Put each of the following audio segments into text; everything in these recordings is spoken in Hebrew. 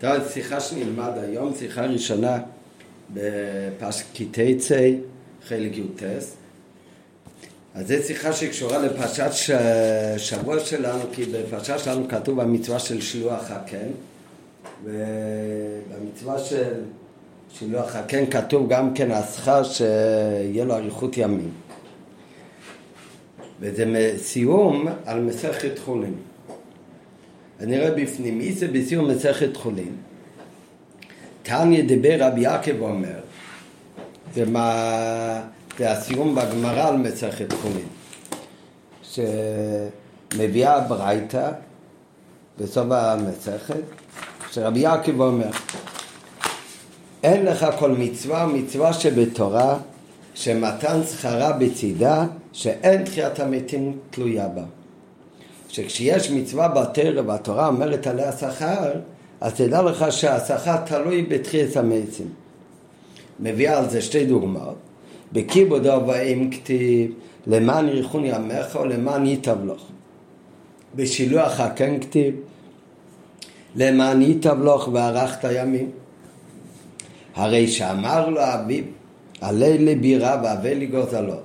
טוב, שיחה שנלמד היום, שיחה ראשונה בפשקיטייצי, חלק י"ט. אז זו שיחה שקשורה לפרשת ש... שבוע שלנו, כי בפרשה שלנו כתוב המצווה של שלוח הקן, ובמצווה של שלוח הקן כתוב גם כן השכר שיהיה לו אריכות ימים. וזה סיום על מסכת חולין. אז נראה בפנים, מי זה בסיום מסכת חולין? תניא דיבר רבי יעקב אומר, זה, מה, זה הסיום בגמרא על מסכת חולין, שמביאה ברייתא בסוף המסכת, שרבי יעקב אומר, אין לך כל מצווה מצווה שבתורה שמתן שכרה בצידה שאין תחיית המתים תלויה בה. שכשיש מצווה בתרא והתורה אומרת עליה שכר, אז תדע לך שהשכר תלוי בתחיית המתים. מביאה על זה שתי דוגמאות. בכיבודו ואם כתיב למען יריחון ימיך או למען ייטב. בשילוח הכן כתיב למען ייטב לך וערכת ימים. הרי שאמר לו אביו עלי לבירה והווה לי גוזלות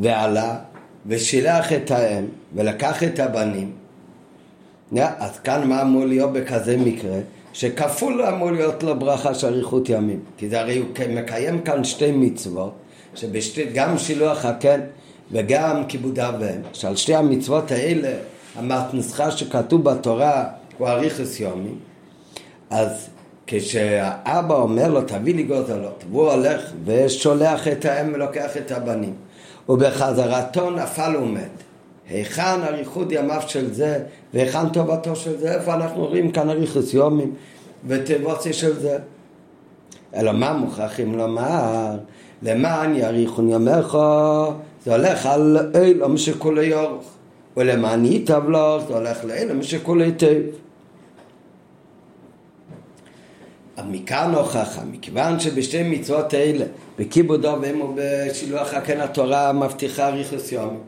ועלה ושילח את האם ולקח את הבנים. אז כאן מה אמור להיות בכזה מקרה? שכפול אמור להיות לו ברכה של אריכות ימים. כי זה הרי הוא מקיים כאן שתי מצוות שגם שילוח הקן וגם כיבוד אביהם שעל שתי המצוות האלה המתנסחה שכתוב בתורה הוא אריכוס יומים אז כשהאבא אומר לו תביא לי גוזלות והוא הולך ושולח את האם ולוקח את הבנים ובחזרתו נפל ומת. היכן אריכות ימיו של זה והיכן טובתו של זה? איפה אנחנו רואים כאן אריכוס יומים ותבוצי של זה? אלא מה מוכרחים לומר? למען יאריכון ימיך? זה הולך על אילום שכולי יורך ולמען ייטב לך זה הולך לאילום שכולי טב מכאן הוכחה, מכיוון שבשתי מצוות האלה, בכיבודו ואמו בשילוח הקן התורה מבטיחה ריכוס יום.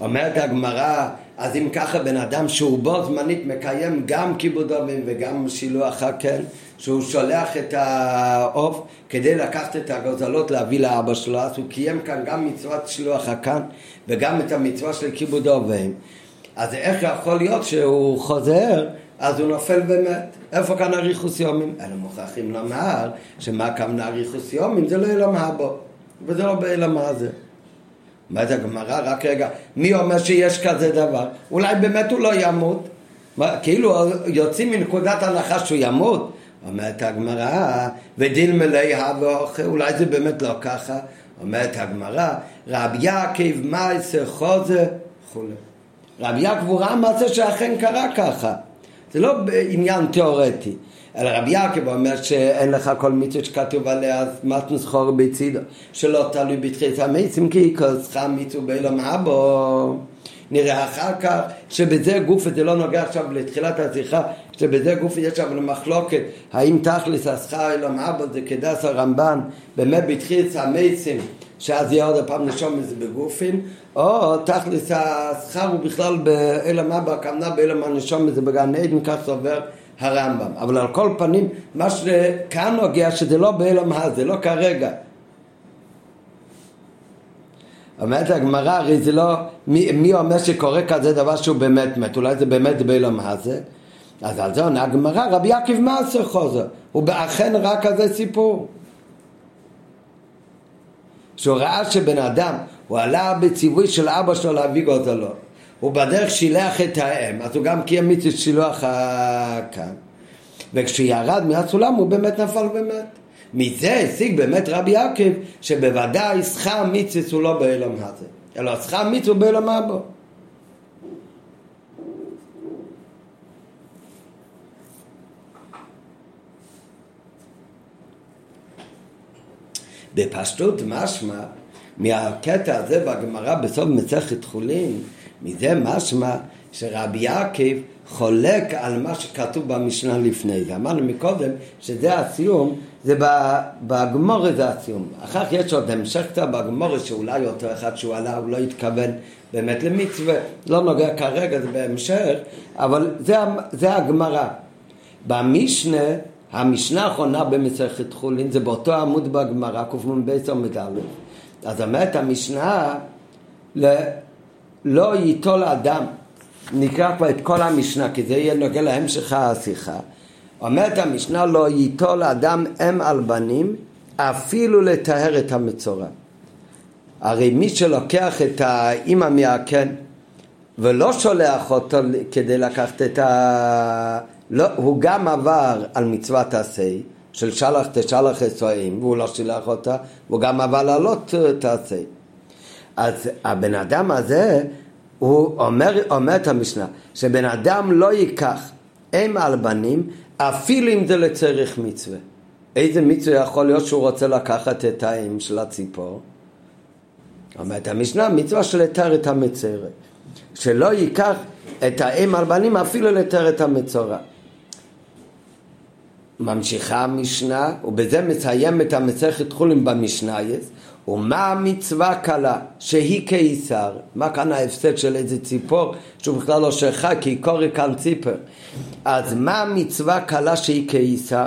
אומרת הגמרא, אז אם ככה בן אדם שהוא בו זמנית מקיים גם כיבודו וגם שילוח הקן, שהוא שולח את העוף כדי לקחת את הגוזלות להביא לאבא שלו, אז הוא קיים כאן גם מצוות שילוח הקן וגם את המצווה של כיבודו והם. אז איך יכול להיות שהוא חוזר אז הוא נופל ומת. איפה כאן אריכוס יומים? אלו מוכרחים לומר שמה כמנה אריכוס יומים זה לא אילם הבו, וזה לא באילם הזה. אומרת הגמרא, רק רגע, מי אומר שיש כזה דבר? אולי באמת הוא לא ימות? מה, כאילו יוצאים מנקודת הנחה שהוא ימות? אומרת הגמרא, ודין מלאי הבוך, אולי זה באמת לא ככה? אומרת הגמרא, רבי יעקב מייסר חוזה וכולי. רבי יעקב הוא ראה מעשה שאכן קרה ככה. זה לא עניין תיאורטי. אלא רבי יעקב אומר שאין לך כל מצווה שכתוב עליה אז מתנו זכור בצידו? שלא תלוי בתחילת המסים כי כוסך מצווה באילום אבו נראה אחר כך שבזה גוף, זה לא נוגע עכשיו לתחילת השיחה, שבזה גוף יש אבל מחלוקת האם תכלס השכר אילום אבו זה כדס הרמב"ן? באמת בתחילת המסים שאז יהיה עוד פעם נשום מזה בגופים, או תכלס השכר הוא בכלל באילם אבא, הכוונה באילם הנשום מזה בגן עדן, כך סובר הרמב"ם. אבל על כל פנים, מה שכאן נוגע שזה לא באילם הזה, לא כרגע. אומרת הגמרא, הרי זה לא, מי, מי אומר שקורה כזה דבר שהוא באמת מת, אולי זה באמת באילם הזה? אז על זה עונה הגמרא, רבי יעקב מעשר חוזר, הוא אכן רק כזה סיפור. שהוא ראה שבן אדם, הוא עלה בציווי של אבא שלו להביא גוזלות. הוא בדרך שילח את האם, אז הוא גם קיים מצוות שילוח כאן. וכשירד מהסולם הוא באמת נפל ומת. מזה השיג באמת רבי יעקב שבוודאי שכר מצוות הוא לא באלם הזה, אלא שכר מצוות הוא באלם אבו. בפשטות משמע, מהקטע הזה בגמרא בסוף מסכת חולין, מזה משמע שרבי יעקב חולק על מה שכתוב במשנה לפני זה. אמרנו מקודם שזה הסיום, זה בגמורה זה הסיום. אחר כך יש עוד המשך קצת בגמורה שאולי אותו אחד שהוא עלה, הוא לא התכוון באמת למצווה, לא נוגע כרגע, זה בהמשך, אבל זה, זה הגמרא. במשנה, המשנה האחרונה במסכת חולין, זה באותו עמוד בגמרא, קמ"ב עמוד א', אז אומרת המשנה, לא ייטול אדם, נקרא כבר את כל המשנה, כי זה יהיה נוגע להמשך השיחה. אומרת המשנה, לא ייטול אדם אם על בנים, אפילו לטהר את המצורע. הרי מי שלוקח את האימא מהקן ולא שולח אותו כדי לקחת את ה... לא, הוא גם עבר על מצוות עשה של שלח תשלח אסועים והוא לא שילח אותה, והוא גם עבר לעלות תעשה. אז הבן אדם הזה, הוא אומר, אומר את המשנה, שבן אדם לא ייקח אם על בנים אפילו אם זה לצריך מצווה. איזה מצווה יכול להיות שהוא רוצה לקחת את האם של הציפור? אומרת המשנה, מצווה של לתאר את המצרת. שלא ייקח את האם על בנים אפילו לתאר את המצורע. ממשיכה המשנה, ובזה את המסכת חולים במשנה, ומה המצווה קלה שהיא קיסר? מה כאן ההפסד של איזה ציפור שהוא בכלל לא שכחה כי קורא כאן ציפר. אז מה המצווה קלה שהיא קיסר?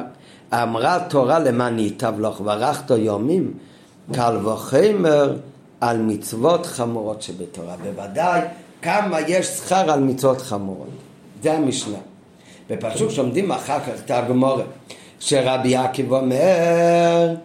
אמרה תורה למען ייטב לך ברכתו יומים קל וחמר על מצוות חמורות שבתורה. בוודאי כמה יש שכר על מצוות חמורות. זה המשנה. ופשוט שומדים אחר כך את הגמורה שרבי יעקב אומר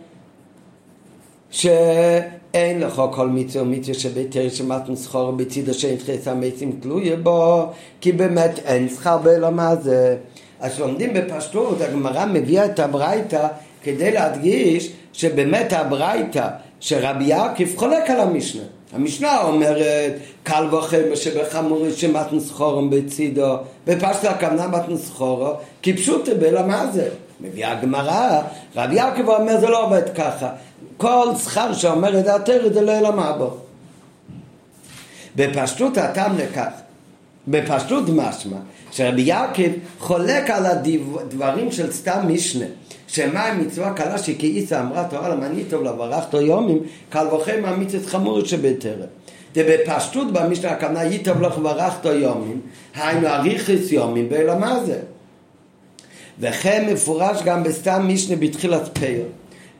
שאין לך כל מצווה ומצווה שביתר שמתן סחור בצידו שאין תחס המתים תלויה בו כי באמת אין שכר בעולם הזה אז לומדים בפשטות, הגמרא מביאה את הברייתא כדי להדגיש שבאמת הברייתא שרבי יעקב חולק על המשנה. המשנה אומרת קל וחמר שבחמורי שמתן סחורם בצידו בפשטה הכוונה מתן סחורו כי פשוט בלה מה זה? מביאה הגמרא, רבי יעקב אומר זה לא עובד ככה. כל שכר שאומר את דעתר זה לא ילמה בו. בפשטות הטעם לכך בפשטות משמע שרבי יעקב חולק על הדברים של סתם משנה שמה מצווה קלה שכאיסא אמרה תורה טוב לברכתו יומים? קל וחמר מצוות חמור שבטרם. ובפשטות במשנה הכוונה ייטב לך ברכתו יומים היינו אריכס יומים באלא מה זה וכן מפורש גם בסתם משנה בתחילת פייר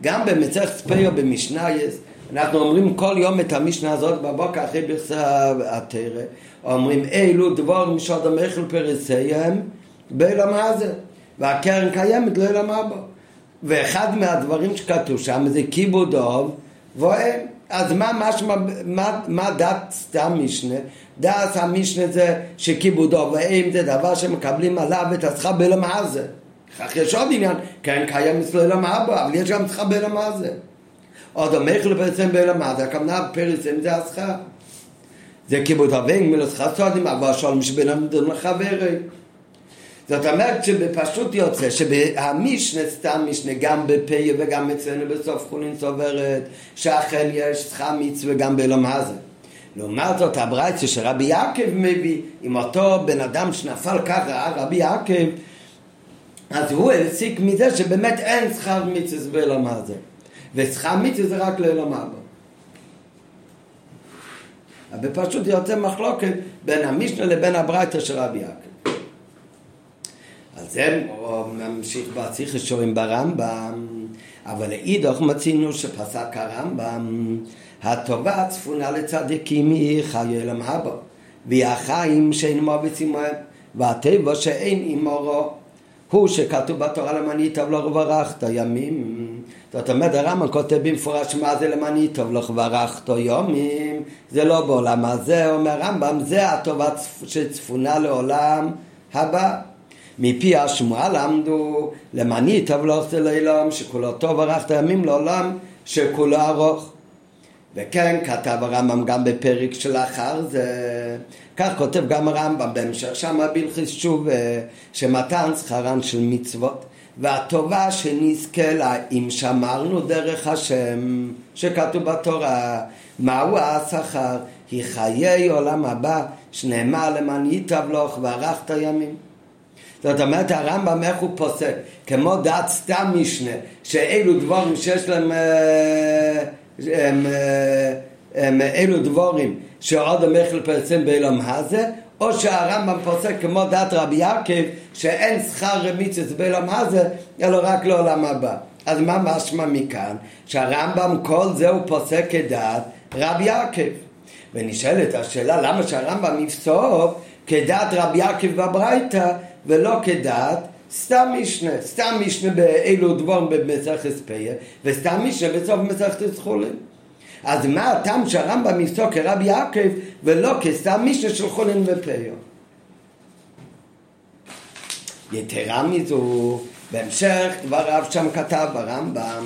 גם במצח פייר במשנה יש אנחנו אומרים כל יום את המשנה הזאת בבוקר אחרי בכסה התרא אומרים אילו דבורים שאדם אכל פרסייהם באלא מה זה והקרן קיימת לא ילמה בו ואחד מהדברים שכתוב שם זה כיבוד אוב ואוהב. אז מה, משמע, מה, מה דת סתם משנה? דת המשנה זה שכיבוד אוב ואם זה דבר שמקבלים עליו את השכר בלמה זה. כך יש עוד עניין, כן קיים אצלו למה בו, אבל יש גם שכר בלמה זה. עוד המכר לפרסם בלמה זה, הכוונה פרסם זה השכר. זה כיבוד אבים מלוס חסודים, אבל שולם שבין המדון לחברי. זאת אומרת שבפשוט יוצא שהמשנה, סתם משנה, גם בפיה וגם אצלנו בסוף חולין סוברת, שאכן יש שכר מצווה גם בעולם הזה. לעומת זאת הברייצה שרבי יעקב מביא, עם אותו בן אדם שנפל ככה, רבי יעקב, אז הוא הסיק מזה שבאמת אין שכר מצווה בעולם הזה. ושכר מצווה זה רק לעולם הבא. אבל פשוט יוצא מחלוקת בין המשנה לבין הברייתא של רבי יעקב. אז זה ממשיך בשיחה שורים ברמב"ם, אבל לאידוך מצינו שפסק הרמב"ם, הטובה צפונה לצדיקים היא חיי עולם הבא, והיא החיים שאין מוביצים מהם, והטבע שאין עמורו. הוא שכתוב בתורה למען ייטב לך וברכת ימים. זאת אומרת, הרמב"ם כותב במפורש מה זה למען ייטב לך וברכת יומים. זה לא בעולם הזה, אומר הרמב"ם, זה הטובה שצפונה לעולם הבא. מפי השמועה למדו למעני טוב לא עושה לעולם שכולו טוב ערכת ימים לעולם שכולו ארוך וכן כתב הרמב"ם גם בפרק שלאחר זה כך כותב גם הרמב"ם בהמשך שם בלחיס שוב שמתן שכרן של מצוות והטובה שנזכה לה אם שמרנו דרך השם שכתוב בתורה מהו השכר? היא חיי עולם הבא שנאמר למען ייטב לך וערכת ימים זאת אומרת הרמב"ם איך הוא פוסק כמו דעת סתם משנה שאלו דבורים שיש להם אה, הם, אה, הם, אלו דבורים שעוד המכל פרסם בעולם הזה או שהרמב"ם פוסק כמו דעת רבי יעקב, שאין שכר רמיצס בעולם הזה, אלא רק לעולם הבא. אז מה משמע מכאן? שהרמב"ם כל זה הוא פוסק כדעת רבי יעקב. ונשאלת השאלה למה שהרמב"ם יפסוק כדעת רבי יעקב בברייתא ולא כדעת סתם משנה, סתם משנה באילו דבורם במסכת פיה וסתם משנה בסוף מסכת חולין. אז מה הטעם שהרמב"ם יפסוק כרבי יעקב ולא כסתם משנה של חולין ופיה? יתרה מזו, בהמשך דבריו שם כתב הרמב"ם,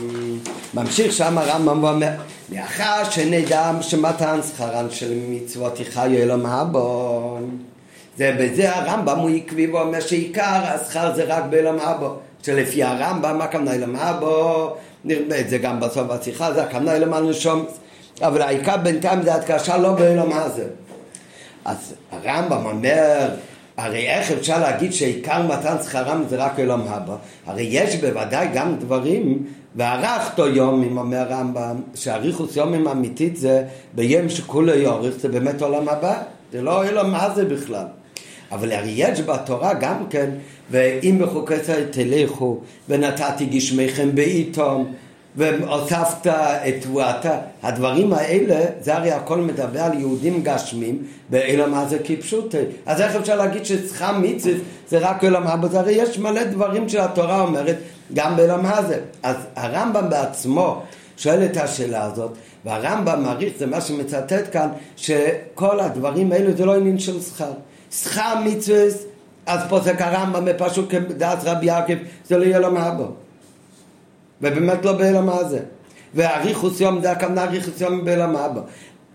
ממשיך שם הרמב"ם ואומר, מאחר שנדע שמתן שכרן של מצוות יחיו אלום הבון זה בזה הרמב"ם הוא עקבי ואומר שעיקר השכר זה רק באלום הבו שלפי הרמב"ם הכוונה אלום הבו נראה את זה גם בסוף השיחה זה הכוונה אלום הנשום. אבל העיקר בינתיים זה הדקשה לא באלום הזה. אז הרמב"ם אומר הרי איך אפשר להגיד שעיקר מתן שכרם זה רק אלום הבא? הרי יש בוודאי גם דברים, וערכתו יומים, אומר הרמב"ם, שאריכוס יומים אמיתית זה ביום שכולו יורך, זה באמת עולם הבא, זה לא אלום מה זה בכלל. אבל הרי יש בתורה גם כן, ואם בחוקי תלכו, ונתתי גשמיכם בעיתום, והוספת את תבואתה. הדברים האלה, זה הרי הכל מדבר על יהודים גשמים, באילם הזה כפשוטי. אז איך אפשר להגיד שצריכה מיציף זה רק אילם הבא? הרי יש מלא דברים שהתורה אומרת, גם באילם הזה. אז הרמב"ם בעצמו שואל את השאלה הזאת, והרמב"ם מעריך, זה מה שמצטט כאן, שכל הדברים האלו זה לא עניין של שכר. שכר מצווה, אז זה הרמב"ם בפשוט כדעת רבי יעקב, זה לא יהיה לו מהבו. ובאמת לא בעולם הזה. ואריכוס יום זה הכוונה אריכוס יום בעולם הבא.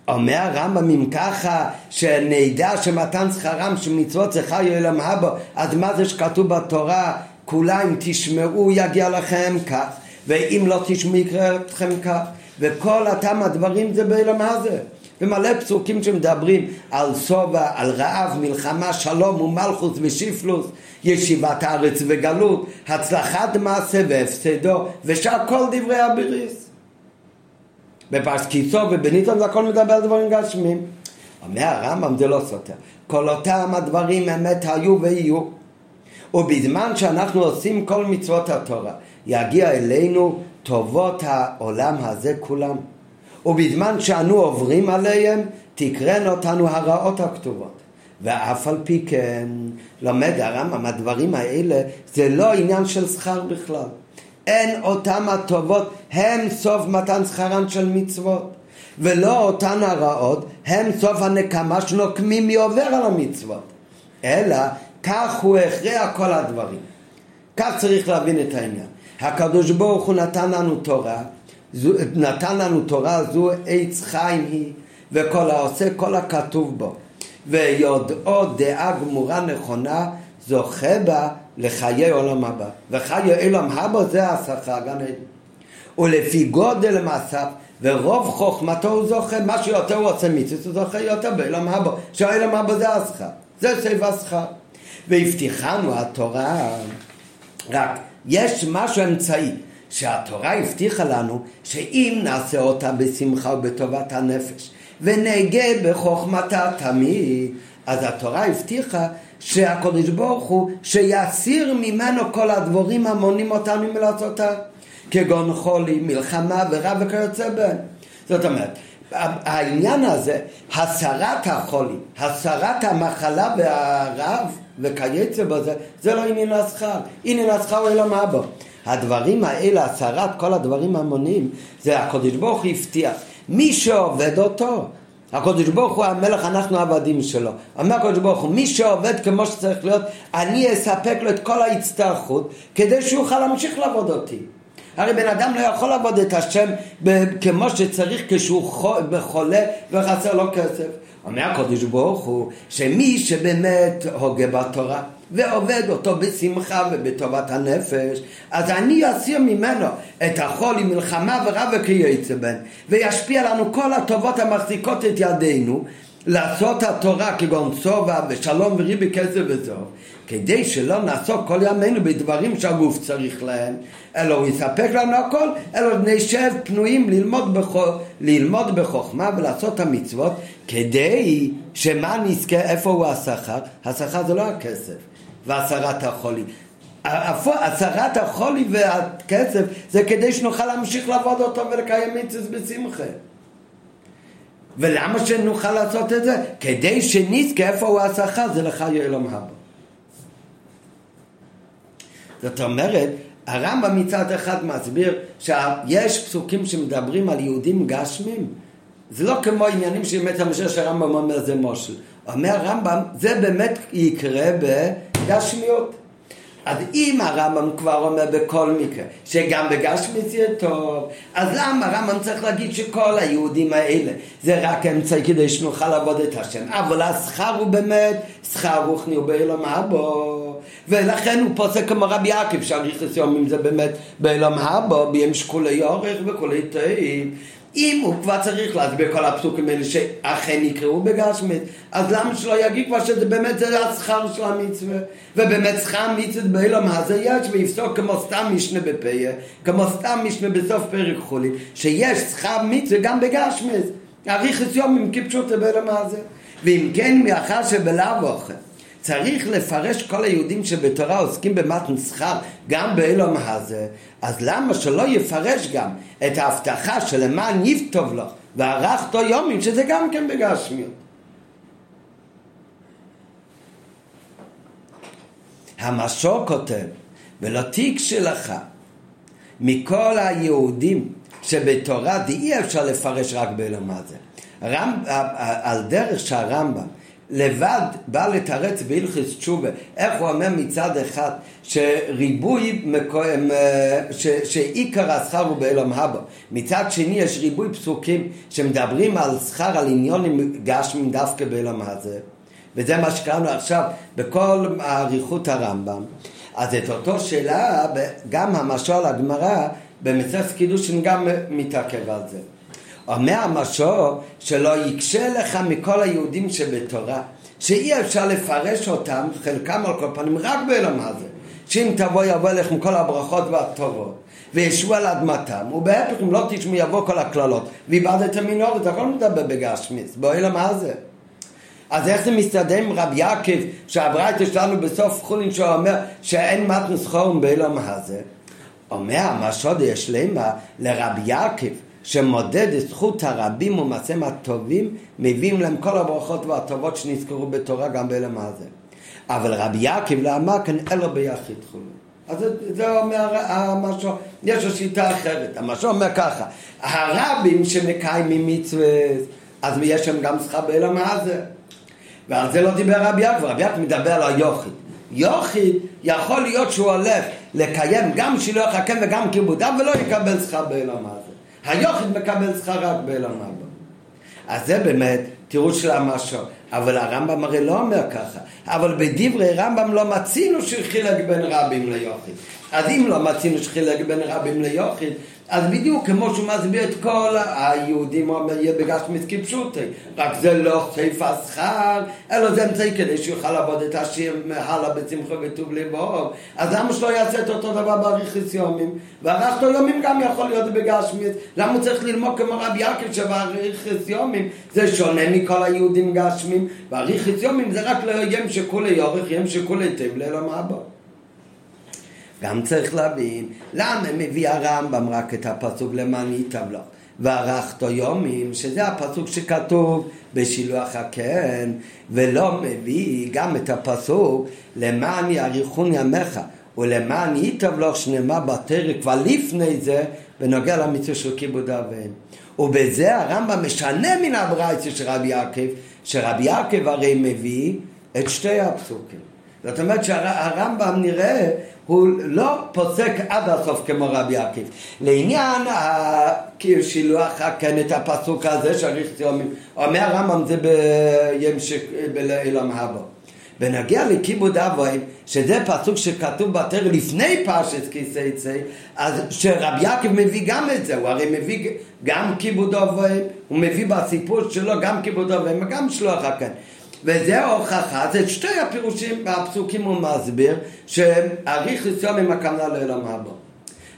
אומר הרמב"ם אם ככה שנדע שמתן שכרם של מצוות צריכה יהיה עולם הבא אז מה זה שכתוב בתורה כולה אם תשמעו יגיע לכם כך ואם לא תשמעו יקרה לכם כך וכל אותם הדברים זה בעולם הזה ומלא פסוקים שמדברים על סובה, על רעב, מלחמה, שלום ומלכוס ושיפלוס, ישיבת הארץ וגלות, הצלחת מעשה והפסדו, ושאר כל דברי הביריס. בפרסקיסו ובניתון זה הכל מדבר על דברים גשמים. אומר הרמב"ם זה לא סותר. כל אותם הדברים אמת היו ויהיו. ובזמן שאנחנו עושים כל מצוות התורה, יגיע אלינו טובות העולם הזה כולם. ובזמן שאנו עוברים עליהם, תקרן אותנו הרעות הכתובות. ואף על פי כן, לומד הרמב"ם, הדברים האלה זה לא עניין של שכר בכלל. אין אותם הטובות, הם סוף מתן שכרן של מצוות. ולא אותן הרעות, הם סוף הנקמה שנוקמים מי עובר על המצוות. אלא כך הוא הכריע כל הדברים. כך צריך להבין את העניין. הקדוש ברוך הוא נתן לנו תורה, נתן לנו תורה זו עץ חיים היא, וכל העושה כל הכתוב בו. ויודעו דעה גמורה נכונה, זוכה בה לחיי עולם הבא. וחיי עולם הבא זה השכר, גן עדן. ולפי גודל מעשיו ורוב חוכמתו הוא זוכה, מה שיותר הוא עושה מצוות, הוא זוכה יותר בעולם הבא, שהעולם הבא זה השכר, זה סביב השכר. והבטיחנו התורה, רק יש משהו אמצעי, שהתורה הבטיחה לנו שאם נעשה אותה בשמחה ובטובת הנפש ונהגה בחוכמתה תמיד, אז התורה הבטיחה שהקדוש ברוך הוא שיסיר ממנו כל הדבורים המונים אותנו מלעשותה כגון חולי, מלחמה ורע וכיוצא בהם. זאת אומרת, העניין הזה, הסרת החולי, הסרת המחלה והרעב וכיוצא בזה, זה לא עניין השכר, עניין השכר הוא אלא מה בו. הדברים האלה, הסרת כל הדברים המונים, זה הקדוש ברוך הוא הבטיח. מי שעובד אותו, הקדוש ברוך הוא המלך, אנחנו עבדים שלו. אומר הקדוש ברוך הוא, מי שעובד כמו שצריך להיות, אני אספק לו את כל ההצטרכות כדי שהוא יוכל להמשיך לעבוד אותי. הרי בן אדם לא יכול לעבוד את השם כמו שצריך כשהוא חולה וחסר לו כסף. אומר הקדוש ברוך הוא שמי שבאמת הוגה בתורה ועובד אותו בשמחה ובטובת הנפש, אז אני אסיר ממנו את החול עם מלחמה ורע וכיוצא בן, וישפיע לנו כל הטובות המחזיקות את ידינו, לעשות התורה כגון צובע ושלום וריבי כסף וזוב כדי שלא נעסוק כל ימינו בדברים שהגוף צריך להם. אלא הוא יספק לנו הכל אלא נשב פנויים ללמוד, בכ... ללמוד בחוכמה ולעשות את המצוות כדי שמה נזכה? איפה הוא השכר? השכר זה לא הכסף והסרת החולי הסרת החולי והכסף זה כדי שנוכל להמשיך לעבוד אותו ולקיים מצווה בשמחה ולמה שנוכל לעשות את זה? כדי שנזכה איפה הוא השכר זה לך יעלם הבא. זאת אומרת, הרמב"ם מצד אחד מסביר שיש פסוקים שמדברים על יהודים גשמים זה לא כמו עניינים שבאמת המשל שהרמב"ם אומר זה מושל. אומר הרמב"ם, זה באמת יקרה בגשמיות. אז אם הרמב"ם כבר אומר בכל מקרה שגם בגשמיץ יהיה טוב, אז למה הרמב"ם צריך להגיד שכל היהודים האלה זה רק אמצעי כדי שנוכל לעבוד את השם? אבל השכר הוא באמת שכר רוחני הוא באילום הבו ולכן הוא פוסק כמו רבי יעקב שהריכס יומים זה באמת באילום הבו ביום שכולי אורך וכולי תאים אם הוא כבר צריך להסביר כל הפסוקים האלה שאכן יקראו בגשמית, אז למה שלא יגיד כבר שזה באמת זה השכר של המצווה? ובאמת שכר המצווה באילום הזה יש, ויפסוק כמו סתם משנה בפיה, כמו סתם משנה בסוף פרק חולי, שיש שכר מצווה גם בגשמית. אריכס יומים כפשוט באילום הזה. ואם כן, מאחר שבלאו אוכל. צריך לפרש כל היהודים שבתורה עוסקים במתן שכר גם באילום הזה, אז למה שלא יפרש גם את ההבטחה שלמען יפטוב לו וערכתו יומים, שזה גם כן בגשמיות. המשור כותב, ולא תיגשי לך מכל היהודים שבתורה די אפשר לפרש רק באילום הזה. על דרך שהרמב"ם לבד בא לתרץ בהלכס תשובה, איך הוא אומר מצד אחד שריבוי, ש, שעיקר השכר הוא באלום הבא, מצד שני יש ריבוי פסוקים שמדברים על שכר, על עניונים גשמים דווקא באלום הזה, וזה מה שקראנו עכשיו בכל אריכות הרמב"ם. אז את אותו שאלה, גם המשול הגמרא במצב קידושין גם מתעכב על זה. אומר המשור שלא יקשה לך מכל היהודים שבתורה, שאי אפשר לפרש אותם, חלקם על כל פנים, רק בעולם הזה. שאם תבוא יבוא אליכם כל הברכות והטובות, וישבו על אדמתם, ובהפך אם לא תשמעו יבוא כל הקללות, ואיבדתם מנורת, הכל מדבר בגשמיץ, בעולם הזה. אז איך זה מסתדר עם רבי יעקב, שהברייתא שלנו בסוף חולין, שהוא אומר שאין מתנוס חורם בעולם הזה? אומר המשוד יש למה לרבי יעקב שמודד את זכות הרבים ומעשיהם הטובים, מביאים להם כל הברכות והטובות שנזכרו בתורה גם בעלם הזה. אבל רבי יעקב לא אמר כאן אלו ביחיד חולו. אז זה אומר המשהו, יש לו שיטה אחרת. המשהו אומר ככה, הרבים שמקיימים מצווה, אז יש שם גם שכר בעלם הזה. ועל זה לא דיבר רבי יעקב, רבי יעקב מדבר על היוחיד. יוחיד יכול להיות שהוא הולך לקיים גם שילוח הקם וגם כיבודיו ולא יקבל שכר בעלם הזה. היוחיד מקבל שכר רק בעולם הבא. אז זה באמת תירוץ של המשהו. אבל הרמב"ם הרי לא אומר ככה. אבל בדברי רמב"ם לא מצינו שחילק בין רבים ליוחיד. אז אם לא מצינו שחילק בין רבים ליוחיד, אז בדיוק כמו שהוא מסביר את כל היהודים, בגשמיס כפשוטי, רק זה לא סעיף השכר, אלא זה אמצעי כדי שיוכל לעבוד את השיר הלאה בשמחה וטוב לבוא. אז למה שלא יעשה את אותו דבר באריכוס יומים? ואריכתו יומים גם יכול להיות בגשמיס. למה הוא צריך ללמוד כמו רבי יעקב שבאריכוס יומים זה שונה מכל היהודים גשמים, ואריכוס יומים זה רק ליום שכולי יורך, יום שכולי טב לילה הבא. גם צריך להבין למה מביא הרמב"ם רק את הפסוק למען ייטב לו וערכתו יומים, שזה הפסוק שכתוב בשילוח הקן, ולא מביא גם את הפסוק למען יאריכון ימיך ולמען ייטב לו שנאמר בתרא כבר לפני זה בנוגע למצווה של כיבוד אביהם. ובזה הרמב"ם משנה מן הברייתא של רבי יעקב, שרבי יעקב הרי מביא את שתי הפסוקים. זאת אומרת שהרמב"ם נראה הוא לא פוסק עד הסוף כמו רבי עקיף. לעניין שילוח כן את הפסוק הזה שריך ציומים, אומר הרמב"ם זה באילם הבא. בנגיע לכיבוד אבוים, שזה פסוק שכתוב בתר לפני פרשת כיסא צי, אז שרבי יעקב מביא גם את זה, הוא הרי מביא גם כיבוד אוהב, הוא מביא בסיפור שלו גם כיבוד אוהב וגם שלוח הקן. וזה ההוכחה, זה שתי הפירושים בפסוקים הוא מסביר שאריך לסיום עם הכוונה לעולם הבא.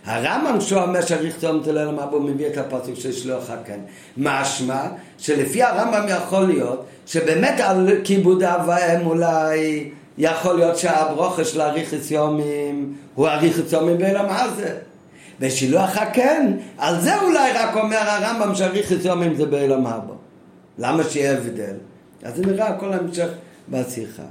הרמב"ם שהוא אומר שאריך לסיום זה הבא הוא מביא את הפסוק של שלוח הקן. משמע שלפי הרמב"ם יכול להיות שבאמת על כיבוד אב ואם אולי יכול להיות שהברוכה של אריכס יומים הוא אריכס יומים בעולם הזה. ושילוח הקן, על זה אולי רק אומר הרמב"ם שאריכס יומים זה בעולם הבא. למה שיהיה הבדל? אז זה נראה הכל המשך בשיחה.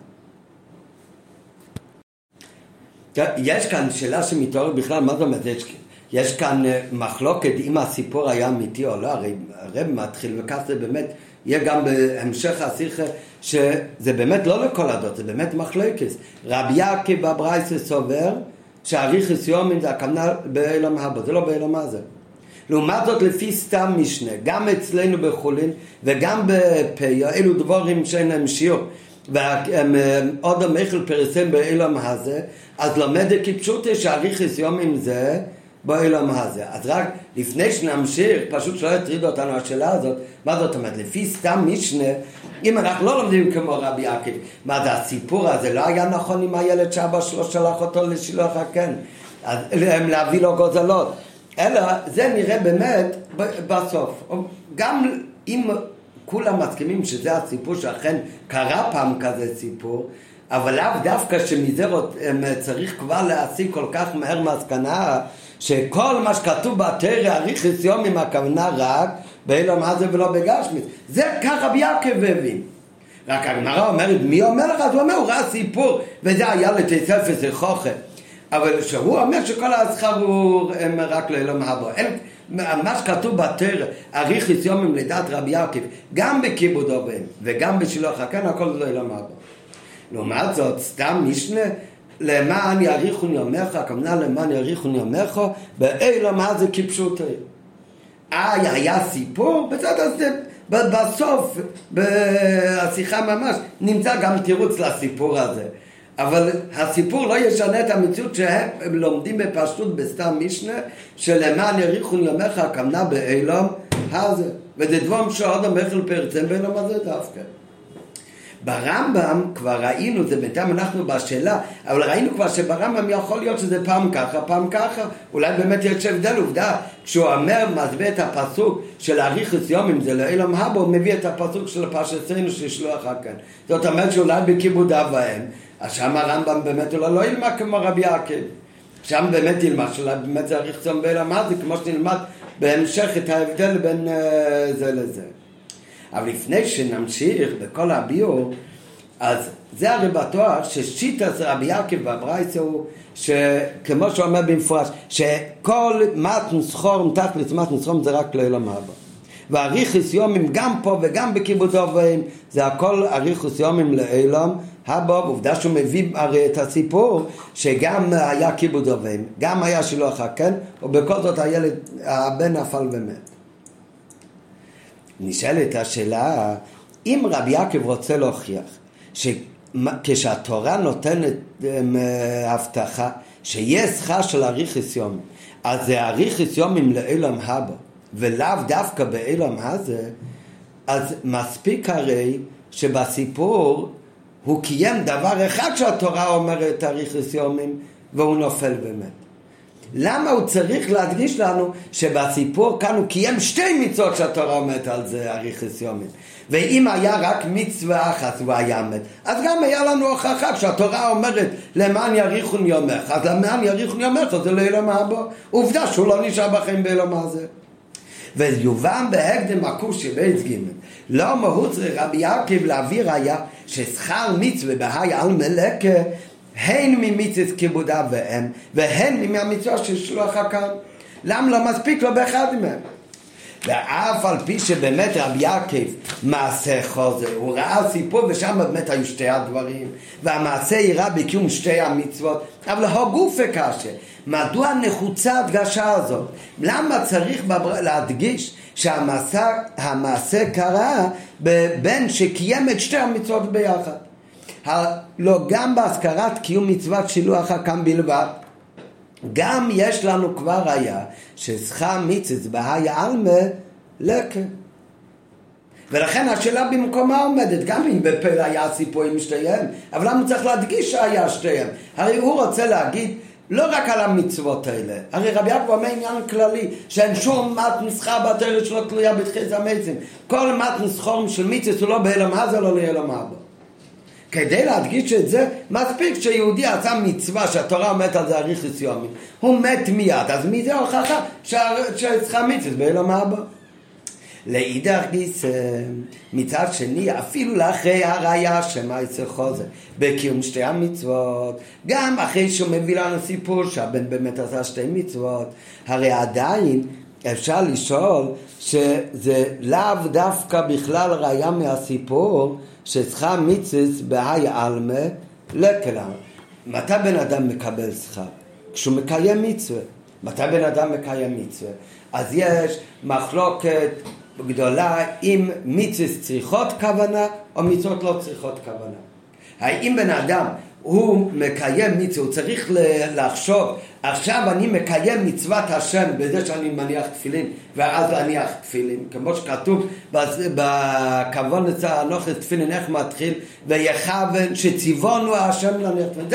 יש כאן שאלה שמתעוררת בכלל, מה זאת אומרת? יש, יש כאן אה, מחלוקת אם הסיפור היה אמיתי או לא, הרי הרב מתחיל וכך זה באמת יהיה גם בהמשך השיחה שזה באמת לא לכל הדעות, זה באמת מחלוקת. רבי יעקב בברייסה סובר שאריכס יומים זה הכוונה באילם הבא, זה לא באילם הזה. לעומת זאת לפי סתם משנה, גם אצלנו בחולין וגם בפיה, אלו דבורים שאין להם שיעור. ועוד המכל פרסם באילם הזה, אז לומד כפשוטה שאריכס יומים זה באילם הזה. אז רק לפני שנמשיך, פשוט שלא יטרידו אותנו השאלה הזאת, מה זאת אומרת? לפי סתם משנה, אם אנחנו לא לומדים כמו רבי יעקב, מה זה הסיפור הזה? לא היה נכון אם הילד שאבא שלו שלח אותו לשילוח הקן, אז להביא לו גוזלות. אלא זה נראה באמת בסוף. גם אם כולם מסכימים שזה הסיפור שאכן קרה פעם כזה סיפור, אבל לאו דווקא שמזה צריך כבר להשיג כל כך מהר מסקנה שכל מה שכתוב בתרא אריכס יומים הכוונה רק באילום הזה ולא בגשמית. זה ככה ביעקב הבין. רק הגמרא אומרת, מי אומר לך? אז הוא אומר, הוא ראה סיפור, וזה היה לתספס חוכם. אבל שהוא אומר שכל הזכר הוא רק לאילום הבא. מה שכתוב בתרא, אריכס יומים לדעת רבי יעקב, גם בכיבוד אוהב וגם בשילוח הקן, הכל זה לאילום הבא. לעומת זאת, סתם משנה למען יאריכון יומך, הכוונה למען יאריכון יומך, באילו מה זה כפשוטי. אה, היה סיפור? בסדר, זה בסוף, בשיחה ממש, נמצא גם תירוץ לסיפור הזה. אבל הסיפור לא ישנה את המציאות שהם לומדים בפשטות בסתם משנה, שלמען יאריכון יומך, הכוונה באילום הזה. וזה דבום שעוד המכל פרצם באילום הזה דווקא. ברמב"ם כבר ראינו, זה בינתיים אנחנו בשאלה, אבל ראינו כבר שברמב"ם יכול להיות שזה פעם ככה, פעם ככה, אולי באמת יש הבדל, עובדה, כשהוא אומר, מסביר את הפסוק של אריכוס יומים, זה לאילם הבו, מביא את הפסוק של פרשתנו שישלוח כאן. זאת אומרת שאולי בכיבוד אב ואם, אז שם הרמב"ם באמת אולי לא ילמד כמו רבי יעקב. שם באמת ילמד, שאולי באמת זה יום באילם הזה, כמו שנלמד בהמשך את ההבדל בין uh, זה לזה. אבל לפני שנמשיך בכל הביור, אז זה הרי בטוח ששיטת רבי יעקב בברייסה הוא שכמו אומר במפורש, שכל מתן סחור מתחת מתן סחור זה רק לעולם הבא. ואריכוס יומים גם פה וגם בכיבוד אוהבים זה הכל אריכוס יומים לעולם הבא, ועובדה שהוא מביא הרי את הסיפור שגם היה כיבוד אוהבים, גם היה שילוח הקן, ובכל זאת הילד, הבן נפל ומת. נשאלת השאלה, אם רבי יעקב רוצה להוכיח שכשהתורה נותנת אמ, הבטחה שיהיה שכר של אריכס יום, אז זה אריכס יומים לאילם הבא, ולאו דווקא באילם הזה, אז מספיק הרי שבסיפור הוא קיים דבר אחד שהתורה אומרת אריכס יומים, והוא נופל באמת. למה הוא צריך להדגיש לנו שבסיפור כאן הוא קיים שתי מצוות שהתורה אומרת על זה אריכס יומים ואם היה רק מצווה אחת הוא היה מת. אז גם היה לנו הוכחה שהתורה אומרת למען יריחון יומך. אז למען יריחון יומך זה לעולם הבא עובדה שהוא לא נשאר בחיים בעולם הזה ויובן בהקדם הכושי בית ג' לא מהות רבי יעקב להביא ראיה ששכר מצווה בהי על מלכה הן ממצוות כיבוד אב ואם, והן מהמצווה של שלוח הקהל. למה לא מספיק לו באחד מהם? ואף על פי שבאמת רבי יעקב מעשה חוזר, הוא ראה סיפור ושם באמת היו שתי הדברים והמעשה אירע בקיום שתי המצוות אבל הגופה קשה מדוע נחוצה הדגשה הזאת? למה צריך להדגיש שהמעשה קרה בין שקיים את שתי המצוות ביחד? לא גם בהזכרת קיום מצוות שילוח הקם בלבד. גם יש לנו כבר ראיה ששכר מצווה בהאי עלמא לקה. ולכן השאלה במקומה עומדת, גם אם בפל היה סיפורים שתיהם, אבל למה צריך להדגיש שהיה שתיהם? הרי הוא רוצה להגיד לא רק על המצוות האלה, הרי רבי יעקב אומר עניין כללי, שאין שום מת מסחר בתרס שלו תלויה בתחיס המצים. כל מת מסחור של מצווה הוא לא באלם עזה, לא לאלם אבא. כדי להדגיש את זה, מספיק שיהודי עשה מצווה שהתורה אומרת על זה אריכוס יומי. הוא מת מיד, אז מי זה הוכחה שצריכה מצווה באלם אבא? לאידך גיסא, מצד שני, אפילו לאחרי הראייה שמעשה חוזר, בקיום שתי המצוות, גם אחרי שהוא מביא לנו סיפור שהבן באמת עשה שתי מצוות, הרי עדיין אפשר לשאול שזה לאו דווקא בכלל ראייה מהסיפור ששכר מצווה בהאי עלמא לקלה. מתי בן אדם מקבל שכר? כשהוא מקיים מצווה. מתי בן אדם מקיים מצווה? אז יש מחלוקת גדולה אם מצווה צריכות כוונה או מצוות לא צריכות כוונה. האם בן אדם הוא מקיים מצווה, הוא צריך לחשוב עכשיו אני מקיים מצוות השם בזה שאני מניח תפילין ואז להניח תפילין כמו שכתוב בכוון הנוכס תפילין איך מתחיל? ויכוון שציוונו השם להניח תפילין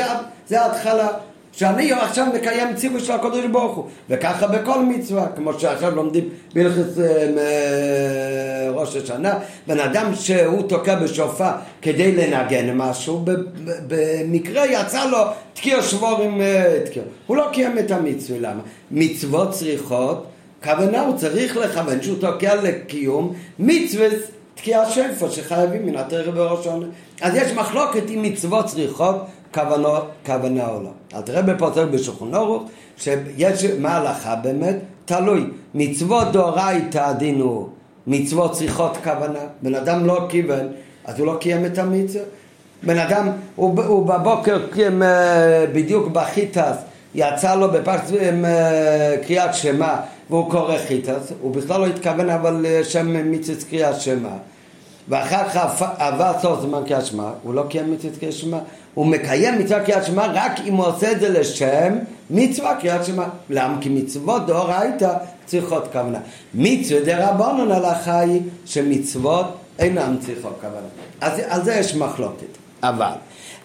זה ההתחלה שאני עכשיו מקיים ציווי של הקדוש ברוך הוא. וככה בכל מצווה כמו שעכשיו לומדים בהלכת אה, ראש השנה בן אדם שהוא תוקע בשופר כדי לנגן משהו במקרה יצא לו תקיע שבור עם אה, תקיע. הוא לא קיים את המצווה למה? מצוות צריכות כוונה הוא צריך לכוון שהוא תוקע לקיום מצווה תקיע שפר שחייבים מן התרא בראש העונה. אז יש מחלוקת אם מצוות צריכות כוונו, כוונה או לא. אל תראה בפוסק בשולחן אורוך שיש מה ההלכה באמת תלוי. מצוות דאורייתא הדין הוא מצוות צריכות כוונה. בן אדם לא כיוון, אז הוא לא קיים את המצווה. בן אדם, הוא, הוא בבוקר קיים אה, בדיוק בחיטס, יצא לו בפרס אה, קריאת שמע והוא קורא חיטס, הוא בכלל לא התכוון אבל שם מצוות קריאת שמע. ואחר כך עבר סוף זמן קריאת שמע, הוא לא קיים מצוות קריאת שמע, הוא מקיים מצווה קריאת שמע רק אם הוא עושה את זה לשם מצווה קריאת שמע. למה? כי מצוות דאורייתא צריכות כוונה. מצווה דרבנון הלכה היא שמצוות אינן צריכות כוונה. אז על זה יש מחלוקת. אבל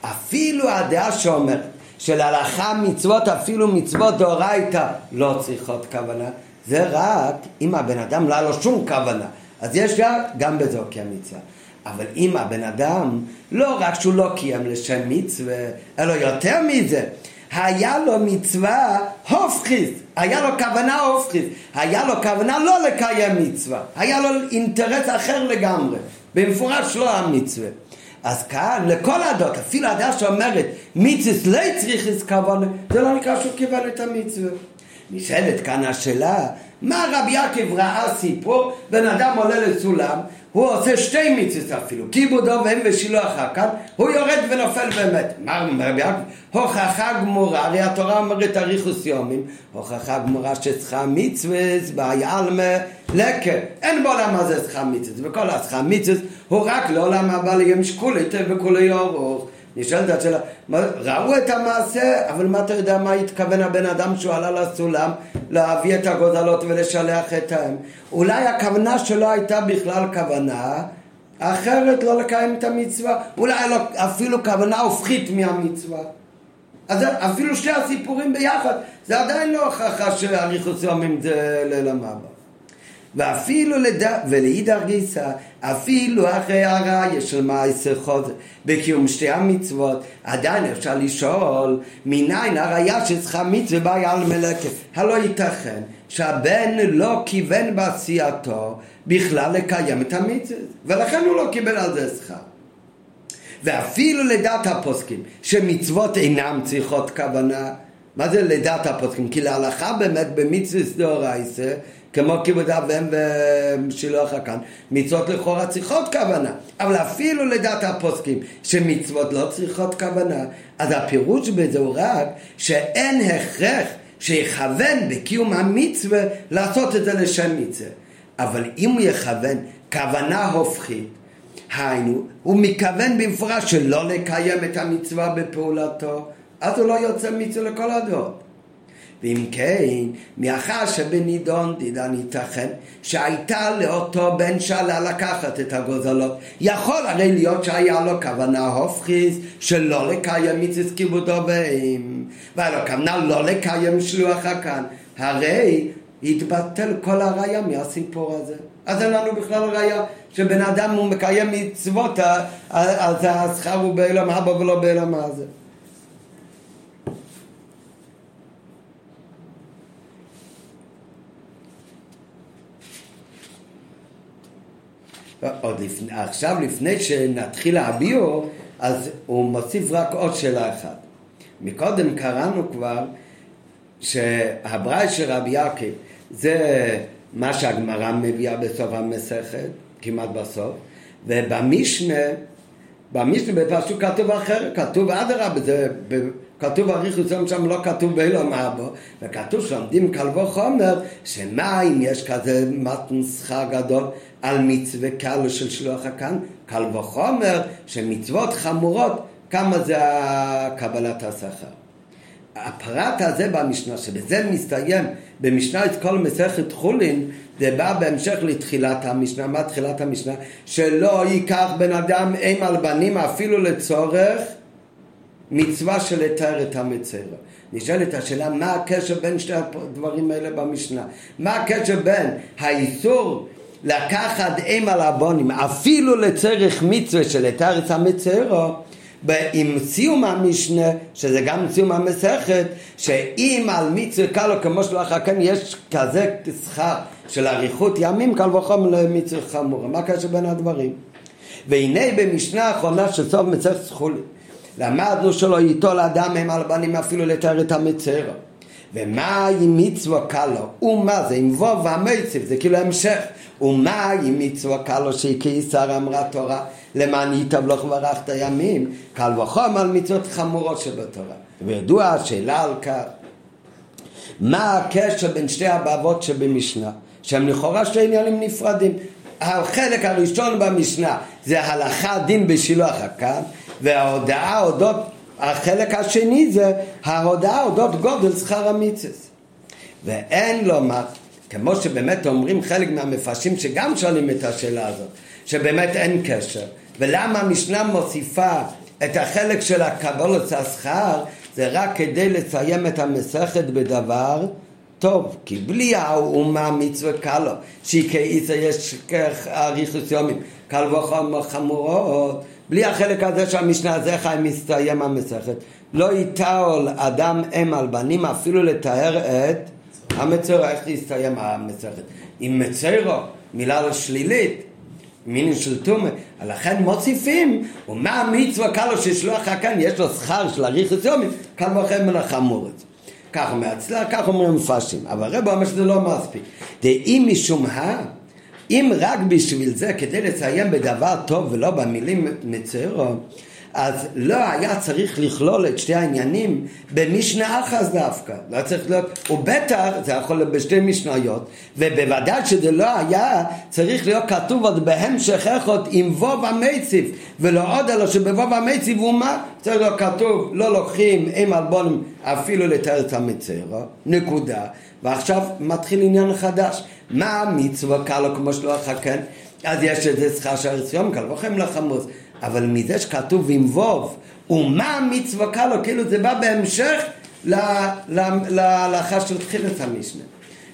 אפילו הדעה שאומרת שלהלכה מצוות, אפילו מצוות דאורייתא לא צריכות כוונה, זה רק אם הבן אדם לא לו שום כוונה. אז יש גם בזה כמצווה. אבל אם הבן אדם, לא רק שהוא לא קיים לשם מצווה, אלא יותר מזה, היה לו מצווה הופכית, היה לו כוונה הופכית, היה לו כוונה לא לקיים מצווה, היה לו אינטרס אחר לגמרי, במפורש לא המצווה. אז כאן, לכל הדעות, אפילו הדעה שאומרת מצווה לא צריך כוונה, זה לא נקרא שהוא קיבל את המצווה. נשאלת כאן השאלה, מה רבי יעקב ראה סיפור, בן אדם עולה לסולם, הוא עושה שתי מצוות אפילו, כיבודו והם ושילוח כאן, הוא יורד ונופל באמת. מה רבי יעקב? הוכחה גמורה, הרי התורה אומרת אריכוס יומים, הוכחה גמורה שצריכה מצוות בעלמא לקר. אין בעולם הזה צריכה מצוות, וכל הצריכה מצוות הוא רק לעולם הבא ליום שקולי וכולי אורוך. נשאלת השאלה, ראו את המעשה, אבל מה אתה יודע מה התכוון הבן אדם שהוא עלה לסולם להביא את הגוזלות ולשלח את האם? אולי הכוונה שלו הייתה בכלל כוונה אחרת לא לקיים את המצווה, אולי לא, אפילו כוונה הופכית מהמצווה. אז אפילו שני הסיפורים ביחד, זה עדיין לא הוכחה שאריכוס יומים זה ליל המעבר. ואפילו לד... ולאידך גיסא, אפילו אחרי הראיה של מעשר חוזר בקיום שתי המצוות, עדיין אפשר לשאול מניין הראיה שצריכה מצווה באה על מלאכת. הלא ייתכן שהבן לא כיוון בעשייתו בכלל לקיים את המצווה, ולכן הוא לא קיבל על זה שכר. ואפילו לדעת הפוסקים שמצוות אינם צריכות כוונה, מה זה לדעת הפוסקים? כי להלכה באמת במצווה דאורייסה כמו כיבוד אב ואם ושילוח הכאן, מצוות לכאורה צריכות כוונה, אבל אפילו לדעת הפוסקים שמצוות לא צריכות כוונה, אז הפירוש בזה הוא רק שאין הכרח שיכוון בקיום המצווה לעשות את זה לשם מצווה. אבל אם הוא יכוון כוונה הופכית, היינו, הוא מתכוון במפורש שלא לקיים את המצווה בפעולתו, אז הוא לא יוצא מצווה לכל הדעות. ואם כן, מאחר שבנידון דידן ייתכן שהייתה לאותו בן שלה לקחת את הגוזלות. יכול הרי להיות שהיה לו כוונה הופכיס שלא לקיים מצווה כיבודו בהם. והיה לו כוונה לא לקיים שלוח הכאן. הרי התבטל כל הראייה מהסיפור הזה. אז אין לנו בכלל ראייה שבן אדם הוא מקיים מצוות, אז השכר הוא בעולם הבא ולא בעולם הזה. עוד לפני, עכשיו לפני שנתחיל להביאו, אז הוא מוסיף רק עוד שאלה אחת. מקודם קראנו כבר שהברייס של רבי יעקב זה מה שהגמרא מביאה בסוף המסכת, כמעט בסוף, ובמשנה, במשנה בפרשו כתוב אחר, כתוב אדרבה, זה כתוב אריכוס יום שם לא כתוב באילום אבו, וכתוב שעומדים קל וחומר, שמה אם יש כזה שכר גדול על מצווה קל של שלוח הכאן, קל וחומר שמצוות חמורות, כמה זה קבלת השכר. הפרט הזה במשנה, שבזה מסתיים במשנה את כל מסכת חולין, זה בא בהמשך לתחילת המשנה. מה תחילת המשנה? שלא ייקח בן אדם אם על בנים אפילו לצורך מצווה של לתאר את המצרה. נשאלת השאלה מה הקשר בין שתי הדברים האלה במשנה? מה הקשר בין האיסור לקחת אם על הבונים אפילו לצורך מצווה של את המצרה עם סיום המשנה, שזה גם סיום המסכת, שאם על מצווה קלו כמו שלא אחר כן יש כזה שכר של אריכות ימים, קל וחומר למצווה חמורה. מה הקשר בין הדברים? והנה במשנה האחרונה של סוף מסכת סחולי, למדנו שלא ייטול אדם הם על בנים אפילו לתאר את המצרה. ומה עם מצווה קלו? ומה זה? עם וו והמיציב, זה כאילו המשך. ומה עם מצווה קלו שהיא כעיסר אמרה תורה? למען ייטב לך ימים, קל וחום על מצוות חמורות שבתורה. וידוע השאלה על כך, מה הקשר בין שתי הבבות שבמשנה, שהם לכאורה שתי עניינים נפרדים. החלק הראשון במשנה זה הלכה דין בשילוח הקו, וההודעה אודות, החלק השני זה ההודעה אודות גודל שכר המיצס. ואין לומר, כמו שבאמת אומרים חלק מהמפרשים שגם שואלים את השאלה הזאת, שבאמת אין קשר. ולמה המשנה מוסיפה את החלק של הקבלת השכר? זה רק כדי לסיים את המסכת בדבר טוב, כי בלי האומה מצווה קלו, שהיא כאיסה יש אריכוס יומים, קל וחומר חמורות, בלי החלק הזה שהמשנה חי מסתיים המסכת, לא יטעול אדם אם על בנים אפילו לתאר את המצרו, איך להסתיים המסכת? עם מצרו, מילה שלילית, מינים של טומא, לכן מוסיפים, ומה המצווה קלו ששלוח כאן, יש לו שכר של אריכוס יומים, קל וחומר חמורת. כך אומר אצלה, כך אומרים המפרשים. אבל רב אומר שזה לא מספיק. דאם משום ה... אם רק בשביל זה, כדי לציין בדבר טוב ולא במילים מצרו, אז לא היה צריך לכלול את שתי העניינים במשנה אחת דווקא. לא צריך להיות, ובטח זה יכול להיות בשתי משניות, ובוודאי שזה לא היה צריך להיות כתוב עוד בהמשך איכות עם ווב המציב, ולא עוד אלא שבווב המציב הוא מה? צריך להיות כתוב, לא לוקחים עם אלבונים אפילו לתאר את המצרו, נקודה. ועכשיו מתחיל עניין חדש. מה המצווה קלו כמו שלא אחר אז יש איזה שכר של יום קל וחם לחמוס. אבל מזה שכתוב עם ווב, ומה המצווה קלו, כאילו זה בא בהמשך להלכה של תחילת המשנה.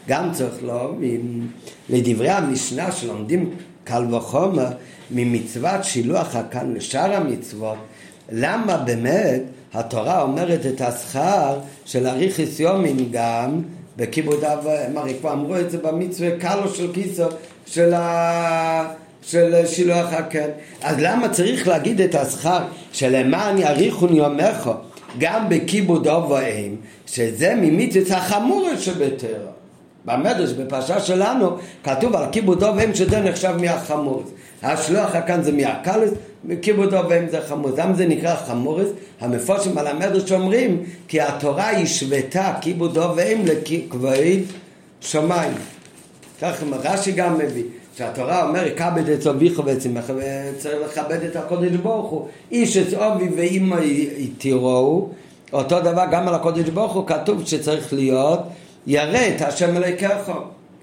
גם צריך להבין, לדברי המשנה שלומדים קל וחומר, ממצוות שילוח הכאן לשאר המצוות, למה באמת התורה אומרת את השכר של אריכיס יומין גם בכיבוד אב, מרי כבר אמרו את זה במצווה קלו של כיסו של ה... של שילוח הקן. אז למה צריך להגיד את השכר שלמען יאריכון יומך גם בכיבוד אב שזה ממיתוס החמור שבתרא. במדרש, בפרשה שלנו, כתוב על כיבוד אב שזה נחשב מהחמור. השלוח הכאן זה מהקלס, כיבוד אב זה חמור. למה זה נקרא חמורס? המפורשים על המדרש אומרים כי התורה השוותה כיבוד אב ואם לכבוד שמיים. כך רש"י גם מביא. שהתורה אומר, כבד את אביך ועצמך, וצריך לכבד את הקודש ברוך הוא. איש את אבי ואימא יתיראו, אותו דבר גם על הקודש ברוך הוא כתוב שצריך להיות, ירא את השם אלוקיך.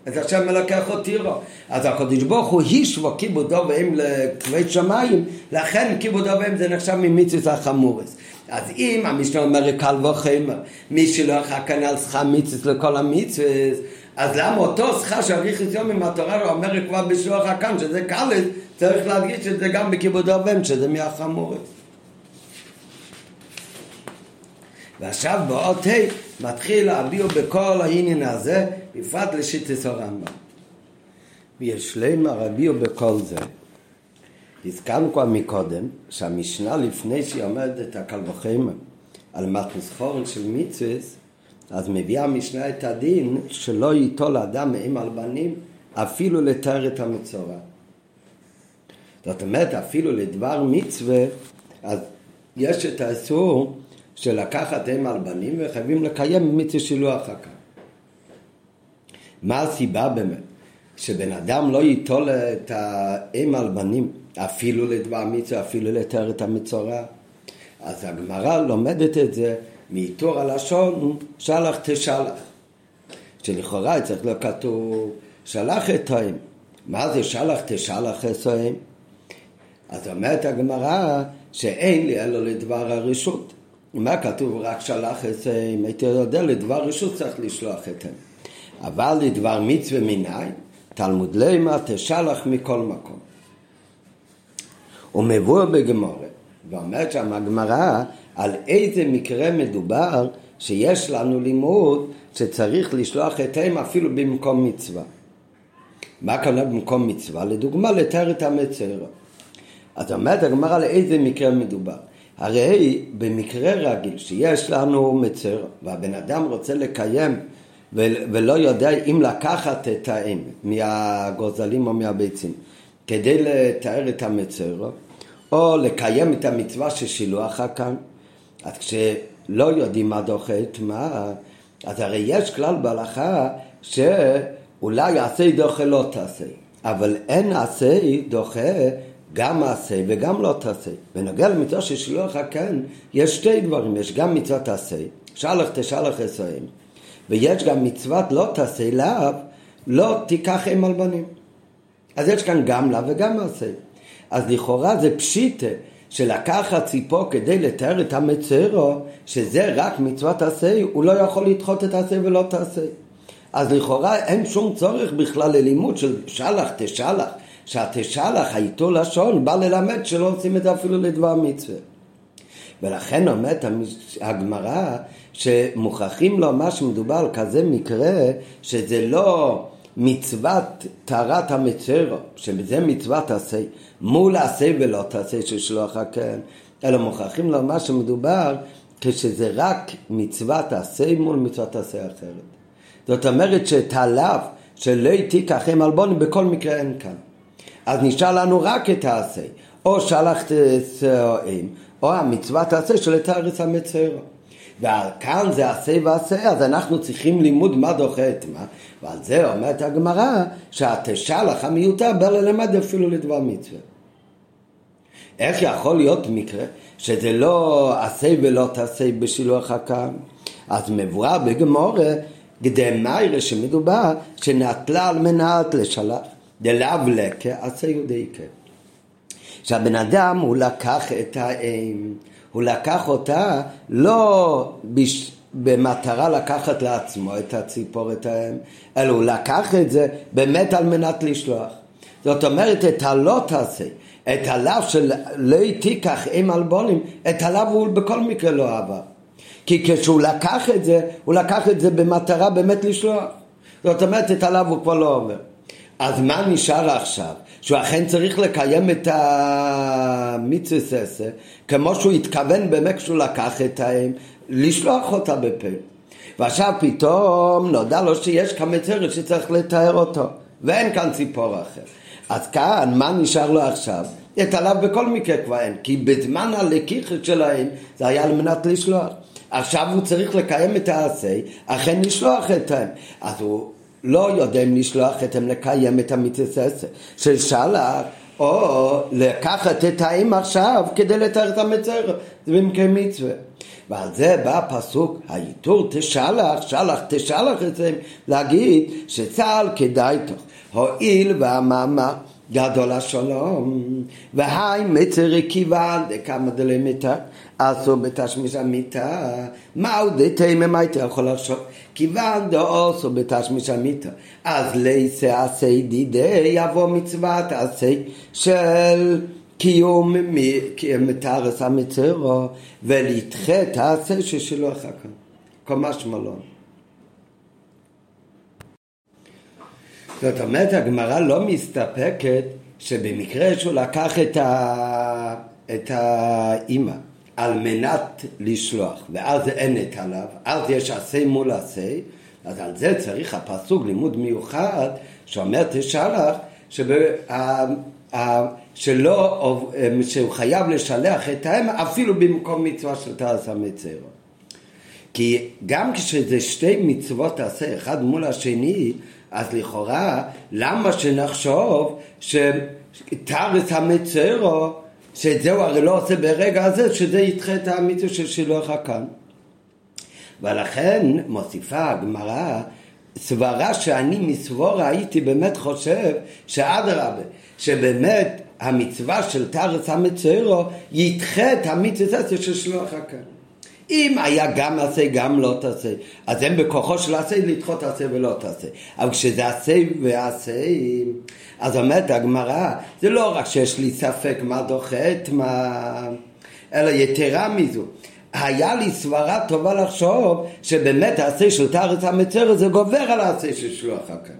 את השם אלוקיך תירו. אז הקדוש ברוך הוא השבו כיבודו והם לכבד שמיים, לכן כיבודו והם זה נחשב ממצוות החמורס. אז אם המשנה אומר קל וחמר, מי שלא כאן על שכר מצוות לכל המצוות, אז למה אותו שכר של אריכות יום עם התורה אומר כבר בשלוח הכאן שזה קל, צריך להדגיש שזה גם בכיבודו והם, שזה מהחמורס. ועכשיו באות ה' מתחיל להביאו בכל העניין הזה, בפרט לשיטס הרמב"ם. ויש למה רביעו בכל זה. הזכרנו כבר מקודם שהמשנה לפני שהיא אומרת את הקל וחמר על מתנוס חורן של מצווס, אז מביאה המשנה את הדין שלא ייטול אדם מאם על בנים אפילו לתאר את המצורע. זאת אומרת, אפילו לדבר מצווה, אז יש את האסור של לקחת אם על בנים וחייבים לקיים מצווה שילוח הקו. מה הסיבה באמת? שבן אדם לא ייטול את האם על בנים אפילו לדבר מצווה, אפילו לתאר את המצורע. אז הגמרא לומדת את זה מעיטור הלשון שלח תשלח. שלכאורה צריך להיות כתוב שלח את האם. מה זה שלח תשלח את האם? אז אומרת הגמרא שאין לי אלא לדבר הרשות. מה כתוב רק שלח את אם הייתי יודע לדבר רשות צריך לשלוח אתם אבל לדבר מצווה מניין תלמוד לימה תשלח מכל מקום ומבוא בגמורה ואומרת שם הגמרא על איזה מקרה מדובר שיש לנו לימוד שצריך לשלוח אתם אפילו במקום מצווה? מה כנראה במקום מצווה? לדוגמה לתאר את המצר. אז אומרת הגמרא איזה מקרה מדובר? הרי במקרה רגיל שיש לנו מצר והבן אדם רוצה לקיים ולא יודע אם לקחת את האם מהגוזלים או מהביצים כדי לתאר את המצר או לקיים את המצווה של שילוח כאן אז כשלא יודעים מה דוחה את מה אז הרי יש כלל בהלכה שאולי עשה דוחה לא תעשה אבל אין עשה דוחה גם מעשה וגם לא תעשה. בנוגע למצווה של שילוח הקן, יש שתי דברים, יש גם מצוות תעשה, שלח תשלח עשרים, ויש גם מצוות לא תעשה לאו, לא תיקח אם על בנים. אז יש כאן גם לאו וגם מעשה. אז לכאורה זה פשיטה שלקחת ציפור כדי לתאר את המצרו, שזה רק מצוות תעשה, הוא לא יכול לדחות את תעשה ולא תעשה. אז לכאורה אין שום צורך בכלל ללימוד של שלח תשלח. שהתשלח הייתו לשון בא ללמד שלא עושים את זה אפילו לדבר מצווה. ולכן אומרת הגמרא שמוכרחים לומר שמדובר על כזה מקרה שזה לא מצוות טהרת המצרו, שבזה מצוות עשה, מול עשה ולא תעשה של שלוח הקרן, אלא מוכרחים לומר שמדובר כשזה רק מצוות עשה מול מצוות עשה אחרת. זאת אומרת שאת הלאו שלא תיקח הם עלבונים בכל מקרה אין כאן. אז נשאר לנו רק את העשה, או שלחת שאים, או המצוות העשה של תארץ המצרו. וכאן זה עשה ועשה, אז אנחנו צריכים לימוד מה דוחה את מה, ועל זה אומרת הגמרא שהתשלח המיותר בא ללמד אפילו לדבר מצווה. איך יכול להיות מקרה שזה לא עשה ולא תעשה בשילוח הקם? אז מבואר בגמורה גדמיירה שמדובר שנטלה על מנת לשלח. דלאו לקה עשה יודיקה. שהבן אדם הוא לקח את האם, הוא לקח אותה לא בש... במטרה לקחת לעצמו את הציפורת האם, אלא הוא לקח את זה באמת על מנת לשלוח. זאת אומרת, את הלא תעשה, את הלאו של לא תיקח אם אלבונים, את הלאו הוא בכל מקרה לא עבר. כי כשהוא לקח את זה, הוא לקח את זה במטרה באמת לשלוח. זאת אומרת, את הלאו הוא כבר לא עובר. אז מה נשאר עכשיו? שהוא אכן צריך לקיים את המצווה ססה, כמו שהוא התכוון באמת כשהוא לקח את האם, לשלוח אותה בפה. ועכשיו פתאום נודע לו שיש כמצרת שצריך לתאר אותו, ואין כאן ציפור אחר. אז כאן, מה נשאר לו עכשיו? את עליו בכל מקרה כבר אין, כי בזמן הלקיחת שלהם זה היה על מנת לשלוח. עכשיו הוא צריך לקיים את העשה, אכן לשלוח את האם. אז הוא לא יודעים לשלוח אתם לקיים את של שלח או לקחת את האם עכשיו כדי לתאר את המצר, זה במקרה מצווה. ועל זה בא הפסוק, העיטור תשלח, שלח תשלח זה, להגיד שצה"ל כדאי תוך, הואיל והמאמר גדול השלום, והי מצר כיוון דקמא דלמיתא, אסור בתשמיש המיתא, מהו דתימא מה הייתי יכול לחשוב? כיוון דאוסו בתשמיש המיתא, אז ליסה עשי דידי יבוא מצוות עשי של קיום מתארס המצרו ולדחה תעשה ששילוח הכאן. כל משמע לא. זאת אומרת, הגמרא לא מסתפקת שבמקרה שהוא לקח את, ה... את האימא על מנת לשלוח, ואז אין את עליו, אז יש עשה מול עשה, אז על זה צריך הפסוק לימוד מיוחד שאומר תשלח, שבה, שלא, שהוא חייב לשלח את האם אפילו במקום מצווה של תעש המצרו. כי גם כשזה שתי מצוות תעשה אחד מול השני, אז לכאורה, למה שנחשוב שתרס המצרו, שאת זה הוא הרי לא עושה ברגע הזה, שזה ידחה את המצווה של שילוח הכאן. ולכן מוסיפה הגמרא סברה שאני מסבורה הייתי באמת חושב שאדרבה, שבאמת המצווה של תרס המצרו ידחה את המצווה של שלוח הכאן. אם היה גם עשה גם לא תעשה, אז הם בכוחו של עשה לדחות עשה ולא תעשה. אבל כשזה עשה ועשה, אז אומרת הגמרא, זה לא רק שיש לי ספק מה דוחה את מה, אלא יתרה מזו. היה לי סברה טובה לחשוב שבאמת העשה של תארץ המצר זה גובר על העשה של שלוח הקם.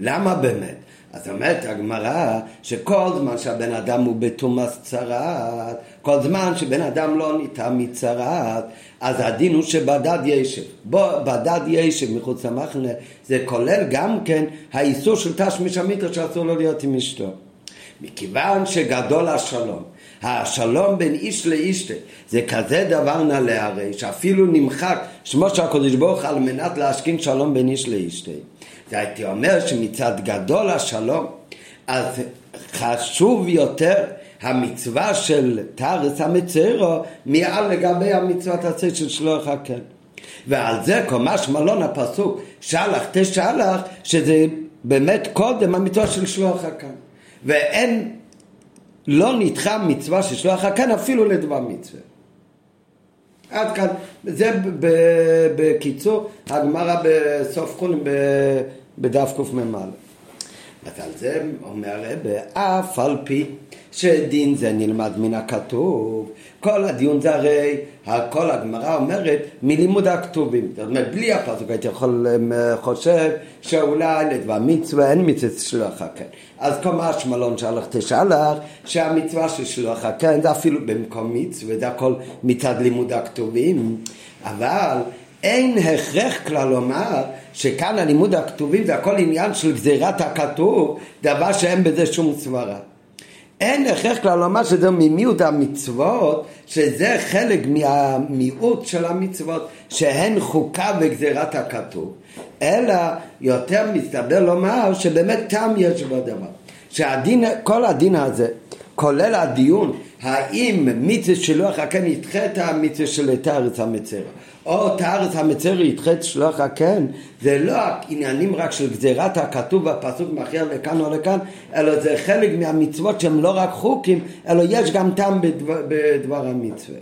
למה באמת? אז אומרת הגמרא שכל זמן שהבן אדם הוא בתומאס צרעת, כל זמן שבן אדם לא ניתן מצרעת, אז הדין הוא שבדד ישב. בוא, בדד ישב מחוץ למחנה, זה כולל גם כן האיסור של תשמיש המיתר שאסור לו להיות עם אשתו. מכיוון שגדול השלום, השלום בין איש לאיש זה כזה דבר נעלה הרי שאפילו נמחק שמו של הקדוש ברוך על מנת להשכין שלום בין איש לאיש הייתי אומר שמצד גדול השלום, אז חשוב יותר המצווה של תארץ המצרו מעל לגבי המצוות הצד של שלוח הקן. ועל זה קומש מלון הפסוק שלח תשלח שזה באמת קודם המצווה של שלוח הקן. ואין לא נדחה מצווה של שלוח הקן אפילו לדבר מצווה. עד כאן, זה בקיצור הגמרא בסוף חון בדף קמ"א. על זה אומר הרב, אף על פי שדין זה נלמד מן הכתוב, כל הדיון זה הרי, כל הגמרא אומרת מלימוד הכתובים. זאת אומרת, בלי הפסוק הייתי יכול אה, חושב שאולי לדבר מצווה אין מצווה שלוח הקן. אז כל מה שמלון שלח תשלח, שהמצווה של שלוח הקן זה אפילו במקום מצווה, זה הכל מצד לימוד הכתובים. אבל אין הכרח כלל לומר שכאן הלימוד הכתובים זה הכל עניין של גזירת הכתוב, דבר שאין בזה שום סברה. אין הכרח כלל לומר שזה ממיעוט המצוות, שזה חלק מהמיעוט של המצוות, שהן חוקה וגזירת הכתוב, אלא יותר מסתבר לומר שבאמת טעם יש בדבר. שהדין, כל הדין הזה, כולל הדיון האם מצווה שלוח הקן ידחה את המצווה של את הארץ המצרה או המצרה ידחה את שלוח הקן זה לא עניינים רק של גזירת הכתוב בפסוק מכריע לכאן או לכאן אלא זה חלק מהמצוות שהם לא רק חוקים אלא יש גם טעם בדבר, בדבר המצווה.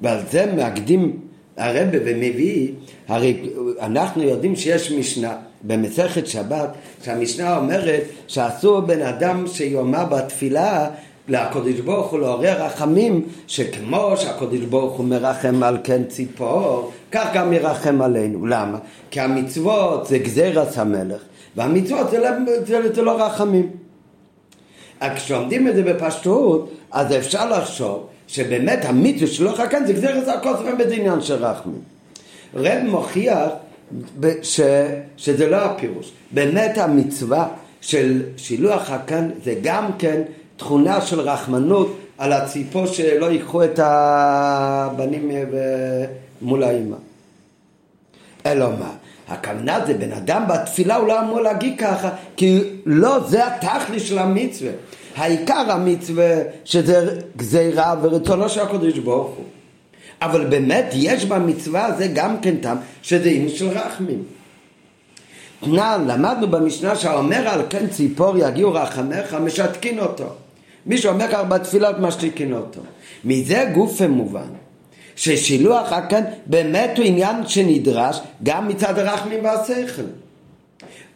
ועל זה מקדים הרבה ומביא, הרי אנחנו יודעים שיש משנה במסכת שבת, שהמשנה אומרת שאסור בן אדם שיאמר בתפילה לקדוש ברוך הוא לעורר רחמים שכמו שהקדוש ברוך הוא מרחם על כן ציפור כך גם ירחם עלינו. למה? כי המצוות זה גזירת המלך והמצוות זה, לא, זה, זה לא רחמים. כשעומדים את זה בפשטות אז אפשר לחשוב שבאמת המצווה שלא חכם זה גזירת הכוס בזה עניין של רחמים. רב מוכיח ש, שזה לא הפירוש. באמת המצווה של שילוח הקן זה גם כן תכונה של רחמנות על הציפור שלא ייקחו את הבנים מול האימא. אלא מה? הכוונה זה בן אדם בתפילה הוא לא אמור להגיד ככה, כי לא זה התכלי של המצווה. העיקר המצווה שזה גזירה ורצונו של הקדוש ברוך הוא. אבל באמת יש במצווה הזה גם כן טעם שזה עניין של רחמים. תנן, למדנו במשנה שהאומר על כן ציפור יגיעו רחמך, משתקין אותו. מי שאומר כך בתפילות משתיקין אותו. מזה גוף מובן. ששילוח הכן באמת הוא עניין שנדרש גם מצד הרחמים והשכל.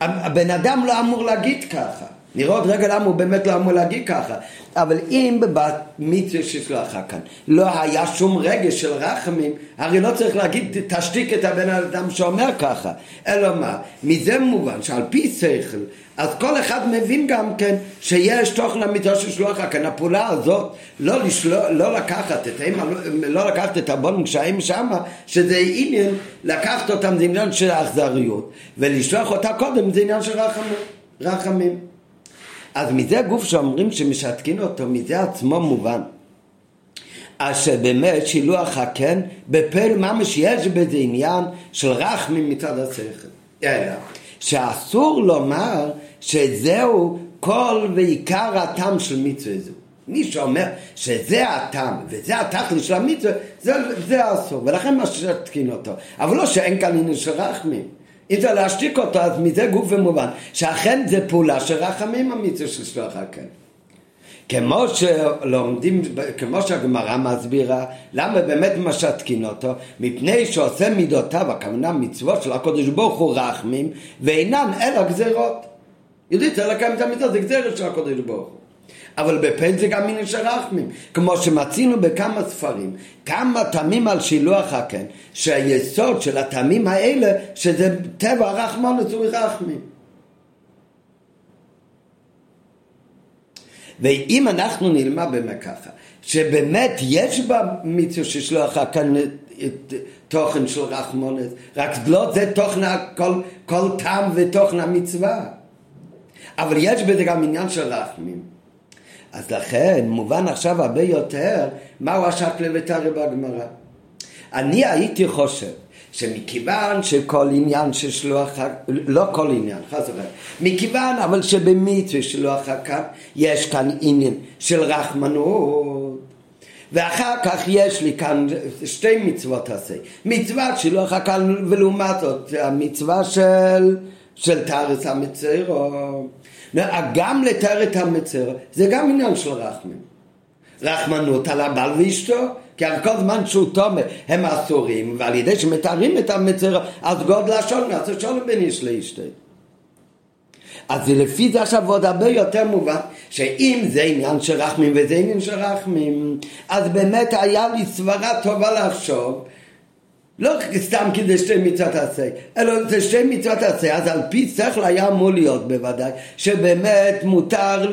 הבן אדם לא אמור להגיד ככה. נראה עוד רגע למה הוא באמת לא אמור להגיד ככה. אבל אם במצווה ששלחה כאן לא היה שום רגש של רחמים, הרי לא צריך להגיד תשתיק את הבן אדם שאומר ככה. אלא מה? מזה מובן שעל פי שכל, אז כל אחד מבין גם כן שיש תוכן המצווה של שלוח כאן. הפעולה הזאת, לא, לשלוח, לא לקחת את האמא, לא, לא לקחת את הבונים כשהאם שמה, שזה עניין, לקחת אותם זה עניין של אכזריות, ולשלוח אותה קודם זה עניין של רחמים. רחמים. אז מזה גוף שאומרים שמשתקין אותו, מזה עצמו מובן. אז שבאמת שילוח הקן, בפל ממש יש בזה עניין של רחמים מצד השכל. אלא שאסור לומר שזהו כל ועיקר הטעם של מצווה זו. מי שאומר שזה הטעם וזה התכלית של המצווה, זה, זה אסור, ולכן משתקין אותו. אבל לא שאין כאן עניין של רחמים. אם זה להשתיק אותו, אז מזה גוף ומובן, שאכן זה פעולה של רחמים המצווה של שלוח הקן. כמו שלומדים, כמו שהגמרא מסבירה, למה באמת משתקין אותו? מפני שעושה מידותיו, הכוונה מצוות של הקודש ברוך הוא רחמים, ואינן אלא גזירות. יודעים, צריך לקיים את המצוות, זה גזירת של הקודש ברוך הוא. אבל בפן זה גם מיני של רחמים. כמו שמצינו בכמה ספרים, כמה טעמים על שילוח הקן, שהיסוד של הטעמים האלה, שזה טבע רחמונס ורחמים. ואם אנחנו נלמד באמת ככה, שבאמת יש במצווה של שלוח הקן תוכן של רחמונס, רק לא זה תוכן כל, כל טעם ותוכן המצווה. אבל יש בזה גם עניין של רחמים. אז לכן מובן עכשיו הרבה יותר מהו השקלה ותרא בגמרא. אני הייתי חושב שמכיוון שכל עניין של שלוח, לא כל עניין, חס וחלילה, מכיוון אבל שבמצווה שלוח הקו יש כאן עניין של רחמנות ואחר כך יש לי כאן שתי מצוות עשה, מצוות שלוח הקו ולעומת זאת המצווה של, של תארץ המצרו גם לתאר את המצר, זה גם עניין של רחמים. רחמנות על הבעל ואשתו, כי על כל זמן שהוא תומר הם אסורים, ועל ידי שמתארים את המצר, אז גודל השולם, אז השולם בין איש לאשתו. אז לפי זה עכשיו עוד הרבה יותר מובן, שאם זה עניין של רחמים וזה עניין של רחמים, אז באמת היה לי סברה טובה לחשוב לא סתם כדי שתי מצוות עשה, אלא זה שתי מצוות עשה, אז על פי שכל היה אמור להיות בוודאי, שבאמת מותר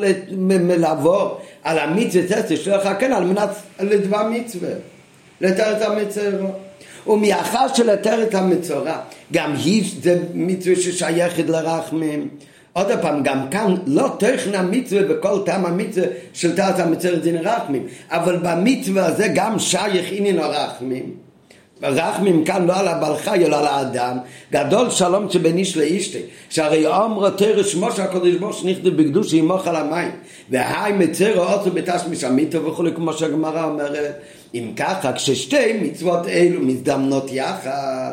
לעבור על המצווה עשה שלך כן על מנת לדבר מצווה, לתאר את המצווה. ומאחר שלתאר את המצורה, גם היא זה מצווה ששייכת לרחמים. עוד פעם, גם כאן לא תכן המצווה בכל טעם המצווה של תארת המצווה דין רחמים, אבל במצווה הזה גם שייך עניין הרחמים. רחמים כאן לא על הבעל חי אלא על האדם. גדול שלום שבין איש לאישתי שהרי אומרו תרא שמו של הקדוש ברוך הוא נכתב בקדוש ימוך על המים. והי מצרו עוצו בתשמיש המיתו וכולי כמו שהגמרא אומרת. אם ככה כששתי מצוות אלו מזדמנות יחד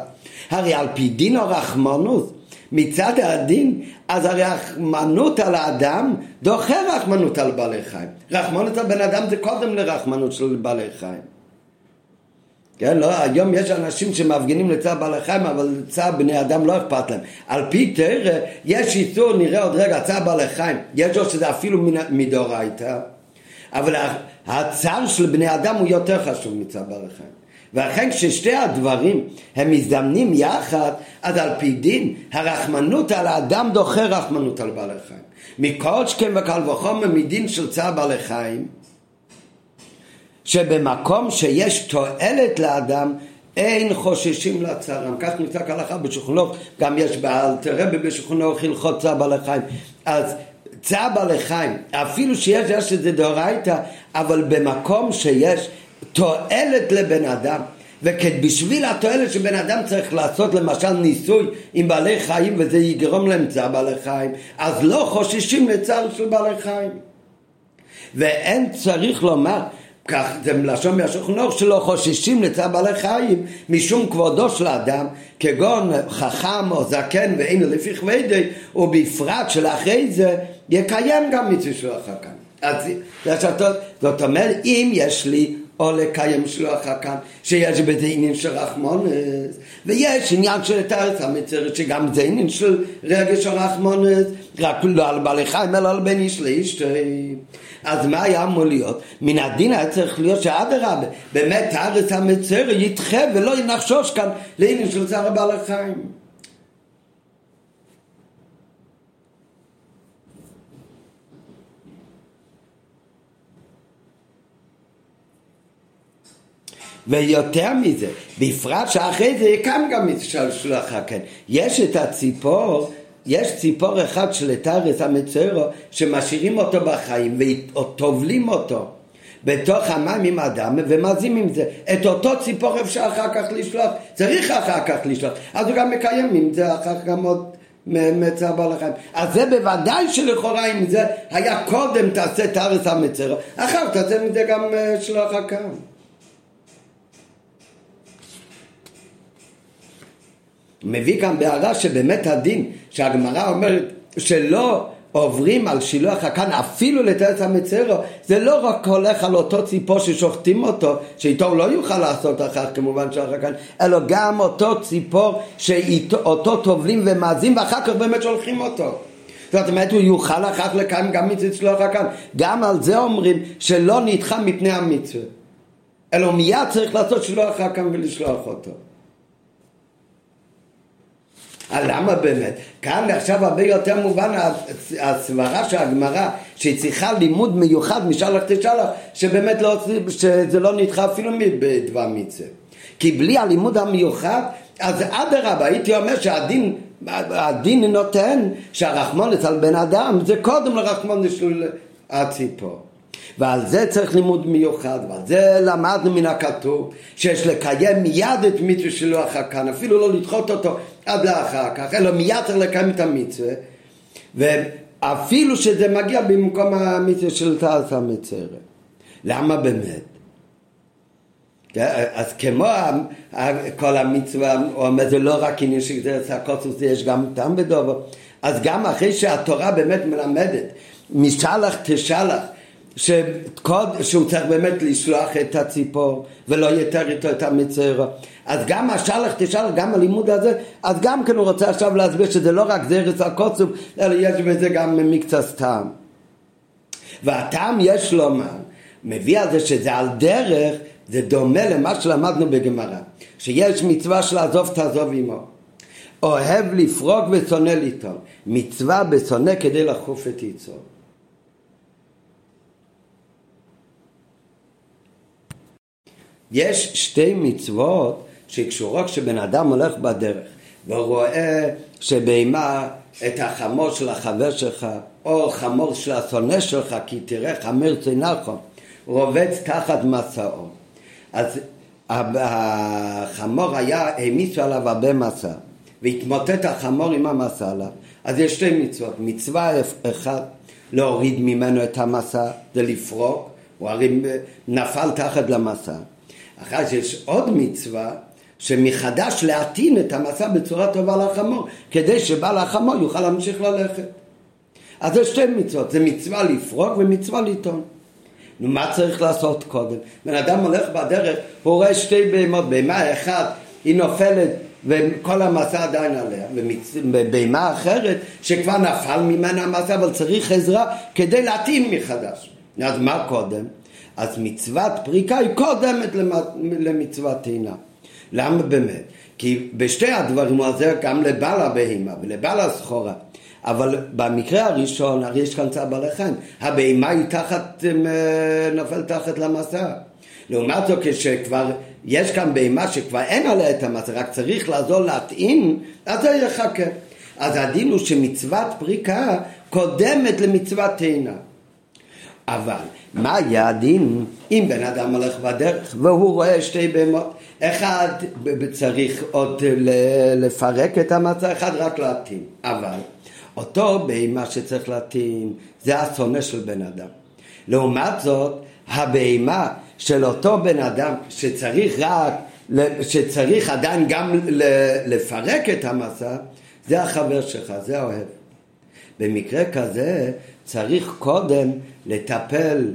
הרי על פי דין רחמנות מצד הדין אז הרחמנות על האדם דוחה רחמנות על בעלי חיים. רחמנות על בן אדם זה קודם לרחמנות של בעלי חיים כן, לא, היום יש אנשים שמפגינים לצער בעלי חיים, אבל צער בני אדם לא אכפת להם. על פי תרא, יש איסור, נראה עוד רגע, צער בעלי חיים. יש לו שזה אפילו מדאורייתא, אבל הצער של בני אדם הוא יותר חשוב מצער בעלי חיים. ואכן כששתי הדברים הם מזדמנים יחד, אז על פי דין, הרחמנות על האדם דוחה רחמנות על בעלי חיים. מכל שכן וקל וחומר מדין של צער בעלי חיים, שבמקום שיש תועלת לאדם אין חוששים לצערם. כך נמצא כהלכה בשולחנו, גם יש באלתרבה בשולחנו הלכות צער בעלי חיים. אז צער בעלי חיים, אפילו שיש יש את זה דאורייתא, אבל במקום שיש תועלת לבן אדם, ובשביל התועלת שבן אדם צריך לעשות למשל ניסוי עם בעלי חיים וזה יגרום להם צער בעלי חיים, אז לא חוששים לצער של בעלי חיים. ואין צריך לומר כך זה מלשון מהשוכנוך שלא חוששים לצער בעלי חיים משום כבודו של האדם כגון חכם או זקן ואין לפי כבדי ובפרט שלאחרי זה יקיים גם מצווה של החכם אז זאת אומרת אם יש לי או לקיים שלוח הכאן, שיש בזה עניין של רחמונס, ויש עניין של תארץ המצרת, שגם זה עניין של רגש הרחמונס, רק לא על בעלי חיים, אלא על בן איש לאיש. אז מה היה אמור להיות? מן הדין היה צריך להיות שאדרבה, באמת תארץ המצרת ידחה ולא ינחשוש כאן לעניין של צער בעלי חיים. ויותר מזה, בפרט שאחרי זה יקם גם של שלוח הקן. יש את הציפור, יש ציפור אחד של אתרס המצרו שמשאירים אותו בחיים וטובלים אותו בתוך המים עם אדם ומזים עם זה. את אותו ציפור אפשר אחר כך לשלוח, צריך אחר כך לשלוח. אז הוא גם מקיים עם זה אחר כך גם עוד מצר בעל החיים. אז זה בוודאי שלכאורה אם זה היה קודם תעשה הארץ המצרו, אחר תעשה מזה גם אה, שלוח הקם. מביא כאן בהערה שבאמת הדין שהגמרא אומרת שלא עוברים על שילוח הקן אפילו לטרס המצרו זה לא רק הולך על אותו ציפור ששוחטים אותו שאיתו הוא לא יוכל לעשות אחר כמובן שלוח הקן אלא גם אותו ציפור שאותו טובלים ומעזים ואחר כך באמת שולחים אותו. זאת אומרת הוא יוכל אחר כך לקיים גם מצוות שלוח הקן. גם על זה אומרים שלא נדחה מפני המצווה אלא מיד צריך לעשות שלוח הקן ולשלוח אותו למה באמת? כאן עכשיו הרבה יותר מובן הסברה של הגמרא שהיא צריכה לימוד מיוחד משלח תשלח שבאמת לא, שזה לא נדחה אפילו בדבר מצווה כי בלי הלימוד המיוחד אז אדרבה הייתי אומר שהדין הדין נותן שהרחמונת על בן אדם זה קודם לרחמונת של הציפור ועל זה צריך לימוד מיוחד, ועל זה למדנו מן הכתוב, שיש לקיים מיד את מצווה שלו אחר כאן, אפילו לא לדחות אותו עד לאחר כך, אלא מיד צריך לקיים את המצווה, ואפילו שזה מגיע במקום המצווה של תעש המצרת. למה באמת? אז כמו כל המצווה, הוא אומר זה לא רק עניין של גזרת הקוצוס, יש גם טעם בדובר, אז גם אחרי שהתורה באמת מלמדת, משלח תשלח, שקוד, שהוא צריך באמת לשלוח את הציפור ולא יותר איתו את המצר אז גם השלח תשלח, גם הלימוד הזה אז גם כן הוא רוצה עכשיו להסביר שזה לא רק זרץ הקוצוב אלא יש בזה גם מקצת טעם והטעם יש לומר מביא על זה שזה על דרך זה דומה למה שלמדנו בגמרא שיש מצווה של עזוב תעזוב עמו. אוהב לפרוק ושונא ליטול. מצווה בשונא כדי לחוף את יצור יש שתי מצוות שקשורות כשבן אדם הולך בדרך והוא רואה שבהמה את החמור של החבר שלך או חמור של השונא שלך כי תראה חמר צנחו רובץ תחת מסעו. אז החמור היה, העמיסו עליו הרבה מסע והתמוטט החמור עם המסע עליו. אז יש שתי מצוות מצווה אחת להוריד ממנו את המסע זה לפרוק הוא הרי נפל תחת למסע אחרי שיש עוד מצווה שמחדש להטעין את המסע בצורה טובה לחמור כדי שבעל החמור יוכל להמשיך ללכת אז זה שתי מצוות, זה מצווה לפרוק ומצווה לטעון נו מה צריך לעשות קודם? בן אדם הולך בדרך, הוא רואה שתי בהמות, בהמה אחת היא נופלת וכל המסע עדיין עליה, ובהמה אחרת שכבר נפל ממנה המסע אבל צריך עזרה כדי להטעין מחדש. אז מה קודם? אז מצוות פריקה היא קודמת למצוות טעינה. למה באמת? כי בשתי הדברים הוא עוזר גם לבעל הבהמה ולבעל הסחורה. אבל במקרה הראשון, הרי יש כאן צער בעלי חיים, הבהמה היא תחת, אה, נופל תחת למסע. לעומת זאת, כשכבר יש כאן בהמה שכבר אין עליה את המסע, רק צריך לעזור להטעין, אז זה יחכה. אז הדין הוא שמצוות פריקה קודמת למצוות טעינה. אבל מה יהיה הדין אם בן אדם הולך בדרך והוא רואה שתי בהמות? אחד צריך עוד לפרק את המצב, אחד רק להטעין אבל אותו בהמה שצריך להטעין זה השונא של בן אדם. לעומת זאת הבהמה של אותו בן אדם שצריך רק, שצריך עדיין גם לפרק את המסע, זה החבר שלך, זה האוהב. במקרה כזה צריך קודם לטפל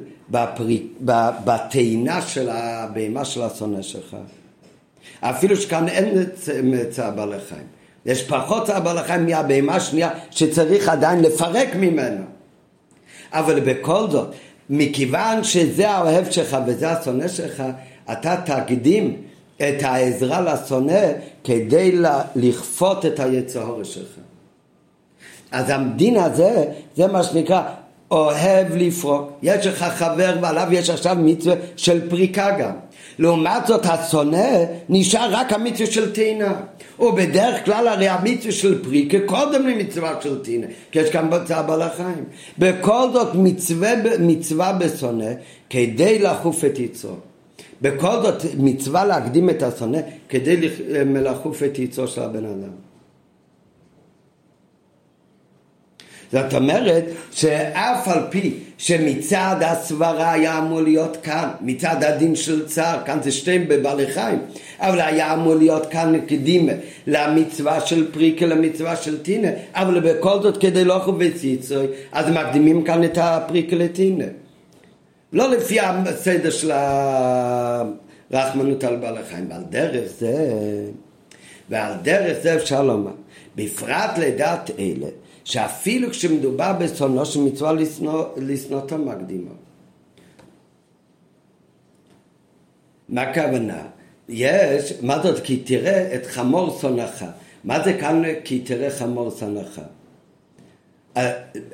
בטעינה של הבהמה של השונא שלך. אפילו שכאן אין צער בעלי חיים. יש פחות צער בעלי חיים מהבהמה השנייה שצריך עדיין לפרק ממנו. אבל בכל זאת, מכיוון שזה האוהב שלך וזה השונא שלך, אתה תקדים את העזרה לשונא כדי לכפות את היצור שלך. אז הדין הזה, זה מה שנקרא אוהב לפרוק. יש לך חבר ועליו יש עכשיו מצווה של פריקה גם. לעומת זאת השונא נשאר רק המצווה של טעינה. ובדרך כלל הרי המצווה של פריקה קודם למצווה של טעינה, כי יש כאן בצע בעל החיים. בכל זאת מצווה, מצווה בשונא כדי לחוף את יצרו. בכל זאת מצווה להקדים את השונא כדי לחוף את יצרו של הבן אדם. זאת אומרת שאף על פי שמצד הסברה היה אמור להיות כאן, מצד הדין של צער, כאן זה שתיהם בבעלי חיים, אבל היה אמור להיות כאן קדימה למצווה של פריקה למצווה של טינה, אבל בכל זאת כדי לא חובץ יצוי, אז מקדימים כאן את הפריקה לטינה. לא לפי הסדר של הרחמנות על בעלי חיים, ועל דרך זה, ועל דרך זה אפשר לומר, בפרט לדעת אלה שאפילו כשמדובר בשונאו שמצווה לשנותו מקדימו. מה הכוונה? יש, מה זאת? כי תראה את חמור שונאך. מה זה כאן כי תראה חמור שונאך?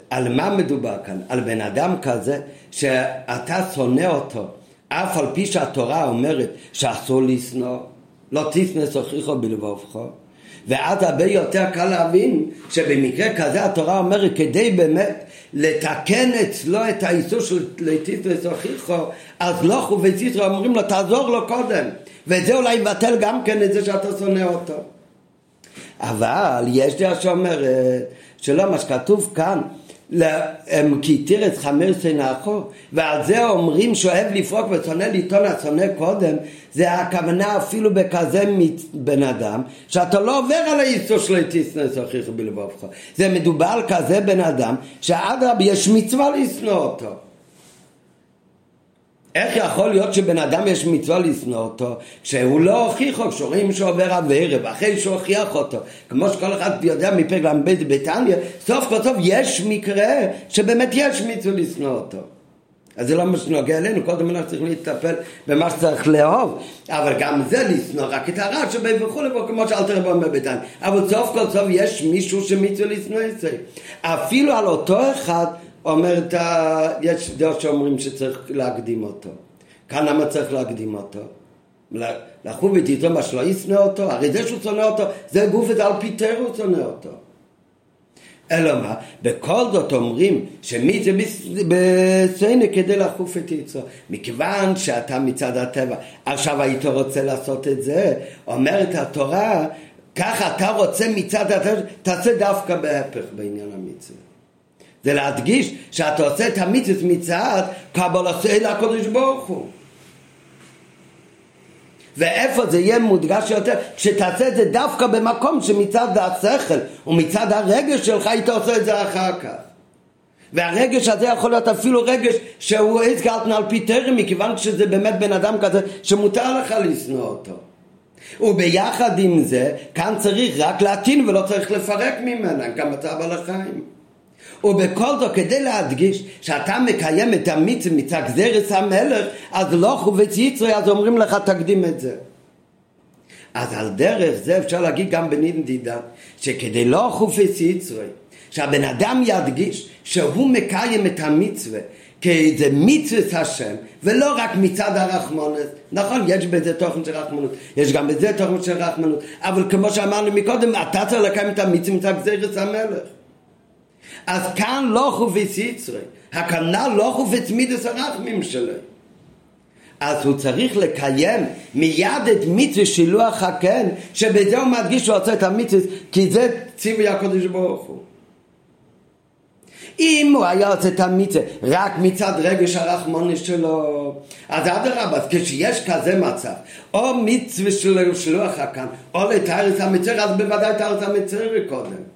על, מה מדובר כאן? על בן אדם כזה שאתה שונא אותו, אף על פי שהתורה אומרת שאסור לשנוא, לא תשנא שוכיחו בלבובך. ואז הרבה יותר קל להבין שבמקרה כזה התורה אומרת כדי באמת לתקן אצלו את האיסור של לטיס וסוכיחו אז לא וציטרו אומרים לו תעזור לו קודם. וזה אולי יבטל גם כן את זה שאתה שונא אותו. אבל יש דעה שאומרת שלא מה שכתוב כאן כי תירץ חמר שנאחו ועל זה אומרים שאוהב לפרוק ושונא לטעון השונא קודם זה הכוונה אפילו בכזה בן אדם שאתה לא עובר על האיסור של תשנא שכיח בלבבך זה מדובר על כזה בן אדם שאדרבה יש מצווה לשנוא אותו איך יכול להיות שבן אדם יש מצווה לשנוא אותו כשהוא לא הוכיח אותו, כשרואים שהוא עובר עבירה ואחרי שהוא הוכיח אותו? כמו שכל אחד יודע מפרק ל"ב בתניא סוף כל סוף יש מקרה שבאמת יש מצווה לשנוא אותו. אז זה לא מה שנוגע אלינו, קודם אנחנו צריכים להטפל במה שצריך לאהוב, אבל גם זה לשנוא רק את הרע שבא וכולי, כמו שאלתר רבו אומר בתניא, אבל סוף כל סוף יש מישהו שמצווה לשנוא את זה. אפילו על אותו אחד אומרת, יש דעות שאומרים שצריך להקדים אותו. כאן למה צריך להקדים אותו? לחוב ותיתו מה שלא ישנא אותו? הרי זה שהוא שונא אותו, זה גוף את על פיטר הוא שונא אותו. אלא מה? בכל זאת אומרים שמי זה בסיינה כדי לחוף את יצרו. מכיוון שאתה מצד הטבע, עכשיו היית רוצה לעשות את זה, אומרת התורה, ככה אתה רוצה מצד הטבע, תעשה דווקא בהפך בעניין המצווה. זה להדגיש שאתה עושה את המצווה מצד קבלת אל הקדוש ברוך הוא. ואיפה זה יהיה מודגש יותר? כשתעשה את זה דווקא במקום שמצד השכל ומצד הרגש שלך היית עושה את זה אחר כך. והרגש הזה יכול להיות אפילו רגש שהוא הזכרתן על פי טרם מכיוון שזה באמת בן אדם כזה שמותר לך לשנוא אותו. וביחד עם זה, כאן צריך רק להטעין ולא צריך לפרק ממנה, גם מצב על החיים. ובכל זאת כדי להדגיש שאתה מקיים את מצד גזירס המלך אז לא חובץ יצרי אז אומרים לך תקדים את זה. אז על דרך זה אפשר להגיד גם בנינדידה שכדי לא חופץ יצרי שהבן אדם ידגיש שהוא מקיים את המצווה כי זה מצווה השם ולא רק מצד הרחמונות. נכון יש בזה תוכן של רחמנות יש גם בזה תוכן של רחמנות אבל כמו שאמרנו מקודם אתה צריך לקיים את המצווה מצד גזירס המלך אז כאן לא חופץ יצרי, הכנ"ל לא חופץ מידס הרחמים שלו. אז הוא צריך לקיים מיד את מצווה שילוח הקן, שבזה הוא מדגיש שהוא עושה את המצווה, כי זה ציווי הקדוש ברוך הוא. אם הוא היה עושה את המצווה רק מצד רגש הרחמוני שלו, אז אדרבה, כשיש כזה מצב, או מצווה של שלוח הכאן, או לתארץ המצר, אז בוודאי תארץ המצר קודם.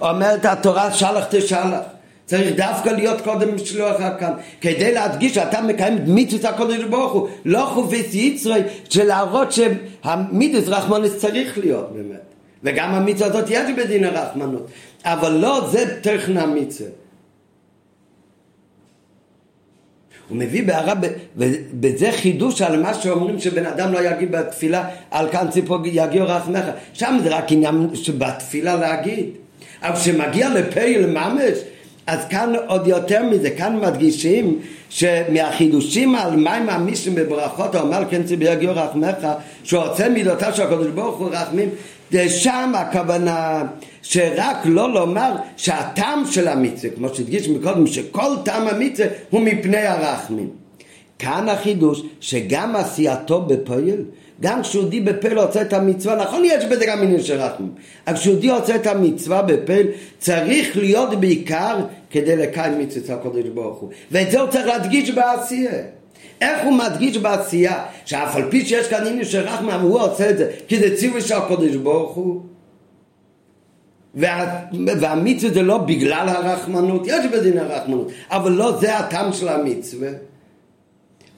אומרת התורה שלח תשלח. צריך דווקא להיות קודם שלוח הכאן, כדי להדגיש שאתה מקיים מצוות הקודש ברוך הוא, לא חופץ יצרי, של להראות שהמידס רחמנוס צריך להיות באמת. וגם המצווה הזאת יש בדין הרחמנות, אבל לא זה טכן המצווה. הוא מביא בהערה, וזה חידוש על מה שאומרים שבן אדם לא יגיד בתפילה על כאן ציפור יגיעו רחמך, שם זה רק עניין שבתפילה להגיד, אבל כשמגיע לפייל ממש, אז כאן עוד יותר מזה, כאן מדגישים שמהחידושים על מים המישים בברכות, אומר כן ציפור יגיעו רחמך, שהוא רוצה מידותיו של הקדוש ברוך הוא רחמים, שם הכוונה שרק לא לומר שהטעם של המצווה, כמו שהדגיש מקודם, שכל טעם המצווה הוא מפני הרחמים. כאן החידוש שגם עשייתו בפועל, גם כשיהודי בפועל עושה את המצווה, נכון יש בזה גם עניין של רחמים, אבל כשיהודי עושה את המצווה בפועל, צריך להיות בעיקר כדי לקיים מצוות הקודש ברוך הוא. ואת זה הוא צריך להדגיש בעשייה. איך הוא מדגיש בעשייה, שאף על פי שיש כאן עניין של רחמים, הוא עושה את זה, כי זה ציווי של הקודש ברוך הוא. וה, והמצווה זה לא בגלל הרחמנות, יש בדין הרחמנות, אבל לא זה הטעם של המצווה.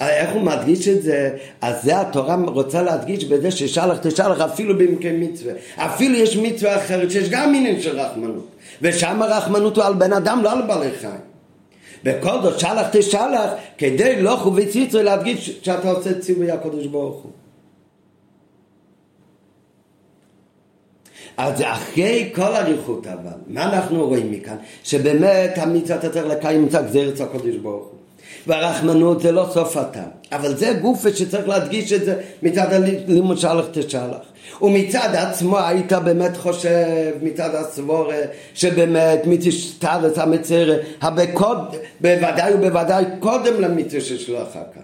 איך הוא מדגיש את זה? אז זה התורה רוצה להדגיש בזה ששלח תשלח אפילו במקרה מצווה. אפילו יש מצווה אחרת שיש גם עניין של רחמנות. ושם הרחמנות הוא על בן אדם, לא על בעלי חיים. זאת שלח תשלח כדי לא חוביץ יצרי להדגיש שאתה עושה ציווי הקדוש ברוך הוא. אז אחרי כל אריכות אבל, מה אנחנו רואים מכאן? שבאמת המצווה אתה צריך לקיים את הגזרת הקודש ברוך הוא. והרחמנות זה לא סוף הטעם, אבל זה גוף שצריך להדגיש את זה מצד הלימוד שלח תשלח. ומצד עצמו היית באמת חושב, מצד הסבורה, שבאמת מתשתרס המצרה, בוודאי ובוודאי קודם למצווה של שלוח כאן.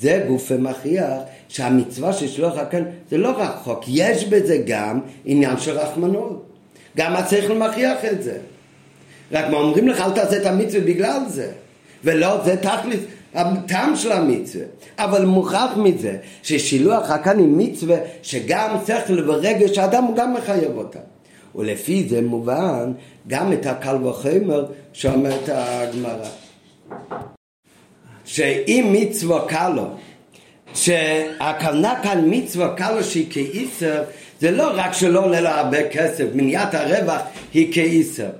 זה גוף מכריח שהמצווה של שלוח הכן זה לא רק חוק, יש בזה גם עניין של רחמנות. גם השכל מכריח את זה. רק מה אומרים לך אל תעשה את המצווה בגלל זה. ולא, זה תכלית הטעם של המצווה. אבל מוכרח מזה ששילוח הכאן היא מצווה שגם שכל ורגש האדם הוא גם מחייב אותה. ולפי זה מובן גם את הקל וחומר שאומרת הגמרא. שאם מצווה קלו, שהכוונה כאן מצווה קלו שהיא כאיסר, זה לא רק שלא עולה לה הרבה כסף, מניעת הרווח היא כאיסר.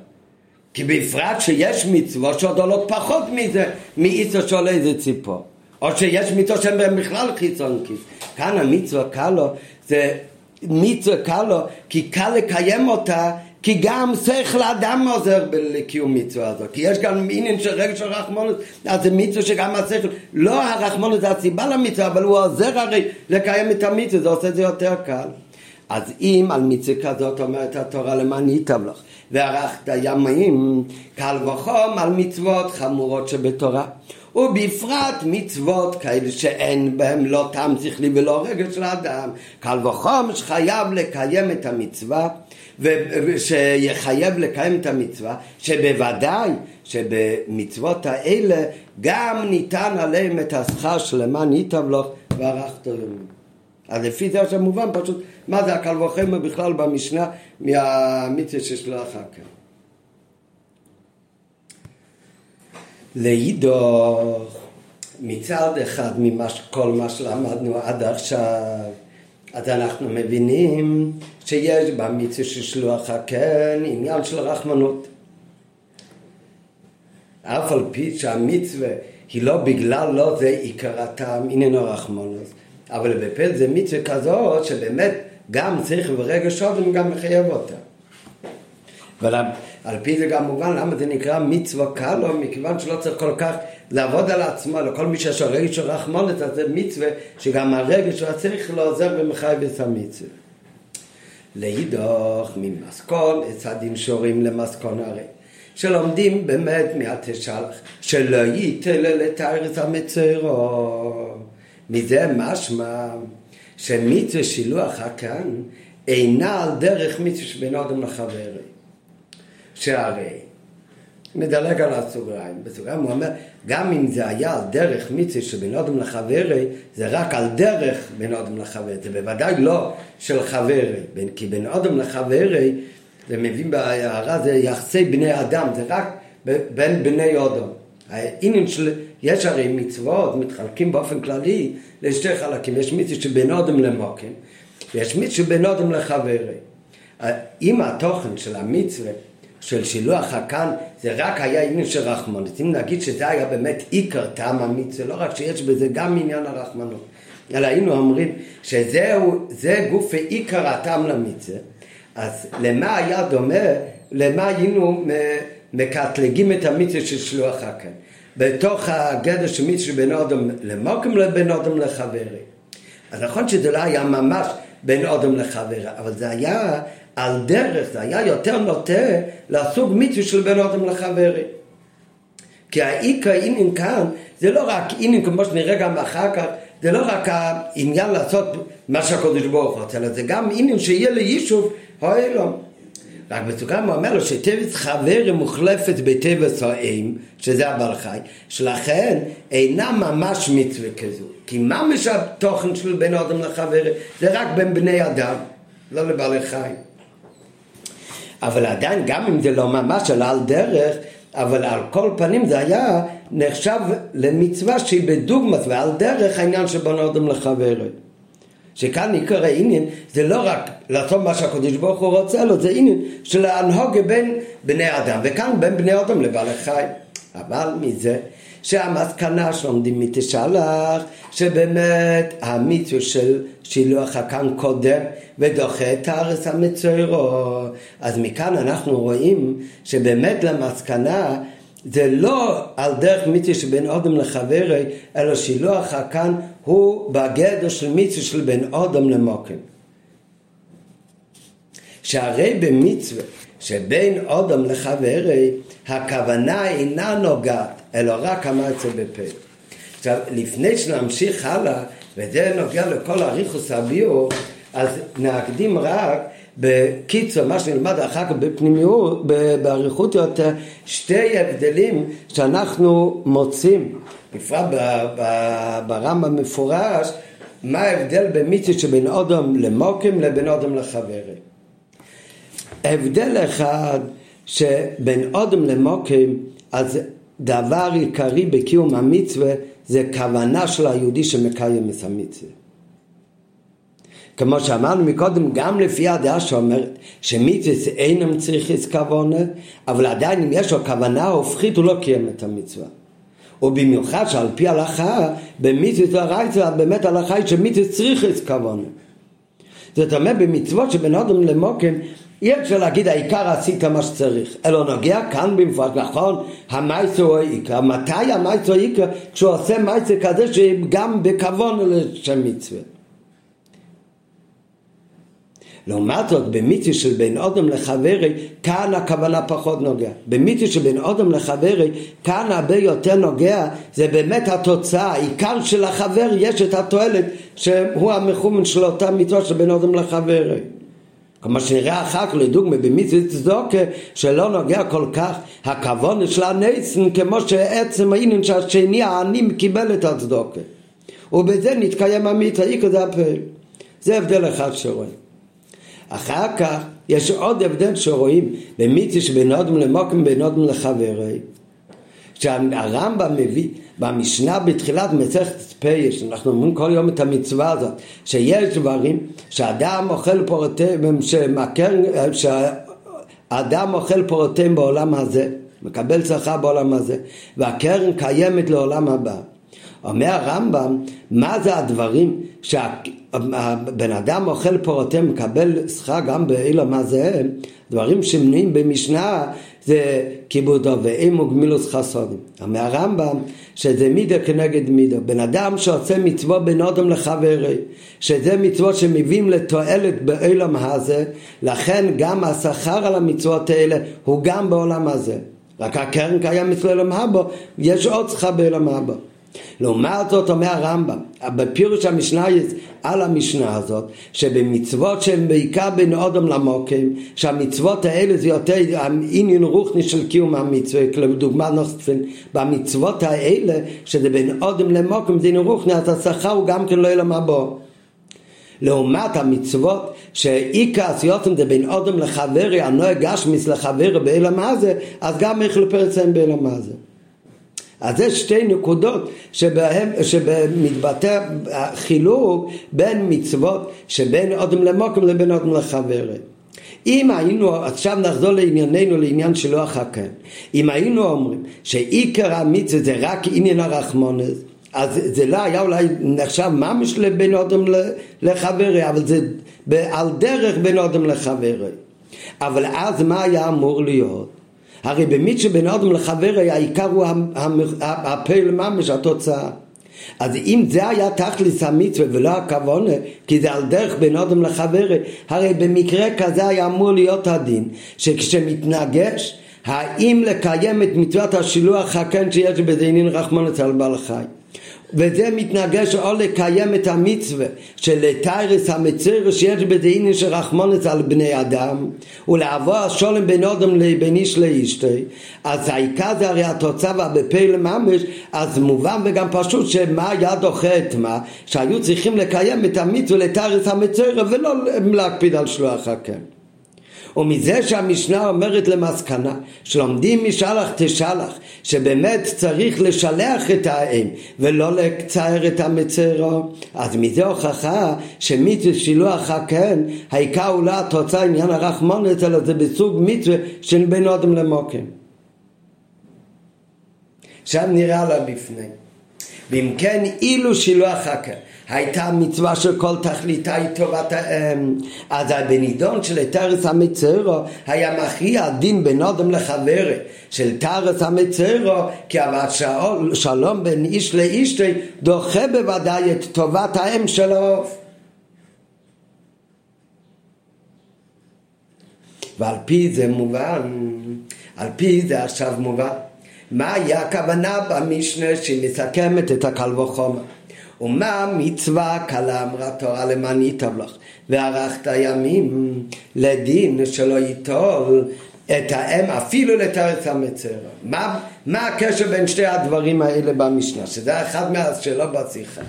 כי בפרט שיש מצוות שעוד עולות פחות מזה, מאיסר שעולה איזה ציפור. או שיש מצוות שהן בכלל חיצון כיס. כאן המצווה קלו זה מצווה קלו כי קל לקיים אותה כי גם שכל האדם עוזר לקיום מצווה הזאת. כי יש גם עניין של רגע של רחמונות, אז זה מצווה שגם השכל, לא הרחמונות זה הסיבה למצווה, אבל הוא עוזר הרי לקיים את המצווה, זה עושה את זה יותר קל. אז אם על מצווה כזאת אומרת התורה למען ייטב לך, וערכת ימים, קל וחום על מצוות חמורות שבתורה. ובפרט מצוות כאלה שאין בהם לא טעם שכלי ולא רגש לאדם, קל וחום שחייב לקיים את המצווה ושיחייב לקיים את המצווה, שבוודאי שבמצוות האלה גם ניתן עליהם את השכר שלמען ייטב לך וערכת ימים. אז לפי זה עכשיו מובן פשוט מה זה הקל וחומר בכלל במשנה מהמצווה ששלח אחר כך. להידוך מצד אחד מכל מה שלמדנו עד עכשיו אז אנחנו מבינים שיש במצווה של שלוח הקן עניין של רחמנות. אף על פי שהמצווה היא לא בגלל לא זה עיקר הטעם עניין הרחמנות, אבל בפל זה מצווה כזאת שבאמת גם צריך ברגע שודם גם מחייב אותה. ועל פי זה גם מובן למה זה נקרא מצווה קלו, מכיוון שלא צריך כל כך לעבוד על עצמו, לכל מי שיש לו רגש של רחמונת, אז זה מצווה שגם הרגש שלו צריך לעוזר ומחייב את המצווה. להידוך ממסכון, את צדים שורים למסכון הרי. שלומדים באמת מהתשלח, שלא ייתן לתארץ המצרו. מזה משמע שמצווה שילוח הכאן אינה על דרך מצווה שבין אדם לחברי. שהרי, נדלג על הסוגריים, בסוגריים הוא אומר, גם אם זה היה על דרך מצווה שבין אדם לחברי, זה רק על דרך בין אדם לחברי, זה בוודאי לא של חברי, כי בין אדם לחברי, זה מביא בהערה, זה יחסי בני אדם, זה רק בין בני אדם. העניין של, יש הרי מצוות, מתחלקים באופן כללי לשתי חלקים, יש מצווה שבין אדם למוקם, ויש מצווה שבין אדם לחברי. אם התוכן של המצווה של שילוח הכאן זה רק היה עניין של רחמנות. אם נגיד שזה היה באמת עיקר טעם המצווה, לא רק שיש בזה גם עניין הרחמנות, אלא היינו אומרים שזהו, זה גוף עיקר הטעם למצווה, אז למה היה דומה, למה היינו מקטלגים את המצווה של שילוח הכאן? בתוך הגדר של מצווה בין אדם למוקם לבין אדם לחברי. אז נכון שזה לא היה ממש בין אדם לחברי, אבל זה היה על דרך, זה היה יותר נוטה לסוג מצווה של בין אדם לחברי. כי העיקר העניין כאן זה לא רק עניין כמו שנראה גם אחר כך, זה לא רק העניין לעשות מה שהקדוש ברוך הוא רוצה, אלא זה גם עניין שיהיה ליישוב האלום. רק הוא אומר לו שטבע חברי מוחלפת בטבע האם, שזה הבעל חי, שלכן אינה ממש מצווה כזו. כי מה משל תוכן של בין אדם לחברי? זה רק בין בני אדם, לא לבעלי חיים. אבל עדיין, גם אם זה לא ממש על דרך, אבל על כל פנים זה היה נחשב למצווה שהיא בדוגמת ועל דרך העניין שבין אדם לחברי. שכאן עיקר העניין זה לא רק לעשות מה שהקדוש ברוך הוא רוצה לו, זה עניין של להנהוג בין בני אדם, וכאן בין בני אדם לבעלי חיים. אבל מזה שהמסקנה שלומדים מתשלח, שבאמת המצווה של שילוח הכאן קודם ודוחה את הארץ המצוירו. אז מכאן אנחנו רואים שבאמת למסקנה זה לא על דרך מצווה שבין אדם לחברי, אלא שילוח הכאן הוא בגדר של מצווה של בין אדם למוקם. שהרי במצווה שבין אדם לחברי, הכוונה אינה נוגעת, אלא רק המעצה בפה. עכשיו, לפני שנמשיך הלאה, וזה נוגע לכל אריכוס הביאו, אז נקדים רק בקיצור, מה שנלמד אחר כך בפנימיות, באריכות יותר, שתי הבדלים שאנחנו מוצאים, בפרט ברמב"ם מפורש, מה ההבדל במצווה שבין אדם למוקם לבין אדם לחברי. הבדל אחד שבין אדם למוקם, אז דבר עיקרי בקיום המצווה זה כוונה של היהודי שמקיים את המצווה. כמו שאמרנו מקודם, גם לפי הדעה שאומרת שמצווה אינם צריכס כוונה, אבל עדיין אם יש לו כוונה הופכית הוא לא קיים את המצווה. ובמיוחד שעל פי הלכה, במצווה הרייצה באמת הלכה היא שמצווה צריכס כוונה. זאת אומרת במצוות שבין אדם למוקם אי אפשר להגיד העיקר עשית מה שצריך, אלא נוגע כאן במפרש, נכון, המייסר הוא העיקר, מתי המייסר הוא העיקר? כשהוא עושה מייסר כזה שגם בכוון לשם מצווה. לעומת זאת, במיתוס של בין אדם לחברי, כאן הכוונה פחות נוגע. במיתוס של בין אדם לחברי, כאן הרבה יותר נוגע, זה באמת התוצאה. העיקר של החבר יש את התועלת, שהוא המחומן של אותה מיתוס של בין אדם לחברי. כמו שנראה אחר כך לדוגמה במצוות צדוקה שלא נוגע כל כך הכבוד של הניסן כמו שעצם העניין שהשני העני קיבל את הצדוקה ובזה נתקיים המצווה, איקו זה הפעל זה הבדל אחד שרואים אחר כך יש עוד הבדל שרואים במצווה שבין אדם למוקם ובין אדם לחברי שהרמב"ם מביא במשנה בתחילת מסכת פייש, אנחנו אומרים כל יום את המצווה הזאת, שיש דברים שאדם אוכל פורותיהם, שאדם אוכל פורותיהם בעולם הזה, מקבל שכר בעולם הזה, והקרן קיימת לעולם הבא. אומר הרמב"ם, מה זה הדברים שהבן אדם אוכל פירותיהם, מקבל שכר גם באילום הזה, דברים שמנויים במשנה זה כיבודו ואימו גמילוס חסודים. אומר הרמב"ם שזה מידה כנגד מידה. בן אדם שעושה מצוות בין אדם לחברי, שזה מצוות שמביאים לתועלת בעולם הזה, לכן גם השכר על המצוות האלה הוא גם בעולם הזה. רק הקרן קיים אצל עולם הבא, יש עוד צריכה בעולם הבא. לעומת זאת אומר הרמב"ם, בפירוש המשנה על המשנה הזאת, שבמצוות שהן בעיקר בין אודם למוקים, שהמצוות האלה זה יותר עניין רוחני של קיום המצווה, לדוגמה נוספים, במצוות האלה, שזה בין אודם למוקים זה עניין רוחני, אז השכר הוא גם כן לא ילמה בו. לעומת המצוות שעיקר עשיותם זה בין אודם לחברי, הנוהג גשמיס לחברי באלה מה זה, אז גם איך לפרצם באלה מה זה. אז זה שתי נקודות שבהם, שמתבטא החילוק בין מצוות שבין אודם למוקם לבין אודם לחברי. אם היינו, עכשיו נחזור לענייננו, לעניין שלא החכם, אם היינו אומרים שעיקר המצווה זה רק עניין הרחמונס, אז זה לא היה אולי נחשב ממש לבין אודם לחברי, אבל זה על דרך בין אודם לחברי. אבל אז מה היה אמור להיות? הרי במיץ שבין אודם לחברי העיקר הוא הפעל ממש, התוצאה. אז אם זה היה תכלס המצווה ולא הכוונה, כי זה על דרך בין אודם לחברי, הרי במקרה כזה היה אמור להיות הדין, שכשמתנגש, האם לקיים את מצוות השילוח הכן שיש עניין רחמנות על בעל חי. וזה מתנגש או לקיים את המצווה של לתיירס המצר שיש בזה של רחמונס על בני אדם ולעבור השולם בין אדם לבין איש לאשתי אז העיקר זה הרי התוצאה והבפה לממש אז מובן וגם פשוט שמה היה דוחה את מה? שהיו צריכים לקיים את המצווה לתיירס המצר ולא להקפיד על שלוח ומזה שהמשנה אומרת למסקנה שלומדים משלח תשלח שבאמת צריך לשלח את האם ולא לצער את המצרו. אז מזה הוכחה שמצווה שילוח הקן העיקר הוא לא התוצאה עניין הרחמונת אלא זה בסוג מצווה של בין אודם למוקם. עכשיו נראה לה בפני. ואם כן אילו שילוח הקן הייתה מצווה של כל תכליתה היא טובת האם אז בנידון של תרס המצרו היה מכריע דין בין אדם לחברי של תרס המצרו כי אבל שלום בין איש לאיש דוחה בוודאי את טובת האם של העוף ועל פי זה מובן על פי זה עכשיו מובן מה היה הכוונה במשנה שמסכמת את הקל וחומר ומה מצווה קלה אמרה תורה למען יטב וערכת ימים לדין שלא ייטול את האם אפילו לתארץ המצר. מה, מה הקשר בין שתי הדברים האלה במשנה? שזה אחד מהשאלות בשיחה.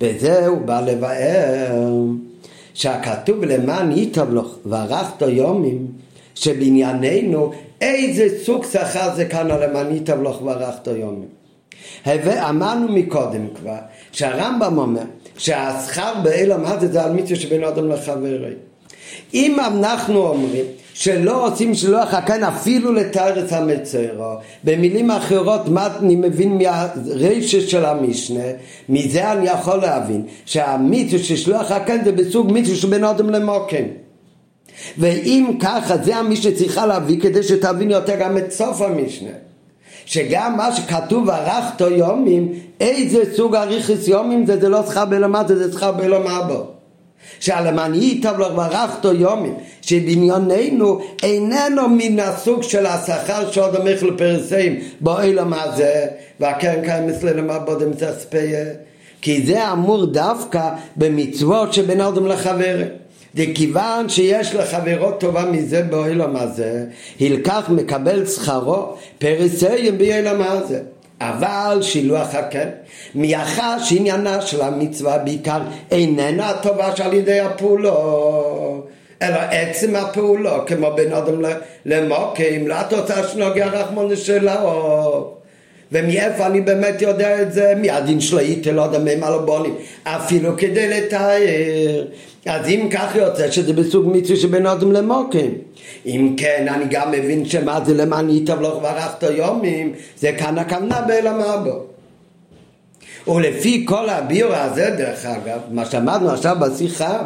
בזה הוא בא לבאר שהכתוב למען ייטב לך וערכת יומים שבענייננו איזה סוג שכר זה כאן למען ייטב לך וערכת יומים. אמרנו מקודם כבר שהרמב"ם אומר שהשכר באלם הזה זה על מצווה שבין אדם לחברי. אם אנחנו אומרים שלא עושים שלוח הקן אפילו לתארץ המצרו, במילים אחרות מה אני מבין מהרישת של המשנה, מזה אני יכול להבין שהמצווה של שלוח הקן זה בסוג מצווה שבין אדם למוקם. ואם ככה זה המשנה צריכה להביא כדי שתבין יותר גם את סוף המשנה. שגם מה שכתוב ערכתו יומים, איזה סוג אריכס יומים זה, זה לא שכר בלמטה, זה שכר בלמבו. שהלמען ייטב לך וערכתו יומים, שבניוננו איננו מן הסוג של השכר שעוד המך לפרסים באוילם הזה, והקרן קיים אצלנו למעבוד אמצע כי זה אמור דווקא במצוות שבין אדם לחברים. וכיוון שיש לחברו טובה מזה בעולם הזה, הלקח מקבל שכרו פרסיים בעולם הזה. אבל שילוח הקן, מאחר שעניינה של המצווה בעיקר איננה טובה שעל ידי הפעולו, אלא עצם הפעולו, כמו בין אדם למוקים, לא התוצאה שנוגע רחמון שלו. ומאיפה אני באמת יודע את זה? מהדין שלו איתל עוד המם על הבונים, אפילו כדי לתאר. אז אם כך יוצא שזה בסוג מצווה שבין אדם למוקים. אם כן, אני גם מבין שמה זה למען ייטב לך וערכת יומים, זה כאן הכוונה באלמה בו. ולפי כל הביור הזה, דרך אגב, מה שאמרנו עכשיו בשיחה,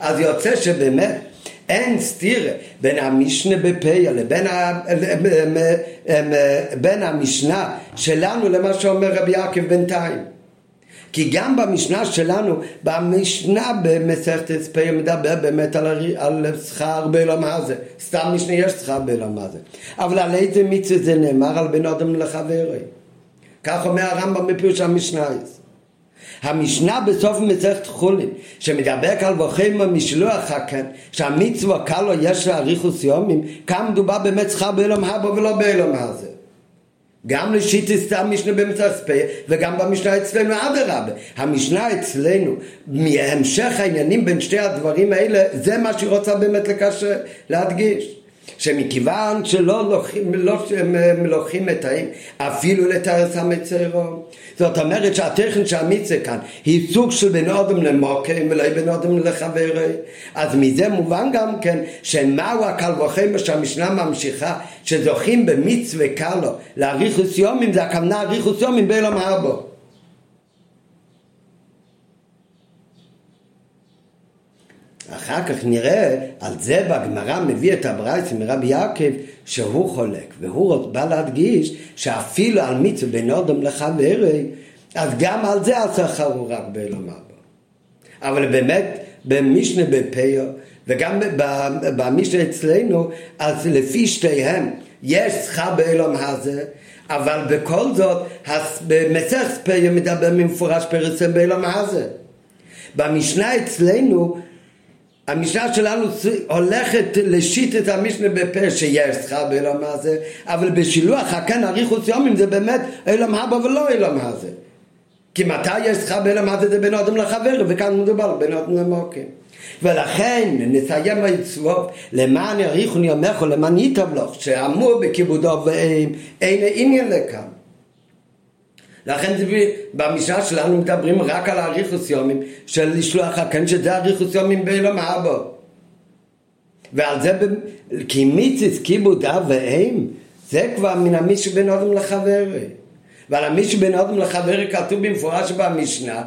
אז יוצא שבאמת אין סתירה בין המשנה בפיה לבין ה... בין המשנה שלנו למה שאומר רבי יעקב בינתיים. כי גם במשנה שלנו, במשנה במסכת הספר מדבר באמת על, על שכר בעולם הזה. סתם משנה יש שכר בעולם הזה. אבל על איזה מצווה זה נאמר? על בן אדם לחברי. כך אומר הרמב"ם בפירוש המשנה. המשנה בסוף מסכת חולין, שמדבר על וחם במשלוח הכן, שהמצווה קל לו יש לאריכוס יומים, כאן מדובר באמת שכר בעולם הבא ולא בעולם הזה. גם לשיטי סתם משנה במצח ספי וגם במשנה אצלנו אדרבה המשנה אצלנו מהמשך העניינים בין שתי הדברים האלה זה מה שהיא רוצה באמת לקשר להדגיש שמכיוון שלא לוקחים, לא, את האם אפילו לתארס המצרו. זאת אומרת שהטכן של המצווה כאן היא סוג של בין אודם למוקם ולא בין אודם לחברי. אז מזה מובן גם כן שמהו הקל וחמר שהמשנה ממשיכה שזוכים במצווה קלו לאריכוס יומים זה הכוונה אריכוס יומים בעולם הבא אחר כך נראה, על זה בגמרא מביא את הברייס מרבי יעקב שהוא חולק, והוא בא להדגיש שאפילו על מצווה בין אודם לחברי, אז גם על זה השכר הוא רק באלום הבא. אבל באמת במשנה בפאו וגם במשנה אצלנו, אז לפי שתיהם יש שכר באלום הזה, אבל בכל זאת במסך פאו מדבר במפורש פרסם באלום הזה. במשנה אצלנו המשנה שלנו הולכת לשיט את המשנה בפה שיש שכר בעולם הזה, אבל בשילוח הכן אריכוס יומים זה באמת עולם הבא ולא עולם הזה. כי מתי יש שכר בעולם הזה זה בין אדם לחבר, וכאן מדובר בין אדם למוקים. ולכן נסיים מצוות למען יריחוני יומך ולמען יתבלוך שאמור בכיבודו ואין אין עניין לכאן. לכן במשנה שלנו מדברים רק על האריכוס יומים של לשלוח הכן שזה אריכוס יומים באילום אבו ועל זה כי מיציס כיבוד אב ואם זה כבר מן המישהו בין אדם לחברי. ועל המישהו בין אדם לחברי כתוב במפורש במשנה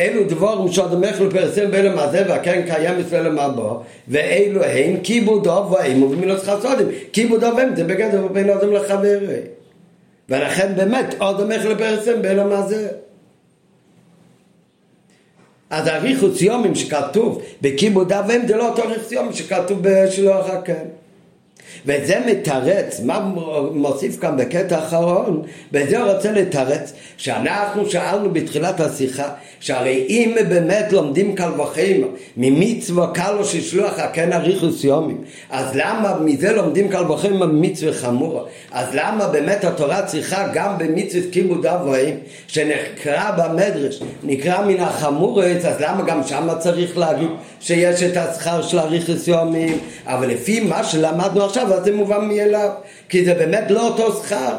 אלו דבורים שאדמך לפרסם באילום הזה והקרן קיימת באילום אבו ואלו הם כיבוד אב ואם ובמילות חסודים כיבוד אב ואם זה בגדר בין אדם לחברי ולכן באמת עוד המך לפרסם באלו הזה. אז אריכוס יומים שכתוב בכיבוד אביהם זה לא אותו אריכוס יומים שכתוב בשלוח הקן. וזה מתרץ, מה מוסיף כאן בקטע האחרון? בזה הוא רוצה לתרץ שאנחנו שאלנו בתחילת השיחה שהרי אם באמת לומדים קל וחמר ממצווה קלו ששלוח הכן אריכוס יומים אז למה מזה לומדים קל וחמר ממצווה חמורה אז למה באמת התורה צריכה גם במצווה כיבוד אבוהים שנקרא במדרש נקרא מן החמורס אז למה גם שם צריך להגיד שיש את השכר של אריכוס יומים אבל לפי מה שלמדנו עכשיו אז זה מובן מאליו כי זה באמת לא אותו שכר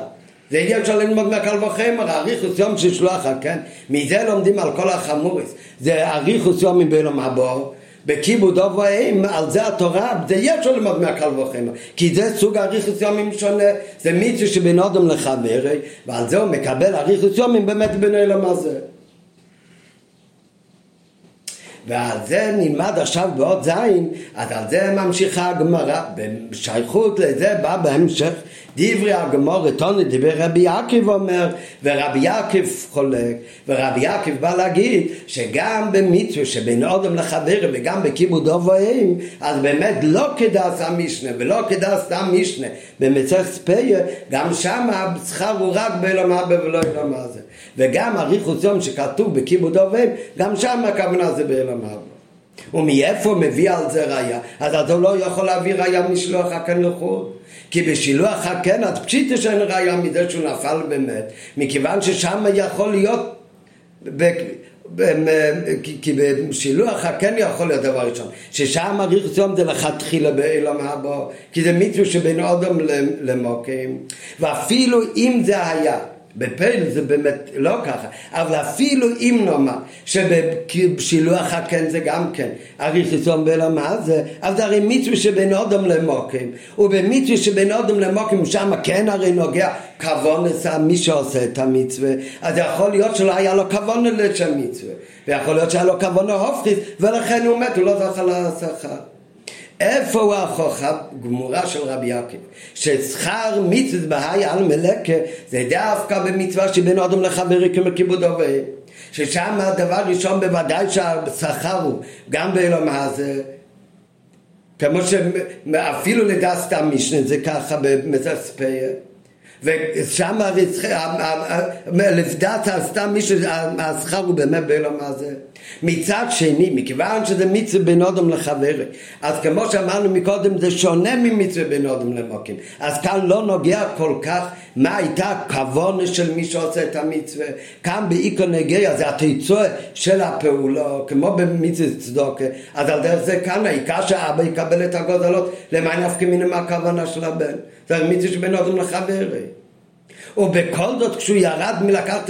זה אי אפשר ללמוד מהקל וחמר, אריכוס יום ששלוח, כן? מזה לומדים על כל החמוריס. זה אריכוס יום מבילום הבור, בכיבוד אוב ואם, על זה התורה, זה אי אפשר ללמוד מהקל וחמר. כי זה סוג אריכוס יומים שונה, זה מיצו שבין אודם לחברי, ועל זה הוא מקבל אריכוס יומים באמת בין אילם הזה. ועל זה נלמד עכשיו בעוד זין, אז על זה ממשיכה הגמרא, בשייכות לזה בא בהמשך דברי הגמור רטוני דיבר רבי יעקב אומר ורבי יעקב חולק ורבי יעקב בא להגיד שגם במצווה שבין אודם לחבר וגם בכיבוד אובוהים אז באמת לא כדאס המשנה ולא כדאס סתם משנה במצח ספייה גם שם השכר הוא רק אבא ולא אלום הזה וגם אריכוס יום שכתוב בכיבוד אובוהים גם שם הכוונה זה באלום אבא ומאיפה מביא על זה ראיה? אז אתה לא יכול להביא ראיה משלוח הכן לחו"ל כי בשילוח הקן עד פשיטה שאין ראיה מזה שהוא נפל באמת מכיוון ששם יכול להיות כי בשילוח הקן יכול להיות דבר ראשון ששם אריך יום זה לכתחילה באילם הבא כי זה מצווה שבין אודם למוקים. ואפילו אם זה היה בפייל זה באמת לא ככה, אבל אפילו אם נאמר שבשילוח הקן זה גם כן אריכיסון בלמה זה, אז הרי מצווה שבין אודם למוקים, ובמצווה שבין אודם למוקים שם כן הרי נוגע עשה מי שעושה את המצווה, אז יכול להיות שלא היה לו כבון לשם מצווה, ויכול להיות שהיה לו כבון להופכיס, ולכן הוא מת, הוא לא זכה לשכר. איפה הוא ההוכחה גמורה של רבי יעקב? ששכר מצווה בהי על מלקה זה דווקא במצווה שבין אדם לחברי כמו כיבוד עובד. ששם הדבר ראשון בוודאי שהשכר הוא גם באלום הזה כמו שאפילו לדעת סתם משנה זה ככה במסס פייר ושם לדעת סתם מישהו, השכר הוא באמת בעולם הזה. מצד שני, מכיוון שזה מצווה בין אודם לחברי, אז כמו שאמרנו מקודם, זה שונה ממצווה בין אודם למוקים. אז כאן לא נוגע כל כך מה הייתה הכוונה של מי שעושה את המצווה. כאן באיקו נגיע זה התיצוע של הפעולו, כמו במצווה צדוקה. אז על דרך זה כאן העיקר שהאבא יקבל את הגודלות, למה נפקא מיני מה הכוונה של הבן. מצווה שבין אודם לחברי. ובכל זאת כשהוא ירד מלקחת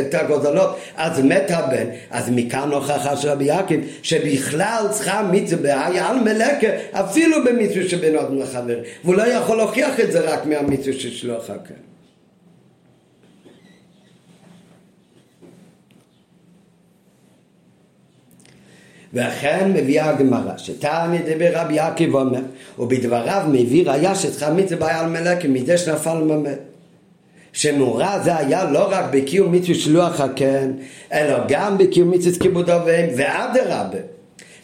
את הגוזלות אז מת הבן. אז מכאן הוכחה של רבי יעקב שבכלל צריכה מצווה בהאי על מלקה אפילו במצווה שבין עוד לחבר והוא לא יכול להוכיח את זה רק מהמצווה של הקן ואכן מביאה הגמרא, שתניא דבר רבי יעקב אומר, ובדבריו מביא ראיה מצווה בעיה על מלקה מזה שנפל ממת. שמורה זה היה לא רק בקיום מצווה שלוח הקן, אלא גם בקיום מצווה כיבוד אביהם, ואדרבה,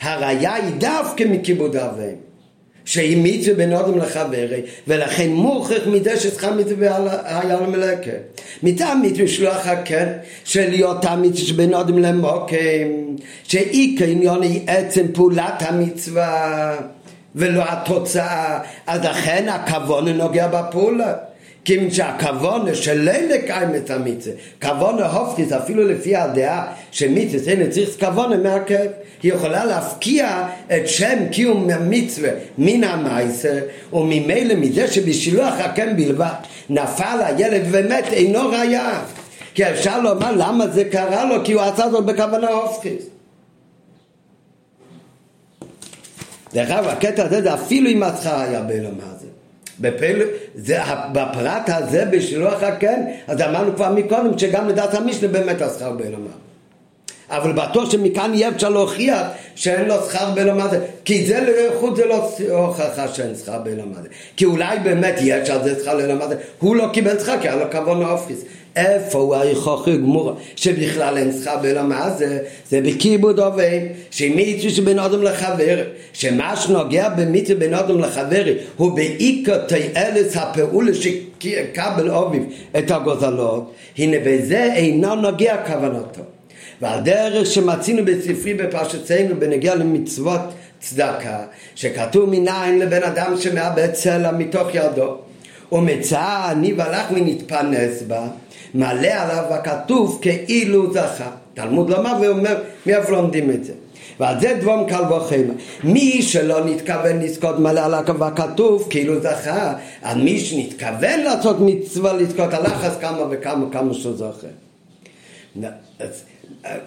הראיה היא דווקא מכיבוד אביהם. שהיא מצווה בין אודם לחברי, ולכן מוכרח מזה שצריכה מצווה היה למלאקה. מטעם מצווה שלוח הקן, של היותה מצווה שבין אודם למוקים, שאי כעניון היא עצם פעולת המצווה, ולא התוצאה, אז לכן הכבוד נוגע בפעולה. כיוון שהכוונה של לקיים את המצווה, כוונה הופכיס אפילו לפי הדעה שמצווה זה צריך כוונה מעכב, היא יכולה להפקיע את שם קיום המצווה מן המעשה וממילא מזה שבשילוח הקם בלבד נפל הילד ומת אינו ראיה כי אפשר לומר למה זה קרה לו? כי הוא עשה זאת בכוונה הופכיס דרך אגב הקטע הזה זה אפילו אם הצחה היה הזה בפל... זה, בפרט הזה בשילוח הקן, אז אמרנו כבר מקודם שגם לדעת המשנה באמת השכר בעולמה. אבל בטוח שמכאן יהיה אפשר להוכיח שאין לו שכר בעולם הזה כי זה לחוץ זה לא הוכחה שאין שכר בעולם הזה כי אולי באמת יש על זה שכר בעולם הזה הוא לא קיבל שכר כי היה לו כבון אופריס איפה הוא היכוכי גמורה שבכלל אין שכר בעולם הזה? זה בכיבוד עובד שמיצו שבין אדם לחבר שמה שנוגע במיצו בין אדם לחבר הוא בעיקר תיאלס הפעולה שקיבל אוביב את הגוזלות. הנה בזה אינו נוגע כוונתו. והדרך שמצינו בספרי בפרשתנו בנגיע למצוות צדקה, שכתוב מניין לבן אדם שמאבד צלע מתוך ידו, ומצאה אני והלך ונתפנס בה, מלא עליו הכתוב כאילו זכה. תלמוד לומר ואומר, מאיפה לומדים את זה? ועל זה דבום קל וחמא. מי שלא נתכוון לזכות מלא על הכתוב כאילו זכה, על מי שנתכוון לעשות מצווה לזכות אז כמה וכמה כמה שהוא זוכה.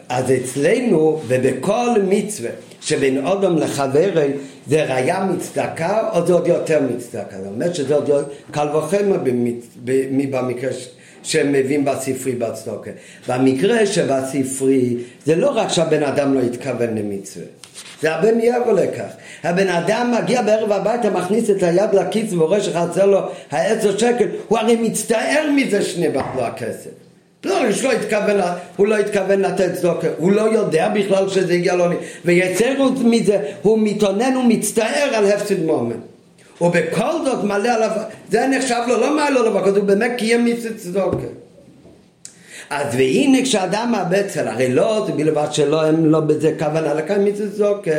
אז אצלנו ובכל מצווה שבין אדם לחברי זה ראיה מצדקה או זה עוד יותר מצדקה? זאת אומרת שזה עוד קל וחמר במקרה מביאים בספרי בצדוקה. במקרה שבספרי זה לא רק שהבן אדם לא התכוון למצווה זה הרבה מעבר לכך. הבן אדם מגיע בערב הביתה, מכניס את היד לכיס ורואה שחסר לו העשר שקל, הוא הרי מצטער מזה שנאבק לו הכסף. לא, לא התכוון, הוא לא התכוון לתת צדוקה, הוא לא יודע בכלל שזה הגיע לו, ויצר מזה, הוא מתאונן ומצטער על הפסד מומן. ובכל זאת מלא עליו, זה נחשב לו, לא מעלה לו הוא באמת קיים מצוות צדוקה. אז והנה כשאדם מאבד צלע, הרי לא זה בלבד שלא הם לא בזה כוונה לקיים מצוות צדוקה,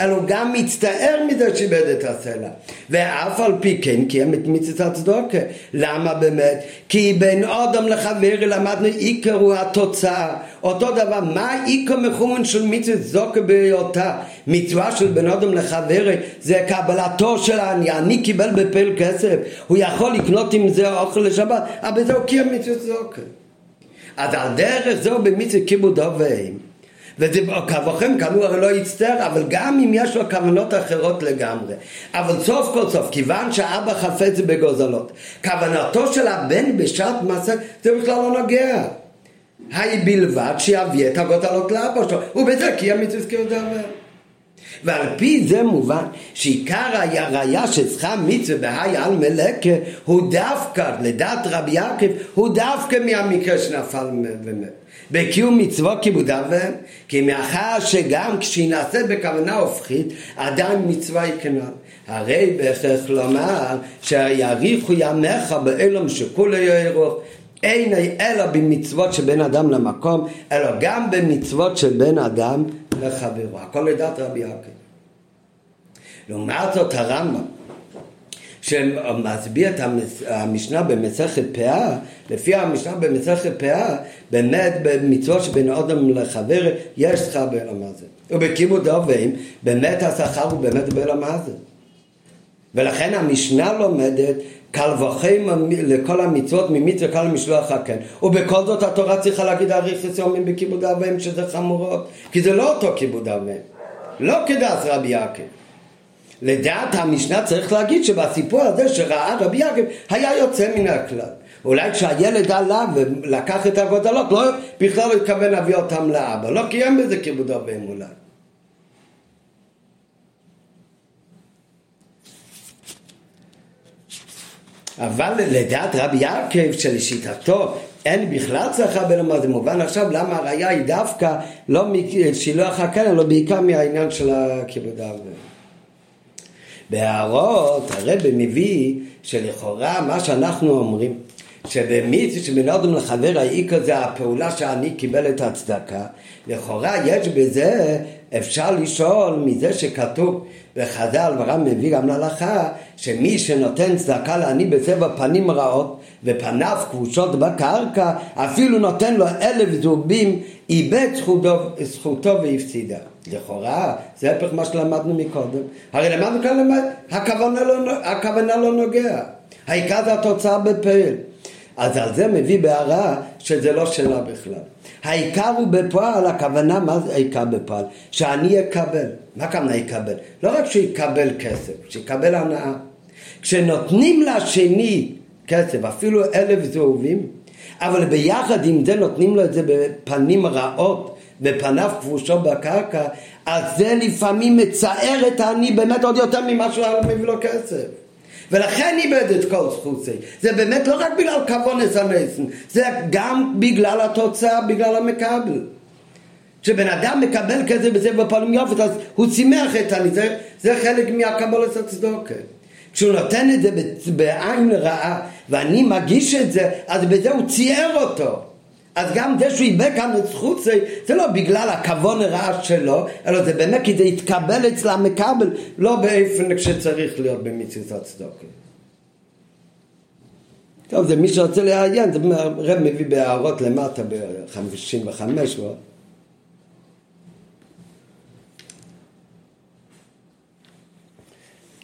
אלא גם מצטער מזה שאיבד את הצלע. ואף על פי כן קיים את מצוות הצדוקה. למה באמת? כי בין אדם לחברי למדנו עיקר הוא התוצאה. אותו דבר, מה עיקר מחומן של מצוות צדוקה בהיותה? מצווה של בן אדם לחברי זה קבלתו של העני, אני קיבל בפל כסף, הוא יכול לקנות עם זה אוכל לשבת, אבל זה הוא קיים מצוות צדוקה. אז על דרך זו במצווה כיבוד אוהבים וזה כבוכם כאן הוא הרי לא יצטער אבל גם אם יש לו כוונות אחרות לגמרי. אבל סוף כל סוף כיוון שאבא חפץ בגוזלות כוונתו של הבן בשעת מעשה זה בכלל לא נוגע. היי בלבד שיביא את הגוזלות לאבא שלו. ובזה קיים מצווה כיבוד אוהבים ועל פי זה מובן שעיקר הראייה שצריכה מצווה בהאי על מלקה הוא דווקא, לדעת רבי יעקב, הוא דווקא מהמקרה שנפל ומת. בקיום מצוות כיבודיו כי מאחר שגם כשהיא נעשית בכוונה הופכית עדיין מצווה היא כנ"ל הרי בהכרח לומר שיאריכו ימיך באלום שכולו יארוך אין אלא במצוות של בין אדם למקום אלא גם במצוות של בין אדם לחברו הכל לדעת רבי יעקב לעומת זאת הרמב"ם שמסביר את המשנה במסכת פאה, לפי המשנה במסכת פאה, באמת במצוות שבין אדם לחבר יש שכר בעולם הזה. ובכיבוד אוהבים, באמת השכר הוא באמת בעולם הזה. ולכן המשנה לומדת קל וחיים לכל המצוות ממצווה קל למשלוח הקן ובכל זאת התורה צריכה להגיד אריכס יומים בכיבוד אביהם שזה חמורות כי זה לא אותו כיבוד אביהם לא כדעת רבי יעקב לדעת המשנה צריך להגיד שבסיפור הזה שראה רבי יעקב היה יוצא מן הכלל. אולי כשהילד עלה ולקח את הגודלות, לא, בכלל לא התכוון להביא אותם לאבא, לא קיים בזה כיבוד הרבה אולי. אבל לדעת רבי יעקב שלשיטתו אין בכלל צרכה מה זה מובן עכשיו למה הראייה היא דווקא לא משילוח הקרן, אלא בעיקר מהעניין של הכיבוד הרבה. בהערות הרב מביא שלכאורה מה שאנחנו אומרים שבמיץ שבין לחבר העיקר זה הפעולה שאני קיבל את הצדקה לכאורה יש בזה אפשר לשאול מזה שכתוב בחז"ל ורם מביא גם להלכה שמי שנותן צדקה לעני בסבב פנים רעות ופניו כבושות בקרקע אפילו נותן לו אלף זובים איבד זכותו, זכותו והפסידה לכאורה, זה הפך מה שלמדנו מקודם. הרי למדנו כאן, למד, הכוונה לא, הכוונה לא נוגע. העיקר זה התוצאה בפעל. אז על זה מביא בהערה שזה לא שאלה בכלל. העיקר הוא בפועל, הכוונה, מה זה העיקר בפועל? שאני אקבל. מה הכוונה יקבל? לא רק שיקבל כסף, שיקבל הנאה. כשנותנים לשני כסף, אפילו אלף זהובים, אבל ביחד עם זה נותנים לו את זה בפנים רעות, ופניו כבושו בקרקע, אז זה לפעמים מצער את העני באמת עוד יותר ממה שהוא היה מביא לו כסף. ולכן איבד את כל זכות זה. באמת לא רק בגלל כבונס הנסן, זה גם בגלל התוצאה, בגלל המקבל. כשבן אדם מקבל כזה וזה בפעמים יופת, אז הוא שימח את העני, זה, זה חלק מהקבולת הצדוקה. כשהוא נותן את זה בעין רעה, ואני מגיש את זה, אז בזה הוא צייר אותו. אז גם זה שהוא איבד כאן את זכות זה, לא בגלל הכבון הרע שלו, אלא זה באמת כי זה יתקבל אצל המקבל, לא באופן שצריך להיות במצוות הצדוקה. טוב, זה מי שרוצה לעיין, זה רב מביא בהערות למטה ב-55 ועוד.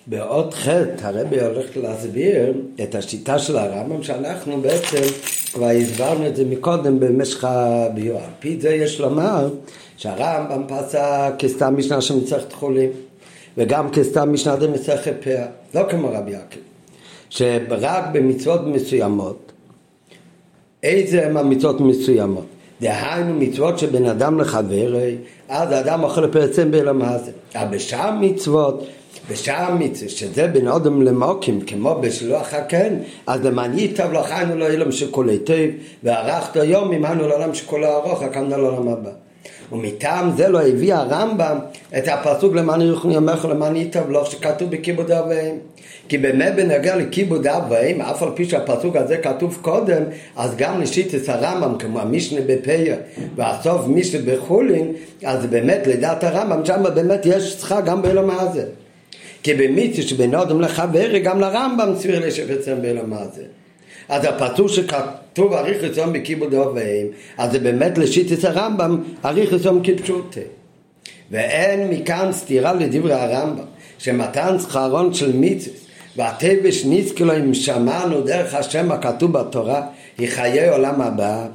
בעוד חטא הרבי הולך להסביר את השיטה של הרמב"ם שאנחנו בעצם כבר הסברנו את זה מקודם במשך הביור. על פי זה יש לומר שהרמב"ם פסק כסתם משנה של מסכת חולים וגם כסתם משנה דמסכת פאה, לא כמו רבי יעקב, שרק במצוות מסוימות, איזה הם המצוות מסוימות? דהיינו מצוות שבין אדם לחברי, אז האדם אוכל פרצם בלמעשה. אבל בשאר מצוות בשעה מצווה, שזה בין אודם למוקים, כמו בשלוח הקן, אז למען ייטב לא חיינו לו אילם שכל היטב, וערכת היום עמנו לעולם שכל הארוך, הקמנו לעולם הבא. ומטעם זה לא הביא הרמב"ם את הפסוק למען ירחוני ימך למען ייטב לו, שכתוב בכיבוד אביהם. כי באמת בנוגע לכיבוד אביהם, אף על פי שהפסוק הזה כתוב קודם, אז גם לשיטס הרמב"ם, כמו המשנה בפייר, והסוף משנה בחולין, אז באמת לדעת הרמב"ם, שם באמת יש שכר גם בעולם הזה. כי במצווה שבין אדם לחבר גם לרמב"ם סביר לשפצם בעולם הזה. אז הפסוק שכתוב אריך רצון בכיבוד אוהבים, אז זה באמת לשיטת הרמב"ם אריך רצון כפשוטה. ואין מכאן סתירה לדברי הרמב"ם, שמתן שכרון של מצווה והטבש נזכרו אם שמענו דרך השם הכתוב בתורה היא חיי עולם הבא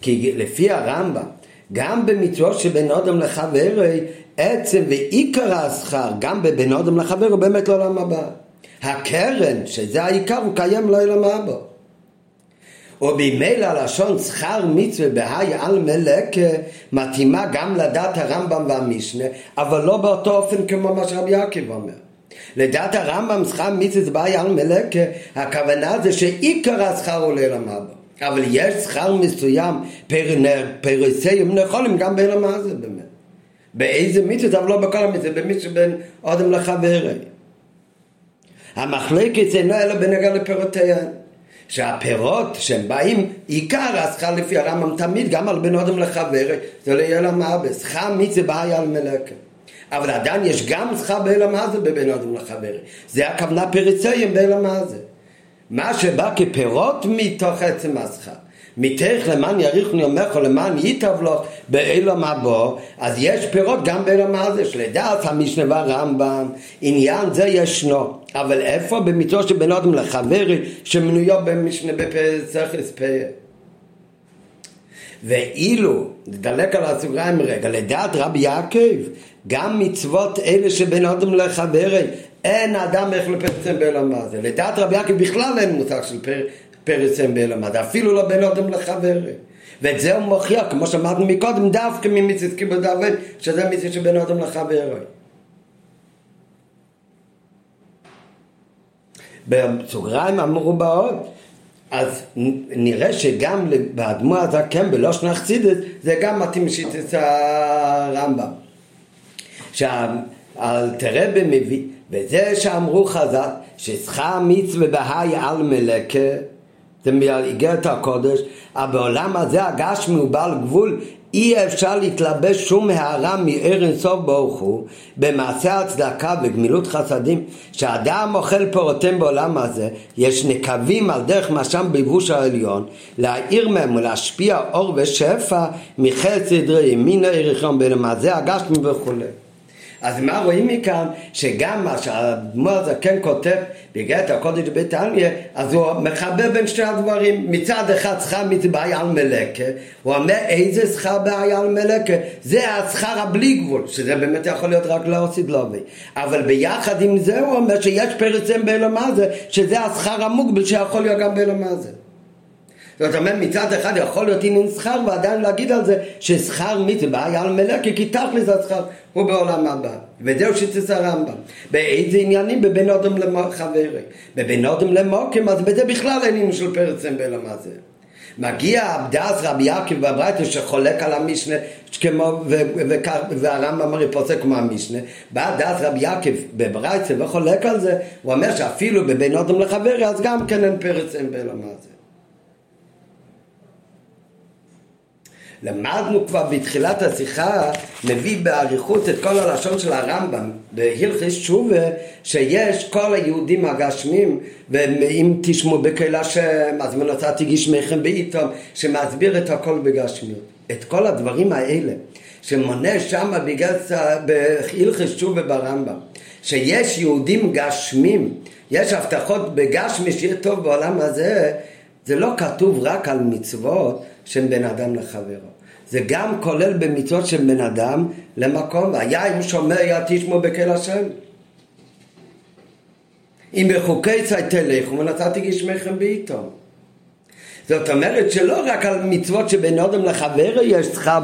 כי לפי הרמב"ם גם במצוות שבין אדם לחברי עצם ועיקר השכר גם בבין אדם לחבר הוא באמת לעולם הבא. הקרן, שזה העיקר, הוא קיים לעולם הבא. ובמילא לשון שכר מצווה בהאי על מלק מתאימה גם לדעת הרמב"ם והמשנה, אבל לא באותו אופן כמו מה שרבי יעקב אומר. לדעת הרמב"ם שכר מצווה בהאי על מלק, הכוונה זה שעיקר השכר עולה למבא. אבל יש שכר מסוים פריסאים נכונים גם בין המעשה באמת. באיזה מצווה, אבל לא בכל המצווה, במצווה בין אודם לחברי. המחלקת אינו אלא בנגע לפירותיהם. שהפירות שהם באים, עיקר השכר לפי הרמב"ם תמיד גם על בן אדם לחברי, זה לא יהיה למאבס. שכר מצווה בעיה על מלאכה. אבל עדיין יש גם שכר באלם הזה בבן אדם לחברי. זה הכוונה פריציים באלם הזה. מה שבא כפירות מתוך עצם השכר. מתך למען יריחני אומרך למען ייטב לך באילום הבא אז יש פירות גם באילום הזה שלדעת המשנה והרמב"ם עניין זה ישנו אבל איפה במצווה של בן אדם לחברי שמנויו במשנה בפסח אספה ואילו, נדלק על הסוגריים רגע, לדעת רבי יעקב, גם מצוות אלה שבין אדם לחברי, אין אדם איך לפרסם בעולם הזה. לדעת רבי יעקב בכלל אין מושג של פר, פרסם בעולם הזה, אפילו לא בין אדם לחברי. ואת זה הוא מוכיח, כמו שאמרנו מקודם, דווקא ממצוות כיבוד אבן, שזה מצוות שבין אדם לחברי. בסוגריים המרובעות אז נראה שגם באדמו הזקן בלושן החסידס זה גם מתאים לשיטת הרמב"ם. שהאלתרבה מביא, וזה שאמרו חז"ל, ששכר מצווה בהאי על מלקה, זה מאיגרת הקודש, אבל בעולם הזה הגשמי הוא בעל גבול, אי אפשר להתלבש שום הערה מער אינסוף ברוך הוא במעשה הצדקה וגמילות חסדים שאדם אוכל פירותיהם בעולם הזה יש נקבים על דרך משם ביבוש העליון להאיר מהם ולהשפיע אור ושפע ימין העריכם בין המעשה הגשמי וכולי אז מה רואים מכאן? שגם מה שהאדמו"ר הזקן כותב בגט הקודש בתניא, אז הוא מחבר בין שני הדברים. מצד אחד שכר מצבעי על מלקה, הוא אומר איזה שכר בעי על מלקה? זה השכר הבלי גבול, שזה באמת יכול להיות רק לאוסיד לובי. אבל ביחד עם זה הוא אומר שיש פרצם באלומה זה, שזה השכר המוגבל שיכול להיות גם באלומה זה. זאת אומרת מצד אחד יכול להיות עניין שכר ועדיין להגיד על זה ששכר מצווה היה על מלקה כי תכלס השכר הוא בעולם הבא וזהו שיטת הרמב"ם. באיזה עניינים בבין אדם לחברי בבין אדם למוקים אז בזה בכלל אין עניין של פרצם בעולם הזה מגיע דאז רבי יעקב בברייתא שחולק על המשנה כמו והרמב"ם הרי פוסק כמו המשנה בא דאז רבי יעקב בברייתא וחולק על זה הוא אומר שאפילו בבין אדם לחברי אז גם כן אין פרצם בעולם הזה למדנו כבר בתחילת השיחה, מביא באריכות את כל הלשון של הרמב"ם בהלכיס תשובה, שיש כל היהודים הגשמים, ואם תשמעו בקהילה השם, אז מנוצרתי גשמיכם בעיתון, שמסביר את הכל בגשמיות. את כל הדברים האלה, שמונה שם בהלכיס תשובה ברמב"ם, שיש יהודים גשמים, יש הבטחות בגשמי שיהיה טוב בעולם הזה, זה לא כתוב רק על מצוות של בן אדם לחברו. זה גם כולל במצוות של בן אדם למקום, והיה אם שומר יא תשמעו בקל השם. אם בחוקי צי תלכו ונתתי גשמכם בעיתו. זאת אומרת שלא רק על מצוות שבין אדם לחבר יש שכר,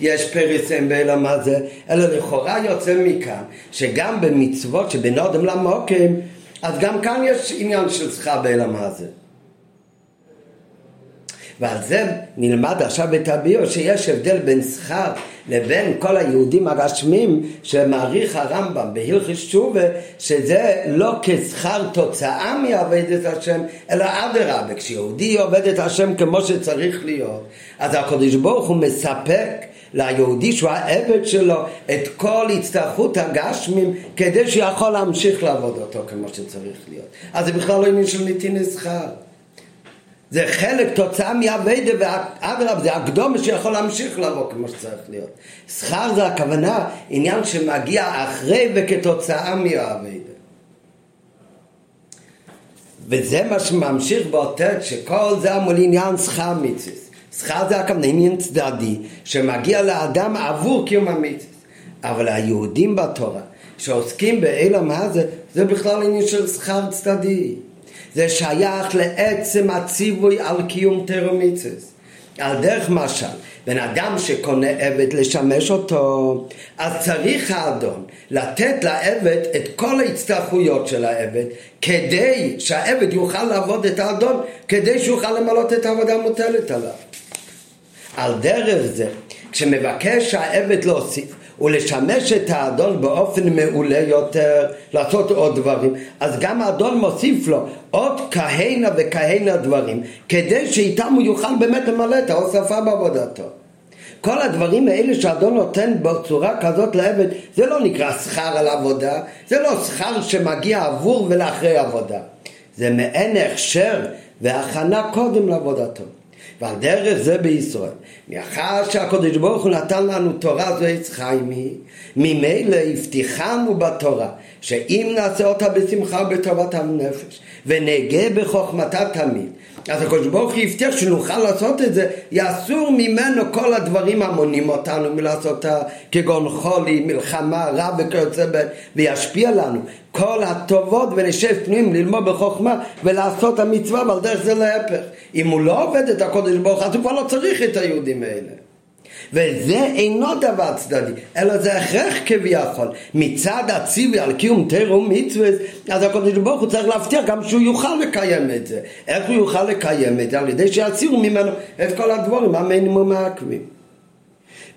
יש פריסם בעולם הזה, אלא לכאורה יוצא מכאן שגם במצוות שבין אדם למוקים, אז גם כאן יש עניין של שכר בעולם הזה. ועל זה נלמד עכשיו בתביעו שיש הבדל בין שכר לבין כל היהודים הרשמים שמעריך הרמב"ם בהלכיס תשובה שזה לא כשכר תוצאה מעבודת השם אלא אדרבה כשיהודי עובד את השם כמו שצריך להיות אז הקדוש ברוך הוא מספק ליהודי שהוא העבד שלו את כל הצטרכות הגשמים כדי שיכול להמשיך לעבוד אותו כמו שצריך להיות. אז זה בכלל לא עניין של נתיני שכר זה חלק תוצאה מהווידה ואדרבה זה הקדומה שיכול להמשיך לבוא כמו שצריך להיות. שכר זה הכוונה עניין שמגיע אחרי וכתוצאה מהווידה וזה מה שממשיך באותת שכל זה אמור לעניין שכר מיציס. שכר זה הכוונה עניין צדדי שמגיע לאדם עבור קיום המיציס. אבל היהודים בתורה שעוסקים באילם הזה זה בכלל עניין של שכר צדדי זה שייך לעצם הציווי על קיום טרומיצס. על דרך משל, בן אדם שקונה עבד לשמש אותו, אז צריך האדון לתת לעבד את כל ההצטרכויות של העבד, כדי שהעבד יוכל לעבוד את האדון, כדי שיוכל למלות את העבודה המוטלת עליו. על דרך זה, כשמבקש העבד להוסיף ולשמש את האדון באופן מעולה יותר, לעשות עוד דברים, אז גם האדון מוסיף לו עוד כהנה וכהנה דברים, כדי שאיתם הוא יוכל באמת למלא את ההוספה בעבודתו. כל הדברים האלה שהאדון נותן בצורה כזאת לעבד, זה לא נקרא שכר על עבודה, זה לא שכר שמגיע עבור ולאחרי עבודה. זה מעין הכשר והכנה קודם לעבודתו. ועל דרך זה בישראל. מאחר שהקדוש ברוך הוא נתן לנו תורה זו עץ חיימי, ממילא הבטיחנו בתורה שאם נעשה אותה בשמחה ובטובת הנפש ונגה בחוכמתה תמיד אז הקדוש ברוך הוא הבטיח שנוכל לעשות את זה, יאסור ממנו כל הדברים המונים אותנו מלעשות אותה, כגון חולי, מלחמה, רע וכיוצא ב... וישפיע לנו. כל הטובות ונשב פנים ללמוד בחוכמה ולעשות המצווה, ועל דרך זה להפך. אם הוא לא עובד את הקודש ברוך אז הוא כבר לא צריך את היהודים האלה. וזה אינו דבר צדדי, אלא זה הכרח כביכול. מצד הציווי על קיום תירו מצווה, אז הקדוש ברוך הוא צריך להבטיח גם שהוא יוכל לקיים את זה. איך הוא יוכל לקיים את זה? על ידי שיצירו ממנו את כל הדבורים המינימום העקבים.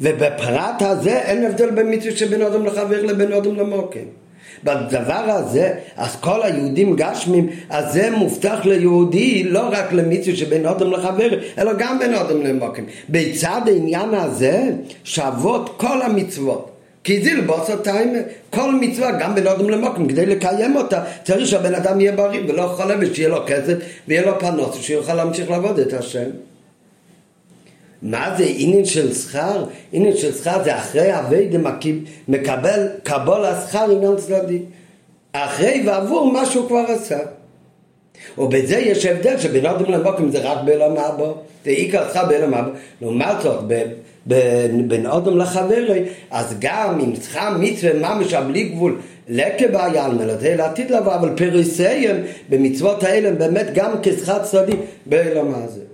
ובפרט הזה אין הבדל בין מצווה שבין אדם לחבר לבין אדם למוקם. בדבר הזה, אז כל היהודים גשמים, אז זה מובטח ליהודי לא רק למצווה שבין אדם לחבר, אלא גם בין אדם למוקם. בצד העניין הזה שוות כל המצוות. כי זה לבוס טיימה, כל מצווה, גם בין אדם למוקם, כדי לקיים אותה, צריך שהבן אדם יהיה בריא ולא חולה ושיהיה לו כסף ויהיה לו פנוס, ושיוכל להמשיך לעבוד את השם. מה זה עניין של שכר? עניין של שכר זה אחרי אביידה מקבל קבול השכר עניין צדדי. אחרי ועבור מה שהוא כבר עשה. ובזה יש הבדל שבין אדם למוקם זה רק בעולם הבא, זה עיקר שכר בעולם הבא. לעומת זאת, בין אדם לחברי, אז גם אם שכר מצווה ממש בלי גבול לקבעיה על מלאתי לעתיד לבוא, אבל פריסיהם במצוות האלה באמת גם כשכר צדדי בעולם הזה.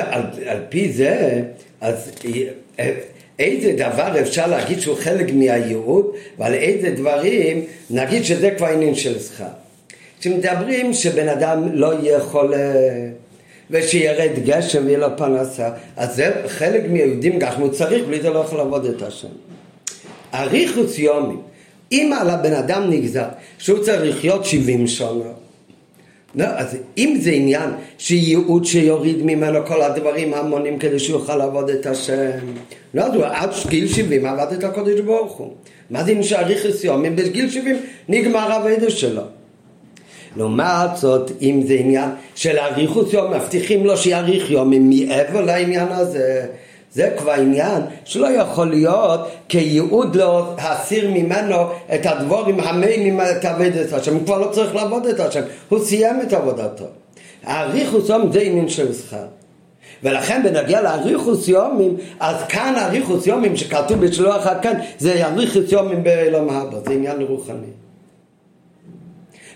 על, על פי זה, אז איזה דבר אפשר להגיד שהוא חלק מהייעוד, ועל איזה דברים נגיד שזה כבר עניין של שכר. כשמדברים שבן אדם לא יהיה חולה ושירד גשם ויהיה לו פרנסה, אז זה חלק מהיהודים גשמו צריך, בלי זה לא יכול לעבוד את השם. אריכוס יומי, אם על הבן אדם נגזר שהוא צריך לחיות 70 שנה לא, אז אם זה עניין שייעוד שיוריד ממנו כל הדברים המונים כדי שהוא יוכל לעבוד את השם, לא, אז הוא עד גיל 70 עבד את הקודש ברוך הוא. מה זה נשאר ריכס יומים? בגיל 70 נגמר הווידה שלו. לעומת זאת, אם זה עניין של אריכוס יום, מבטיחים לו שיאריך יומים מעבר לעניין הזה, זה כבר עניין שלא יכול להיות כייעוד להסיר ממנו את הדבורים המיינים את עבודת השם, הוא כבר לא צריך לעבוד את השם, הוא סיים את עבודתו. האריכוס יום זה עניין של שכר. ולכן בנגיע לאריכוס יומים, אז כאן אריכוס יומים שכתוב בשלוח הכאן, זה אריכוס יומים בעולם הבא, זה עניין רוחני.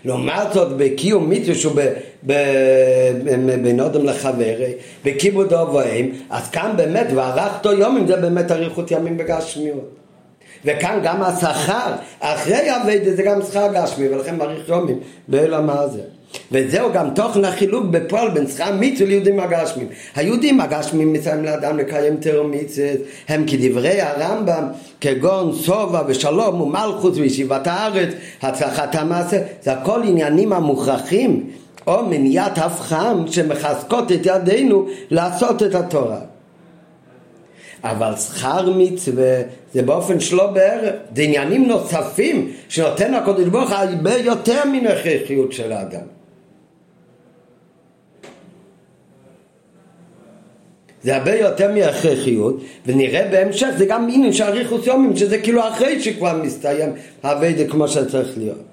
לעומת זאת בקיום מצווה שהוא בין אדם לחברי, בכיבוד אבוהם, אז כאן באמת וערכתו יומים זה באמת אריכות ימים בגשמיות. וכאן גם השכר אחרי אביידה זה גם שכר גשמי ולכן מעריך יומים בעולם הזה. וזהו גם תוכן החילוק בפועל בין שכר מצווה ליהודים הגשמים. היהודים הגשמים מסיימים לאדם לקיים תרום מצווה הם כדברי הרמב"ם כגון סובה ושלום ומלכוס וישיבת הארץ, הצלחת המעשה, זה הכל עניינים המוכרחים או מניעת הפחם שמחזקות את ידינו לעשות את התורה. אבל שכר מצווה זה באופן שלא בערב, זה עניינים נוספים שנותן הקודש ברוך הרבה יותר מן הכרחיות של האדם. זה הרבה יותר מהכרחיות, ונראה בהמשך זה גם עניין של אריכוס יומים, שזה כאילו אחרי שכבר מסתיים הווידה כמו שצריך להיות.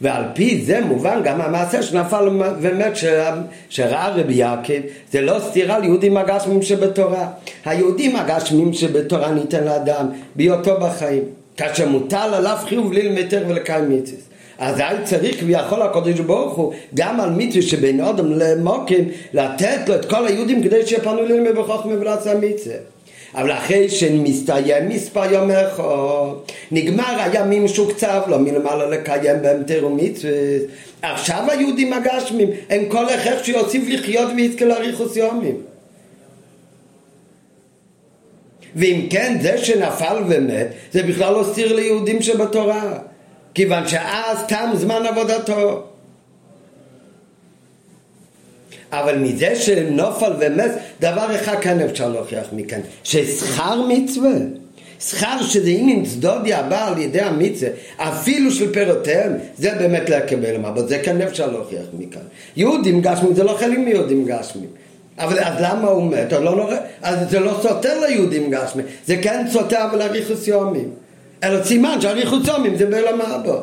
ועל פי זה מובן גם המעשה שנפל ומת שראה רבי יעקב זה לא סתירה ליהודים הגשמים שבתורה היהודים הגשמים שבתורה ניתן לאדם בהיותו בחיים כאשר מוטל עליו חיוב ללמטר ולקיים מצווה אז היה צריך כביכול הקודש ברוך הוא גם על מצווה שבין אדם למוקים לתת לו את כל היהודים כדי שיפנו ללמד בחוכמה ולעשה מצווה אבל אחרי שמסתיים מספר יום אחד, נגמר הימים שהוקצב לו מלמעלה לקיים בהם תירו מצווה. עכשיו היהודים הגשמים, הם כל הכרח שיוסיף לחיות ויזכה לאריכוס יומים. ואם כן, זה שנפל ומת, זה בכלל לא סתיר ליהודים שבתורה. כיוון שאז תם זמן עבודתו. אבל מזה שנופל ומס, דבר אחד כאן אפשר להוכיח מכאן, ששכר מצווה, שכר שזה עניין צדודי הבא על ידי המצווה, אפילו של פירותיהם, זה באמת לקבל אבל זה כאן אפשר להוכיח מכאן. יהודים גשמים זה לא חלק מיהודים גשמים. אבל אז למה הוא מת? לא נורא, אז זה לא סותר ליהודים גשמים, זה כן סותר אבל אריכוס יומים. אלא סימן שאריכוס יומים זה בעולם הבא.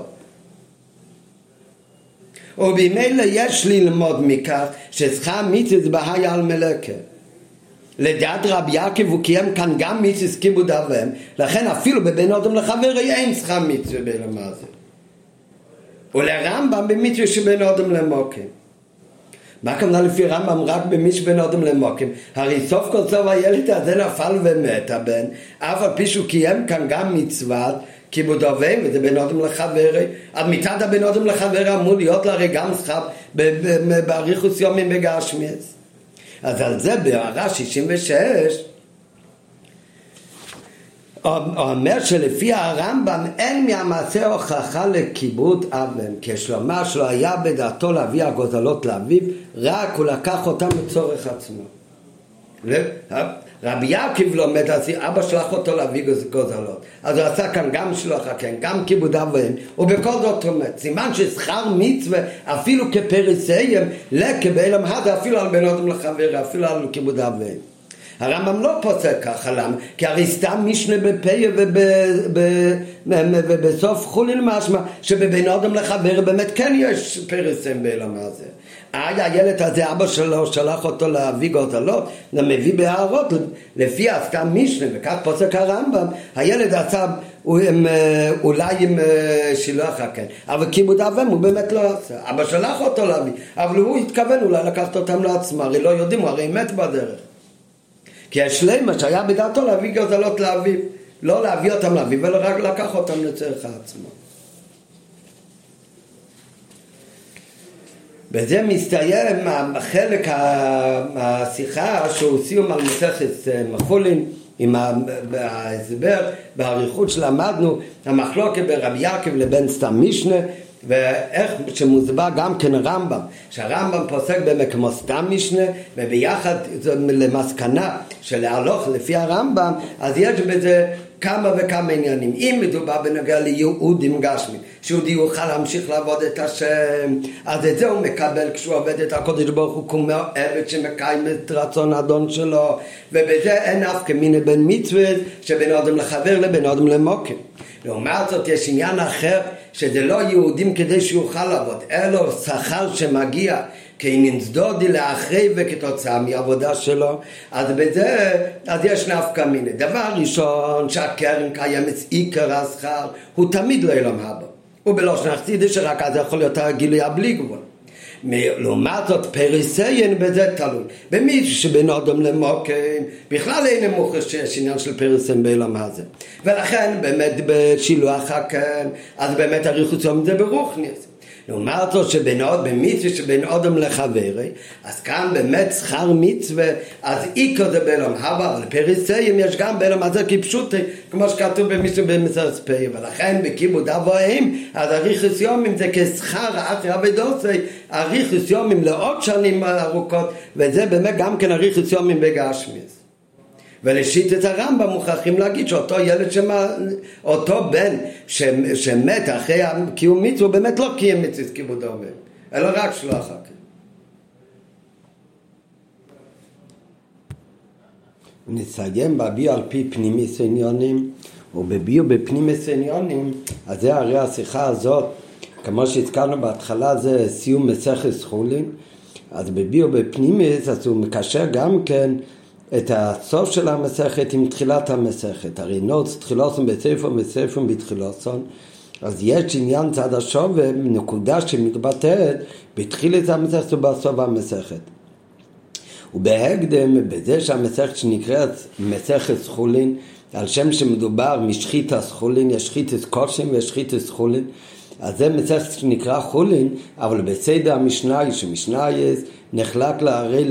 ובמילא יש ללמוד מכך ששכר מיתוס בהי על מלקה. לדעת רבי יעקב הוא קיים כאן גם מיתוס כיבוד אבם, לכן אפילו בבין אדם לחברי אין שכר מיתוס בלמה זה. ולרמב"ם במיתוס שבין אדם למוקים. מה הכוונה לפי רמב"ם רק במי שבין אדם למוקים? הרי סוף כל סוף הילד הזה נפל ומת הבן, אף על פי שהוא קיים כאן גם מצוות כיבוד אוהב, וזה בין אודם לחברי, אז מצד הבין אודם לחברי אמור להיות לה הרי גם שכב באריכוס יומים בגשמיאס. אז על זה בהערה 66 אומר שלפי הרמב"ם אין מהמעשה הוכחה לכיבוד אבן, כשלומר שלא היה בדעתו להביא הגוזלות לאביו, רק הוא לקח אותם לצורך עצמו. רבי יעקב לומד, אז אבא שלח אותו להביא גוזלות. אז הוא עשה כאן גם שלוח הקן, גם כיבוד אביהם, ובכל זאת מת. סימן ששכר מצווה, אפילו כפריסיים, לקבל המהדה, אפילו על אדם לחבר, אפילו על כיבוד אביהם. הרמב"ם לא פוסק ככה, למה? כי הרי סתם משנה בפיה ובסוף חולין משמע שבבין אדם לחבר באמת כן יש פרסם בעולם הזה. היה הילד הזה, אבא שלו שלח אותו להביא גורדלות, מביא בהערות, לפי הסתם משנה, וכך פוסק הרמב"ם, הילד עשה אולי עם אה, שילוח הקן, אבל כיבוד אבם הוא באמת לא עשה, אבא שלח אותו להביא, אבל הוא התכוון אולי לקחת אותם לעצמו, הרי לא יודעים, הוא הרי מת בדרך. כי השלמה שהיה בדעתו להביא גורדלות לאביו, לא להביא אותם לאביו, אלא רק לקח אותם לצורך עצמו. בזה מסתיים חלק השיחה שהוא סיום על מסכת אה, מחולין עם ההסבר באריכות שלמדנו המחלוקת ברבי יעקב לבין סתם משנה ואיך שמוסבר גם כן רמב"ם שהרמב"ם פוסק באמת כמו סתם משנה וביחד למסקנה של להלוך לפי הרמב"ם אז יש בזה כמה וכמה עניינים. אם מדובר בנוגע ליהודים גשמי, שיהודי יוכל להמשיך לעבוד את השם, אז את זה הוא מקבל כשהוא עובד את הקודש ברוך הוא כמו עבד שמקיים את רצון האדון שלו, ובזה אין אף כמיני בין מצווה שבין אדם לחבר לבין אדם למוקם. לעומת זאת יש עניין אחר שזה לא יהודים כדי שיוכל לעבוד, אלא שכר שמגיע כעניין צדודי לאחרי וכתוצאה מעבודה שלו, אז בזה, אז יש נפקא מיני. דבר ראשון, שהקרן קיימת עיקר השכר, הוא תמיד לא ילום הבא. ובלושן החסידי שרק אז יכול להיות הגילוי הבלי גבול. לעומת זאת פריסיין בזה תלוי. במישהו שבין אדם למוקם, בכלל אין מוכר שיש עניין של פריסיין בעולם הזה. ולכן באמת בשילוח הקן, אז באמת אריכות יום זה ברוכניס. לעומת זאת שבין עוד במצווה שבין אודם לחברי, אז כאן באמת שכר מצווה, אז איקו זה באלום הבא, אבל פריסאים יש גם באלום הזה כפשוטי, כמו שכתוב במצווה במסרס פי, ולכן בכיבוד אבוהים, אז אריכוס יומים זה כשכר אחרי אבידוסי, אריכוס יומים לעוד שנים ארוכות, וזה באמת גם כן אריכוס יומים בגשמיס. ולשיט את הרמב"ם מוכרחים להגיד שאותו ילד, שמה, אותו בן ש, שמת אחרי קיום מצווה, הוא באמת לא קיים מצווה כיבוד העובד, אלא רק שלא אחר כך. נסיים בביו על פי פנימיס עניונים ובביו בפנימיס עניונים אז זה הרי השיחה הזאת כמו שהזכרנו בהתחלה זה סיום מסכת חולין, אז בביאו בפנימיס אז הוא מקשר גם כן את הסוף של המסכת עם תחילת המסכת. הרי נוץ תחילוסון בספר בספר בתחילוסון אז יש עניין צד השווה, נקודה שמתבטאת בתחילת המסכת ובסוף המסכת. ובהקדם, בזה שהמסכת שנקראת מסכת סחולין, על שם שמדובר משחית סחולין, יש שחיתס קודשים ויש שחיתס סחולין, אז זה מסכת שנקרא חולין, אבל בסדר שמשנה נחלק לה הרי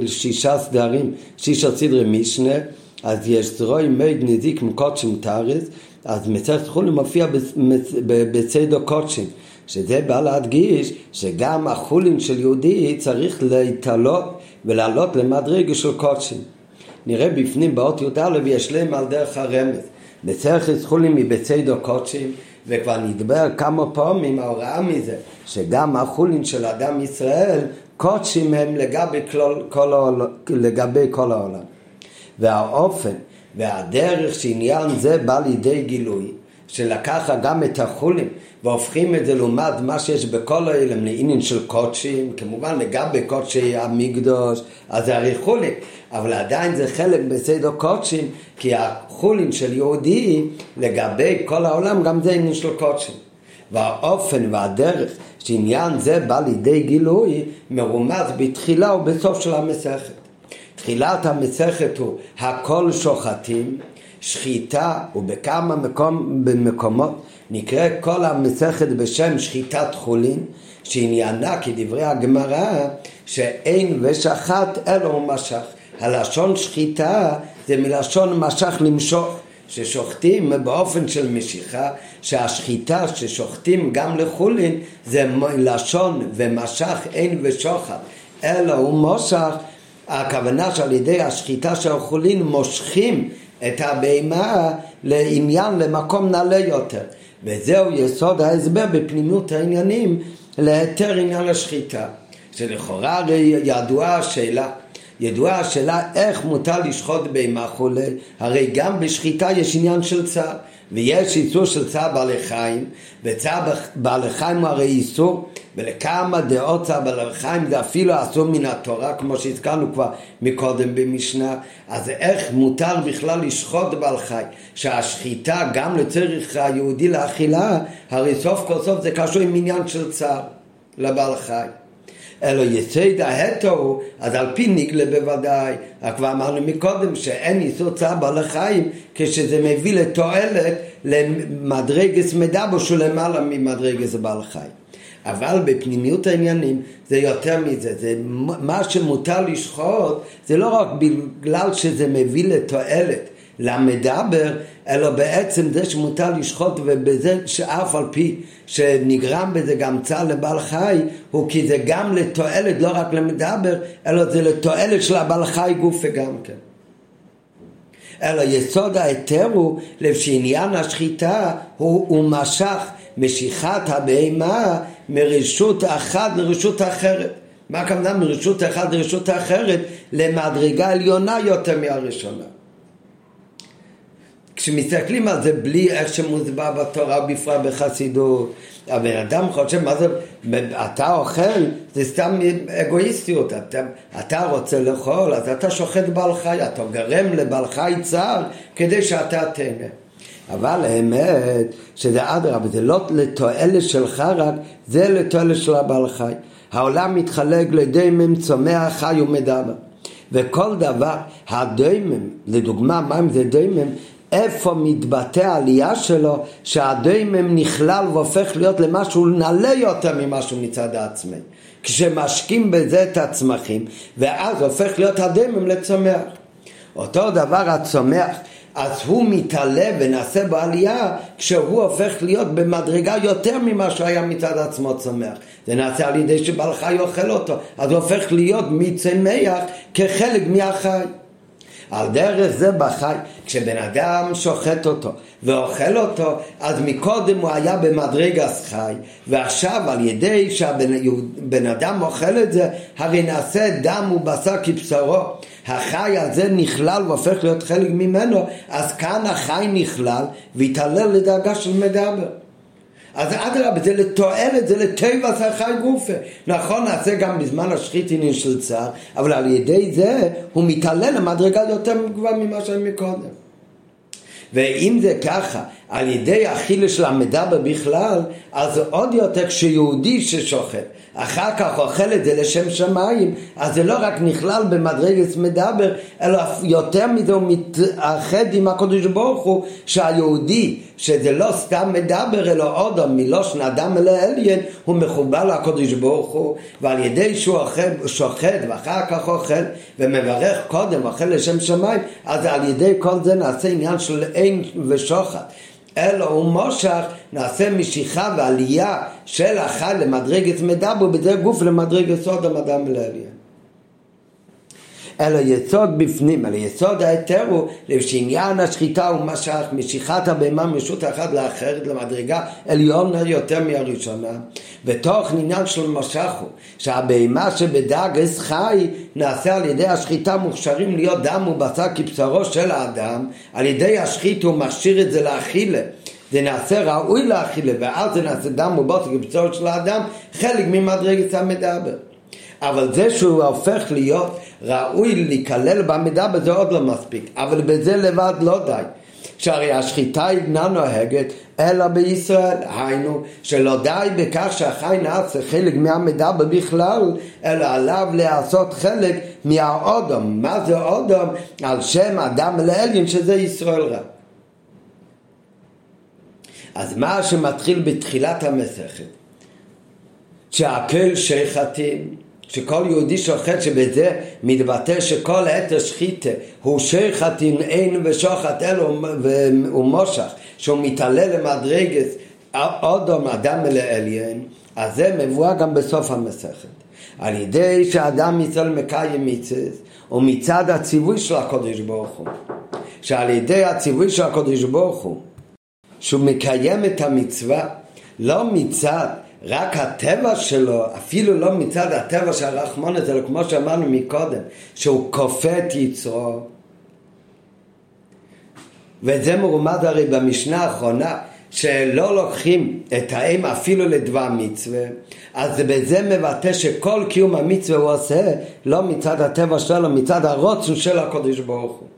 לשישה סדרים, שישה סדרי משנה, אז יש זרוי מיד נזיק מקודשים תארז, אז מסכת חולין מופיע בסדר קודשים. שזה בא להדגיש שגם החולין של יהודי צריך להתעלות ולעלות למדרגה של קודשים. נראה בפנים באות י"א יש להם על דרך הרמז. מסכת חולין מבצדו קודשים וכבר נדבר כמה פעמים ההוראה מזה שגם החולין של אדם ישראל קודשים הם לגבי כל, כל, העול, לגבי כל העולם. והאופן והדרך שעניין זה בא לידי גילוי שלקחה גם את החולים והופכים את זה לעומת מה שיש בכל העולם לעניין של קודשים, כמובן לגבי קודשי המקדוש, אז זה הרי חולים, אבל עדיין זה חלק בסדר קודשים, כי החולין של יהודי לגבי כל העולם גם זה עניין של קודשים. והאופן והדרך שעניין זה בא לידי גילוי מרומז בתחילה ובסוף של המסכת. תחילת המסכת הוא הכל שוחטים, שחיטה ובכמה מקום, במקומות נקרא כל המסכת בשם שחיטת חולין שעניינה כדברי הגמרא שאין ושחט אלא הוא משך. הלשון שחיטה זה מלשון משך למשוך ששוחטים באופן של משיכה, שהשחיטה ששוחטים גם לחולין זה לשון ומשך אין ושוחט, אלא הוא מושך, הכוונה שעל ידי השחיטה של החולין מושכים את הבהמה לעניין, למקום נעלה יותר. וזהו יסוד ההסבר בפנימות העניינים להיתר עניין השחיטה. שלכאורה ידועה השאלה ידועה השאלה איך מותר לשחוט בהמה חולה, הרי גם בשחיטה יש עניין של צער, ויש איסור של צער בעלי חיים, וצער בעלי חיים הוא הרי איסור, ולכמה דעות צער בעלי חיים זה אפילו אסור מן התורה, כמו שהזכרנו כבר מקודם במשנה, אז איך מותר בכלל לשחוט בעל חי, שהשחיטה גם לצריך היהודי לאכילה, הרי סוף כל סוף זה קשור עם עניין של צער לבעל חי. אלא יסוד ההתו, אז על פי ניגלה בוודאי, כבר אמרנו מקודם שאין איסור צער בעלי חיים כשזה מביא לתועלת למדרגס מדבר שהוא למעלה ממדרגס בעל חיים. אבל בפנימיות העניינים זה יותר מזה, זה מה שמותר לשחוט זה לא רק בגלל שזה מביא לתועלת למדבר, אלא בעצם זה שמותר לשחוט ובזה שאף על פי שנגרם בזה גם צער לבעל חי, הוא כי זה גם לתועלת, לא רק למדבר, אלא זה לתועלת של הבעל חי גופה גם כן. אלא יסוד ההיתר הוא שעניין השחיטה הוא, הוא משך משיכת הבהמה מרשות אחת לרשות אחרת. מה הכוונה מרשות אחת לרשות אחרת? למדרגה עליונה יותר מהראשונה. כשמסתכלים על זה בלי איך שמוסבר בתורה, בפרט בחסידות, הבן אדם חושב, מה זה, אתה אוכל, זה סתם אגואיסטיות, אתה, אתה רוצה לאכול, אז אתה שוחט בעל חי, אתה גרם לבעל חי צער כדי שאתה תהנה. אבל האמת שזה אדרבה, זה לא לתועלת שלך רק, זה לתועלת של הבעל חי. העולם מתחלק לדיימם, צומח, חי ומדבר. וכל דבר, הדיימם, לדוגמה, מה אם זה דיימם? איפה מתבטא העלייה שלו שהדיימם נכלל והופך להיות למשהו נעלה יותר ממשהו מצד העצמי. כשמשקים בזה את הצמחים ואז הופך להיות הדיימם לצומח. אותו דבר הצומח אז הוא מתעלה ונעשה בו עלייה כשהוא הופך להיות במדרגה יותר ממה שהוא היה מצד עצמו צומח. זה נעשה על ידי שבעל חי אוכל אותו, אז הוא הופך להיות מצמח כחלק מהחי. על דרך זה בחי, כשבן אדם שוחט אותו ואוכל אותו, אז מקודם הוא היה במדרגס חי, ועכשיו על ידי שהבן אדם אוכל את זה, הרי נעשה דם ובשר כבשרו. החי הזה נכלל והופך להיות חלק ממנו, אז כאן החי נכלל והתעלל לדרגה של מדבר. אז אדרבה, זה לתועלת, זה לטבע שחי גופה. נכון, נעשה גם בזמן השחיתינין של צער, אבל על ידי זה הוא מתעלה למדרגה יותר גבוהה ממה שהיה מקודם. ואם זה ככה, על ידי אכילה של המדבר בכלל, אז עוד יותר כשיהודי ששוכב, אחר כך אוכל את זה לשם שמיים, אז זה לא רק נכלל במדרגת מדבר, אלא יותר מזה הוא מתאחד עם הקדוש ברוך הוא, שהיהודי, שזה לא סתם מדבר, אלא עוד מלושן אדם אל העליין, הוא מחובר לקדוש ברוך הוא, ועל ידי שהוא אוכל, שוחד ואחר כך אוכל ומברך קודם, אוכל לשם שמיים, אז על ידי כל זה נעשה עניין של אין ושוחד. אלא הוא מושך, נעשה משיכה ועלייה של החי למדרגת מדבר, בדרך גוף למדרגת סוד המדע מלעלייה. אלא יסוד בפנים, אלא יסוד ההיתר הוא שעניין השחיטה הוא משך משיכת הבהמה מרשות אחת לאחרת למדרגה עליונה יותר מהראשונה. ותוך עניין של משך הוא שהבהמה שבדגס חי נעשה על ידי השחיטה מוכשרים להיות דם ובשר כבשרו של האדם. על ידי השחית הוא מכשיר את זה לאכילה. זה נעשה ראוי לאכילה ואז זה נעשה דם ובשר כבשרו של האדם חלק ממדרגת המדבר אבל זה שהוא הופך להיות ראוי להיכלל במידה בזה עוד לא מספיק, אבל בזה לבד לא די. שהרי השחיטה אינה נוהגת אלא בישראל, היינו שלא די בכך שהחי נעשה חלק מהמידה בכלל, אלא עליו לעשות חלק מהאודום. מה זה אודום? על שם אדם לעליון שזה ישראל רע. אז מה שמתחיל בתחילת המסכת, שהכל שייכתים שכל יהודי שוחט שבזה מתבטא שכל עת השחיתה הוא שחט עם עין ושוחט אלו ומושך שהוא מתעלה למדרגת אודום אדם מלעליין אז זה מבואה גם בסוף המסכת. על ידי שאדם ישראל מקיים מצווה ומצד הציווי של הקודש ברוך הוא. שעל ידי הציווי של הקודש ברוך הוא שהוא מקיים את המצווה לא מצד רק הטבע שלו, אפילו לא מצד הטבע של הרחמונת, אלא כמו שאמרנו מקודם, שהוא כופה את יצרו. וזה מרומד הרי במשנה האחרונה, שלא לוקחים את האם אפילו לדבר מצווה, אז בזה מבטא שכל קיום המצווה הוא עושה לא מצד הטבע שלו, מצד הרוצן של הקודש ברוך הוא.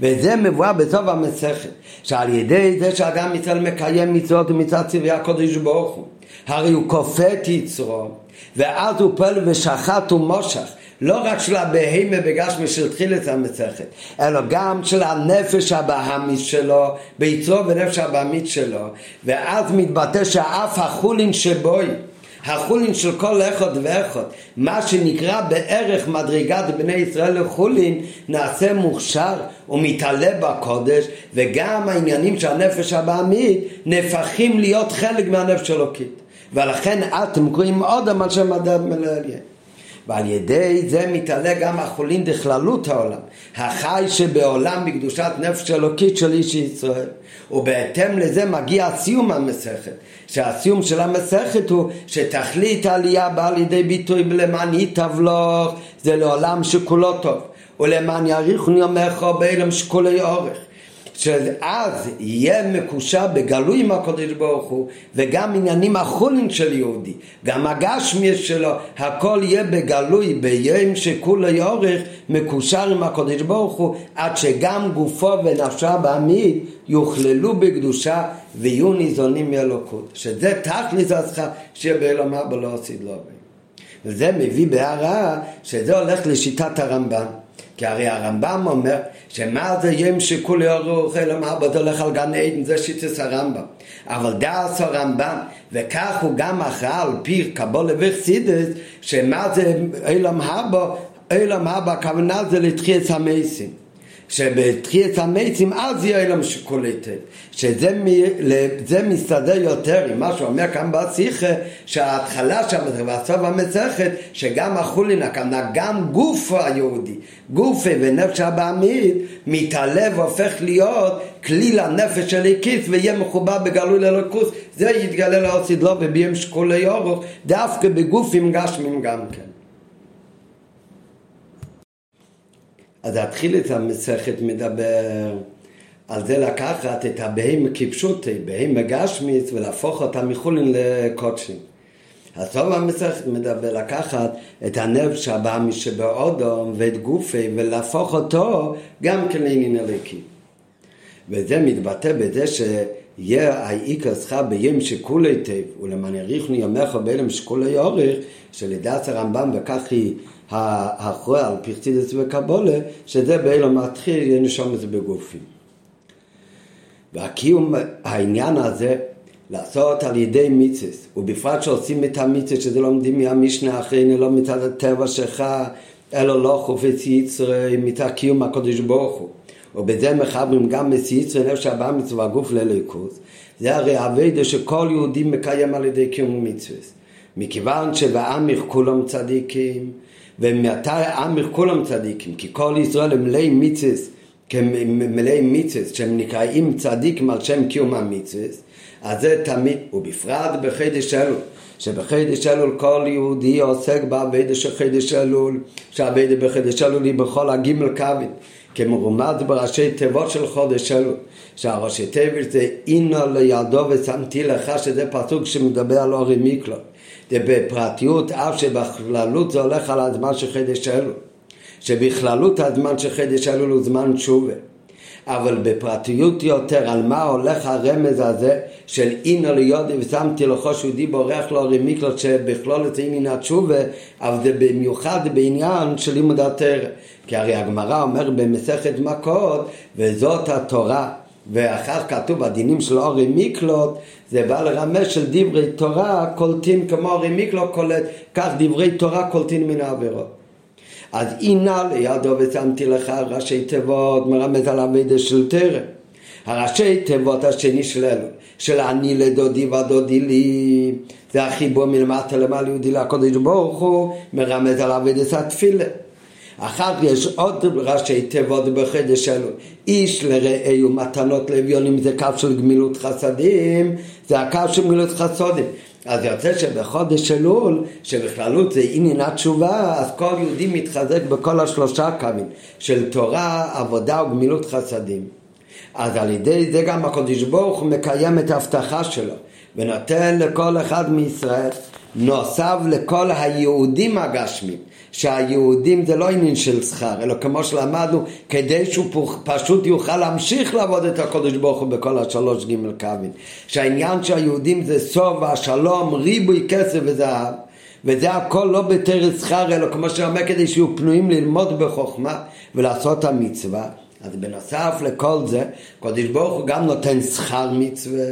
וזה מבואה בסוף המסכת, שעל ידי זה שאדם ישראל מקיים מצוות מצד צבעי הקודש ברוך הוא, הרי הוא כופה את יצרו, ואז הוא פועל ושחט ומשך, לא רק של הבהמה בגשמי של תחילת המסכת, אלא גם של הנפש הבהמית שלו, ביצרו ונפש הבהמית שלו, ואז מתבטא שאף החולין שבוי החולין של כל אחד ואחד, מה שנקרא בערך מדרגת בני ישראל לחולין, נעשה מוכשר ומתעלה בקודש, וגם העניינים של הנפש הבעמית נהפכים להיות חלק מהנפש אלוקית. ולכן אתם קוראים עוד על שם אדם מלאליה. ועל ידי זה מתעלה גם החולין בכללות העולם, החי שבעולם בקדושת נפש אלוקית של איש ישראל. ובהתאם לזה מגיע סיום המסכת, שהסיום של המסכת הוא שתכלית העלייה באה לידי ביטוי למען יתבלוך, זה לעולם שכולו טוב, ולמען יאריכון יומך באילם שכולי אורך. שאז יהיה מקושר בגלוי עם הקודש ברוך הוא וגם עניינים אחרונים של יהודי. גם הגשמי שלו הכל יהיה בגלוי ביום שכולי אורך מקושר עם הקודש ברוך הוא עד שגם גופו ונפשה בעמית יוכללו בקדושה ויהיו ניזונים מאלוקות. שזה תכלס הזכה שיהיה בעולם הבא לא עשית לו וזה מביא בהערה שזה הולך לשיטת הרמב"ן כי הרי הרמב"ם אומר שמה זה יום שכולי אלא מה בזה הולך על גן עדן זה שיטס הרמב"ם. אבל דעס הרמב"ם וכך הוא גם אחראי על פי קבולה וחסידס שמה זה אילם הבא אילם הבא הכוונה זה לתחיית המסים שבתחיית המתים אז יהיה אילם שכולי טב שזה מסתדר יותר עם מה שהוא אומר כאן בשיחה שההתחלה שם והסוף המסכת שגם החולין גם גוף היהודי גופה ונפש הבעמית מתעלה והופך להיות כלי לנפש של הקיס ויהיה מחובר בגלוי ללוקוס זה יתגלה לעוsid לו וביים שקולי אורוך דווקא בגופים גשמים גם כן אז להתחיל את המסכת מדבר על זה לקחת את הבהמה כפשוטי, בהמה גשמיס, ולהפוך אותה מחולין לקודשים. אז טוב המסכת מדבר לקחת את הנפש שבא משבאודום ואת גופי ולהפוך אותו גם כן לעניין הליקי. וזה מתבטא בזה שיהיה העיקר שכר ביום שכולי היטב ולמען יריחנו ימיך בהלם שכולי אורך שלדעת הרמב"ם וכך היא האחרונה על פרצידס וקבולה שזה באלו מתחיל נשום את זה בגופים. והקיום העניין הזה לעשות על ידי מיצס, ובפרט שעושים את המיצס, שזה לומדים מהמשנה אחרי לא מצד הטבע שלך, אלא לא חופץ יצרי, מצד קיום הקודש ברוך הוא. ובזה מחברים גם מס יצרי, נפש הבא מצווה גוף לליכוז. זה הרי אביידה שכל יהודי מקיים על ידי קיום מצווס. מכיוון שבעמך כולם צדיקים, ומתי עמך כולם צדיקים, כי כל ישראל הם מלאי מצווס, כמלאי מצווס, שהם נקראים צדיקים על שם קיום המצווס, אז זה תמיד, ובפרט בחידש אלול, שבחידש אלול כל יהודי עוסק בעבדה של חידש אלול, שהעבדה בחידש אלול היא בכל הגימל קווים, כמרומז בראשי תיבות של חודש אלול, שהראשי תיבות זה אינו לידו ושמתי לך, שזה פסוק שמדבר על אורי מיקלו. זה בפרטיות, אף שבכללות זה הולך על הזמן של חידש אלול. שבכללות הזמן של חידש אלול הוא זמן תשובה. אבל בפרטיות יותר, על מה הולך הרמז הזה של אינו ליודי ושמתי לכו שיהודי בורח לו רמיקלות שבכלול זה עניין התשובה, אבל זה במיוחד בעניין של לימוד התרא. כי הרי הגמרא אומר במסכת מכות, וזאת התורה. ואחר כתוב הדינים של אורי מיקלוט זה בא לרמז של דברי תורה קולטים כמו אורי מיקלוט קולט כך דברי תורה קולטים מן העבירות אז אינה לידו ושמתי לך ראשי תיבות מרמז על המידע של תרם הראשי תיבות השני של אלו של אני לדודי ודודי לי זה החיבור מלמטה למעלה יהודי לקודש ברוך הוא מרמז על אבידס התפילה. אחר יש עוד ראשי תיבות בחידש אלו איש לרעהו מתנות לאביונים זה קו של גמילות חסדים זה הקו של גמילות חסדים. אז יוצא שבחודש אלול, שבכללות זה עניין התשובה, אז כל יהודי מתחזק בכל השלושה קווים של תורה, עבודה וגמילות חסדים. אז על ידי זה גם הקדוש ברוך הוא מקיים את ההבטחה שלו ונותן לכל אחד מישראל נוסף לכל היהודים הגשמים שהיהודים זה לא עניין של שכר, אלא כמו שלמדנו, כדי שהוא פשוט יוכל להמשיך לעבוד את הקודש ברוך הוא בכל השלוש גימל קווין. שהעניין שהיהודים זה סוף השלום, ריבוי כסף וזהב. וזה הכל לא בתרס שכר, אלא כמו שאומר, כדי שיהיו פנויים ללמוד בחוכמה ולעשות המצווה. אז בנוסף לכל זה, קודש ברוך הוא גם נותן שכר מצווה,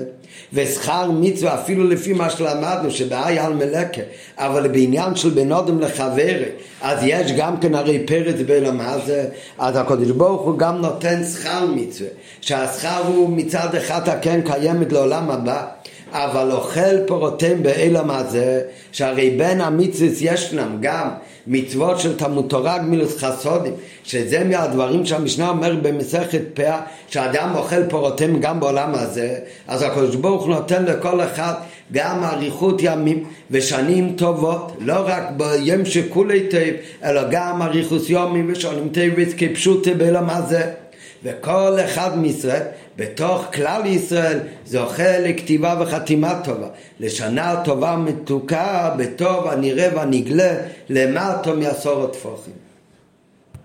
ושכר מצווה אפילו לפי מה שלמדנו, שבאי על מלקה, אבל בעניין של בין אודם לחברי, אז יש גם כן הרי פרץ בעולם הזה, אז הקודש ברוך הוא גם נותן שכר מצווה, שהשכר הוא מצד אחד הקן קיימת לעולם הבא, אבל אוכל פירותיהם בעולם הזה, שהרי בין המצווה ישנם גם מצוות של תלמוד תורה גמילוס חסודים, שזה מהדברים שהמשנה אומר במסכת פאה, שאדם אוכל פירותיהם גם בעולם הזה, אז הקדוש ברוך הוא נותן לכל אחד גם אריכות ימים ושנים טובות, לא רק ביום שכולי טוב, אלא גם אריכות ימים ושנים טובות כפשוטי בעולם הזה. וכל אחד מישראל בתוך כלל ישראל זוכה לכתיבה וחתימה טובה, לשנה טובה מתוקה בטוב הנראה והנגלה למטו מעשור הטפוחים.